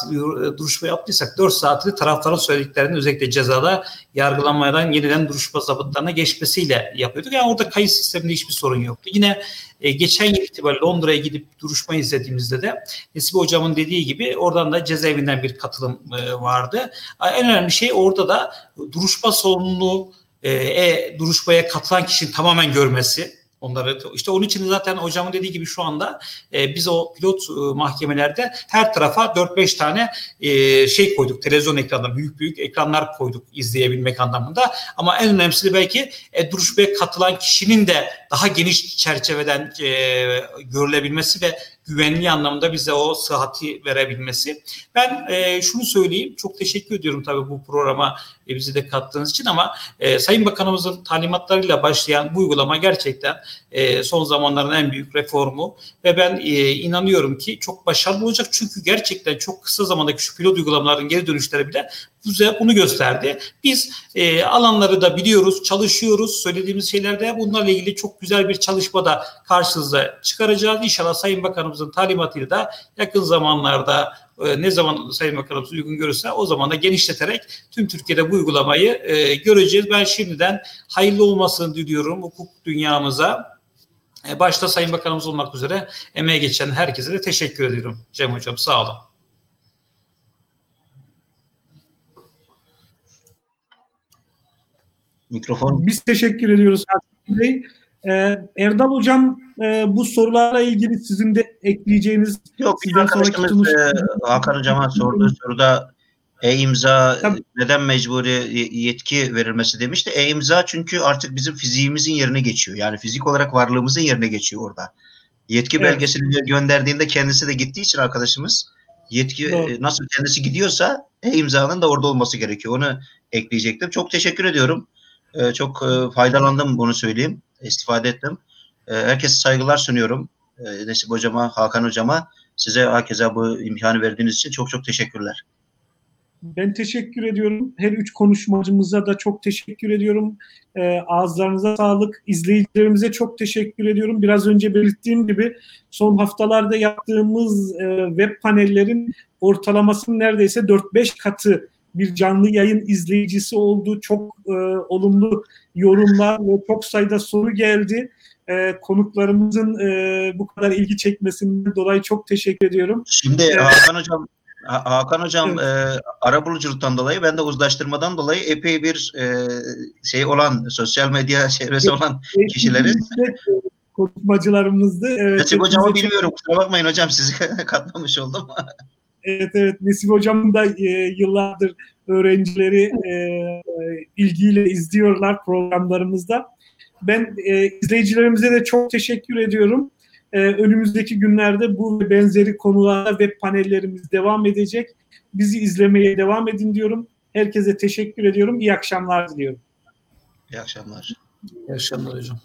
duruşma yaptıysak 4 saatini tarafların söylediklerini özellikle cezada yargılanmadan yeniden duruşma zabıtlarına geçmesiyle yapıyorduk. Yani orada kayıt sisteminde hiçbir sorun yoktu. Yine e, geçen yıl itibariyle Londra'ya gidip duruşma izlediğimizde de Nesibe Hocam'ın dediği gibi oradan da cezaevinden bir katılım e, vardı. En önemli şey orada da duruşma salonunu e, e, duruşmaya katılan kişinin tamamen görmesi. Onları işte onun için zaten hocamın dediği gibi şu anda e, biz o pilot e, mahkemelerde her tarafa 4-5 tane e, şey koyduk. Televizyon ekranları, büyük büyük ekranlar koyduk izleyebilmek anlamında. Ama en önemlisi belki e, duruşmaya katılan kişinin de daha geniş çerçeveden e, görülebilmesi ve güvenliği anlamında bize o sıhhati verebilmesi. Ben e, şunu söyleyeyim, çok teşekkür ediyorum tabii bu programa e, bizi de kattığınız için ama e, Sayın Bakanımızın talimatlarıyla başlayan bu uygulama gerçekten e, son zamanların en büyük reformu ve ben e, inanıyorum ki çok başarılı olacak çünkü gerçekten çok kısa zamandaki şu pilot uygulamaların geri dönüşleri bile bize bunu gösterdi. Biz e, alanları da biliyoruz, çalışıyoruz. Söylediğimiz şeylerde bunlarla ilgili çok güzel bir çalışma da karşınıza çıkaracağız. İnşallah Sayın Bakanımızın talimatıyla da yakın zamanlarda e, ne zaman Sayın Bakanımız uygun görürse o zaman da genişleterek tüm Türkiye'de bu uygulamayı e, göreceğiz. Ben şimdiden hayırlı olmasını diliyorum hukuk dünyamıza. E, başta Sayın Bakanımız olmak üzere emeğe geçen herkese de teşekkür ediyorum. Cem Hocam sağ olun. Mikrofon. Biz teşekkür ediyoruz Hasan Bey. Ee, Erdal Hocam e, bu sorularla ilgili sizin de ekleyeceğiniz Yok bir arkadaşımız sonuç... e, Hakan Hocam'a sorduğu soruda e-imza Tabii. neden mecburi yetki verilmesi demişti. E-imza çünkü artık bizim fiziğimizin yerine geçiyor. Yani fizik olarak varlığımızın yerine geçiyor orada. Yetki evet. belgesini gönderdiğinde kendisi de gittiği için arkadaşımız yetki Doğru. E, nasıl kendisi gidiyorsa e-imzanın da orada olması gerekiyor. Onu ekleyecektim. Çok teşekkür ediyorum. Ee, çok e, faydalandım bunu söyleyeyim. İstifade ettim. Ee, herkese saygılar sunuyorum. Ee, Nesip Hocama, Hakan Hocama. Size herkese bu imkanı verdiğiniz için çok çok teşekkürler. Ben teşekkür ediyorum. Her üç konuşmacımıza da çok teşekkür ediyorum. E, ağızlarınıza sağlık. İzleyicilerimize çok teşekkür ediyorum. Biraz önce belirttiğim gibi son haftalarda yaptığımız e, web panellerin ortalamasının neredeyse 4-5 katı bir canlı yayın izleyicisi oldu. Çok e, olumlu yorumlar ve çok sayıda soru geldi. E, konuklarımızın e, bu kadar ilgi çekmesinden dolayı çok teşekkür ediyorum. Şimdi e, Hakan Hocam Hakan Hocam evet. e, arabuluculuktan dolayı ben de uzlaştırmadan dolayı epey bir e, şey olan sosyal medya çevresi olan kişileriz. Konuşmacılarımızdı. Evet, Nasip hocamı bilmiyorum kusura bakmayın hocam sizi katlamış oldum. Evet evet Nesip Hocam'ın da e, yıllardır öğrencileri e, ilgiyle izliyorlar programlarımızda. Ben e, izleyicilerimize de çok teşekkür ediyorum. E, önümüzdeki günlerde bu ve benzeri konularda web panellerimiz devam edecek. Bizi izlemeye devam edin diyorum. Herkese teşekkür ediyorum. İyi akşamlar diliyorum. İyi akşamlar. İyi akşamlar hocam.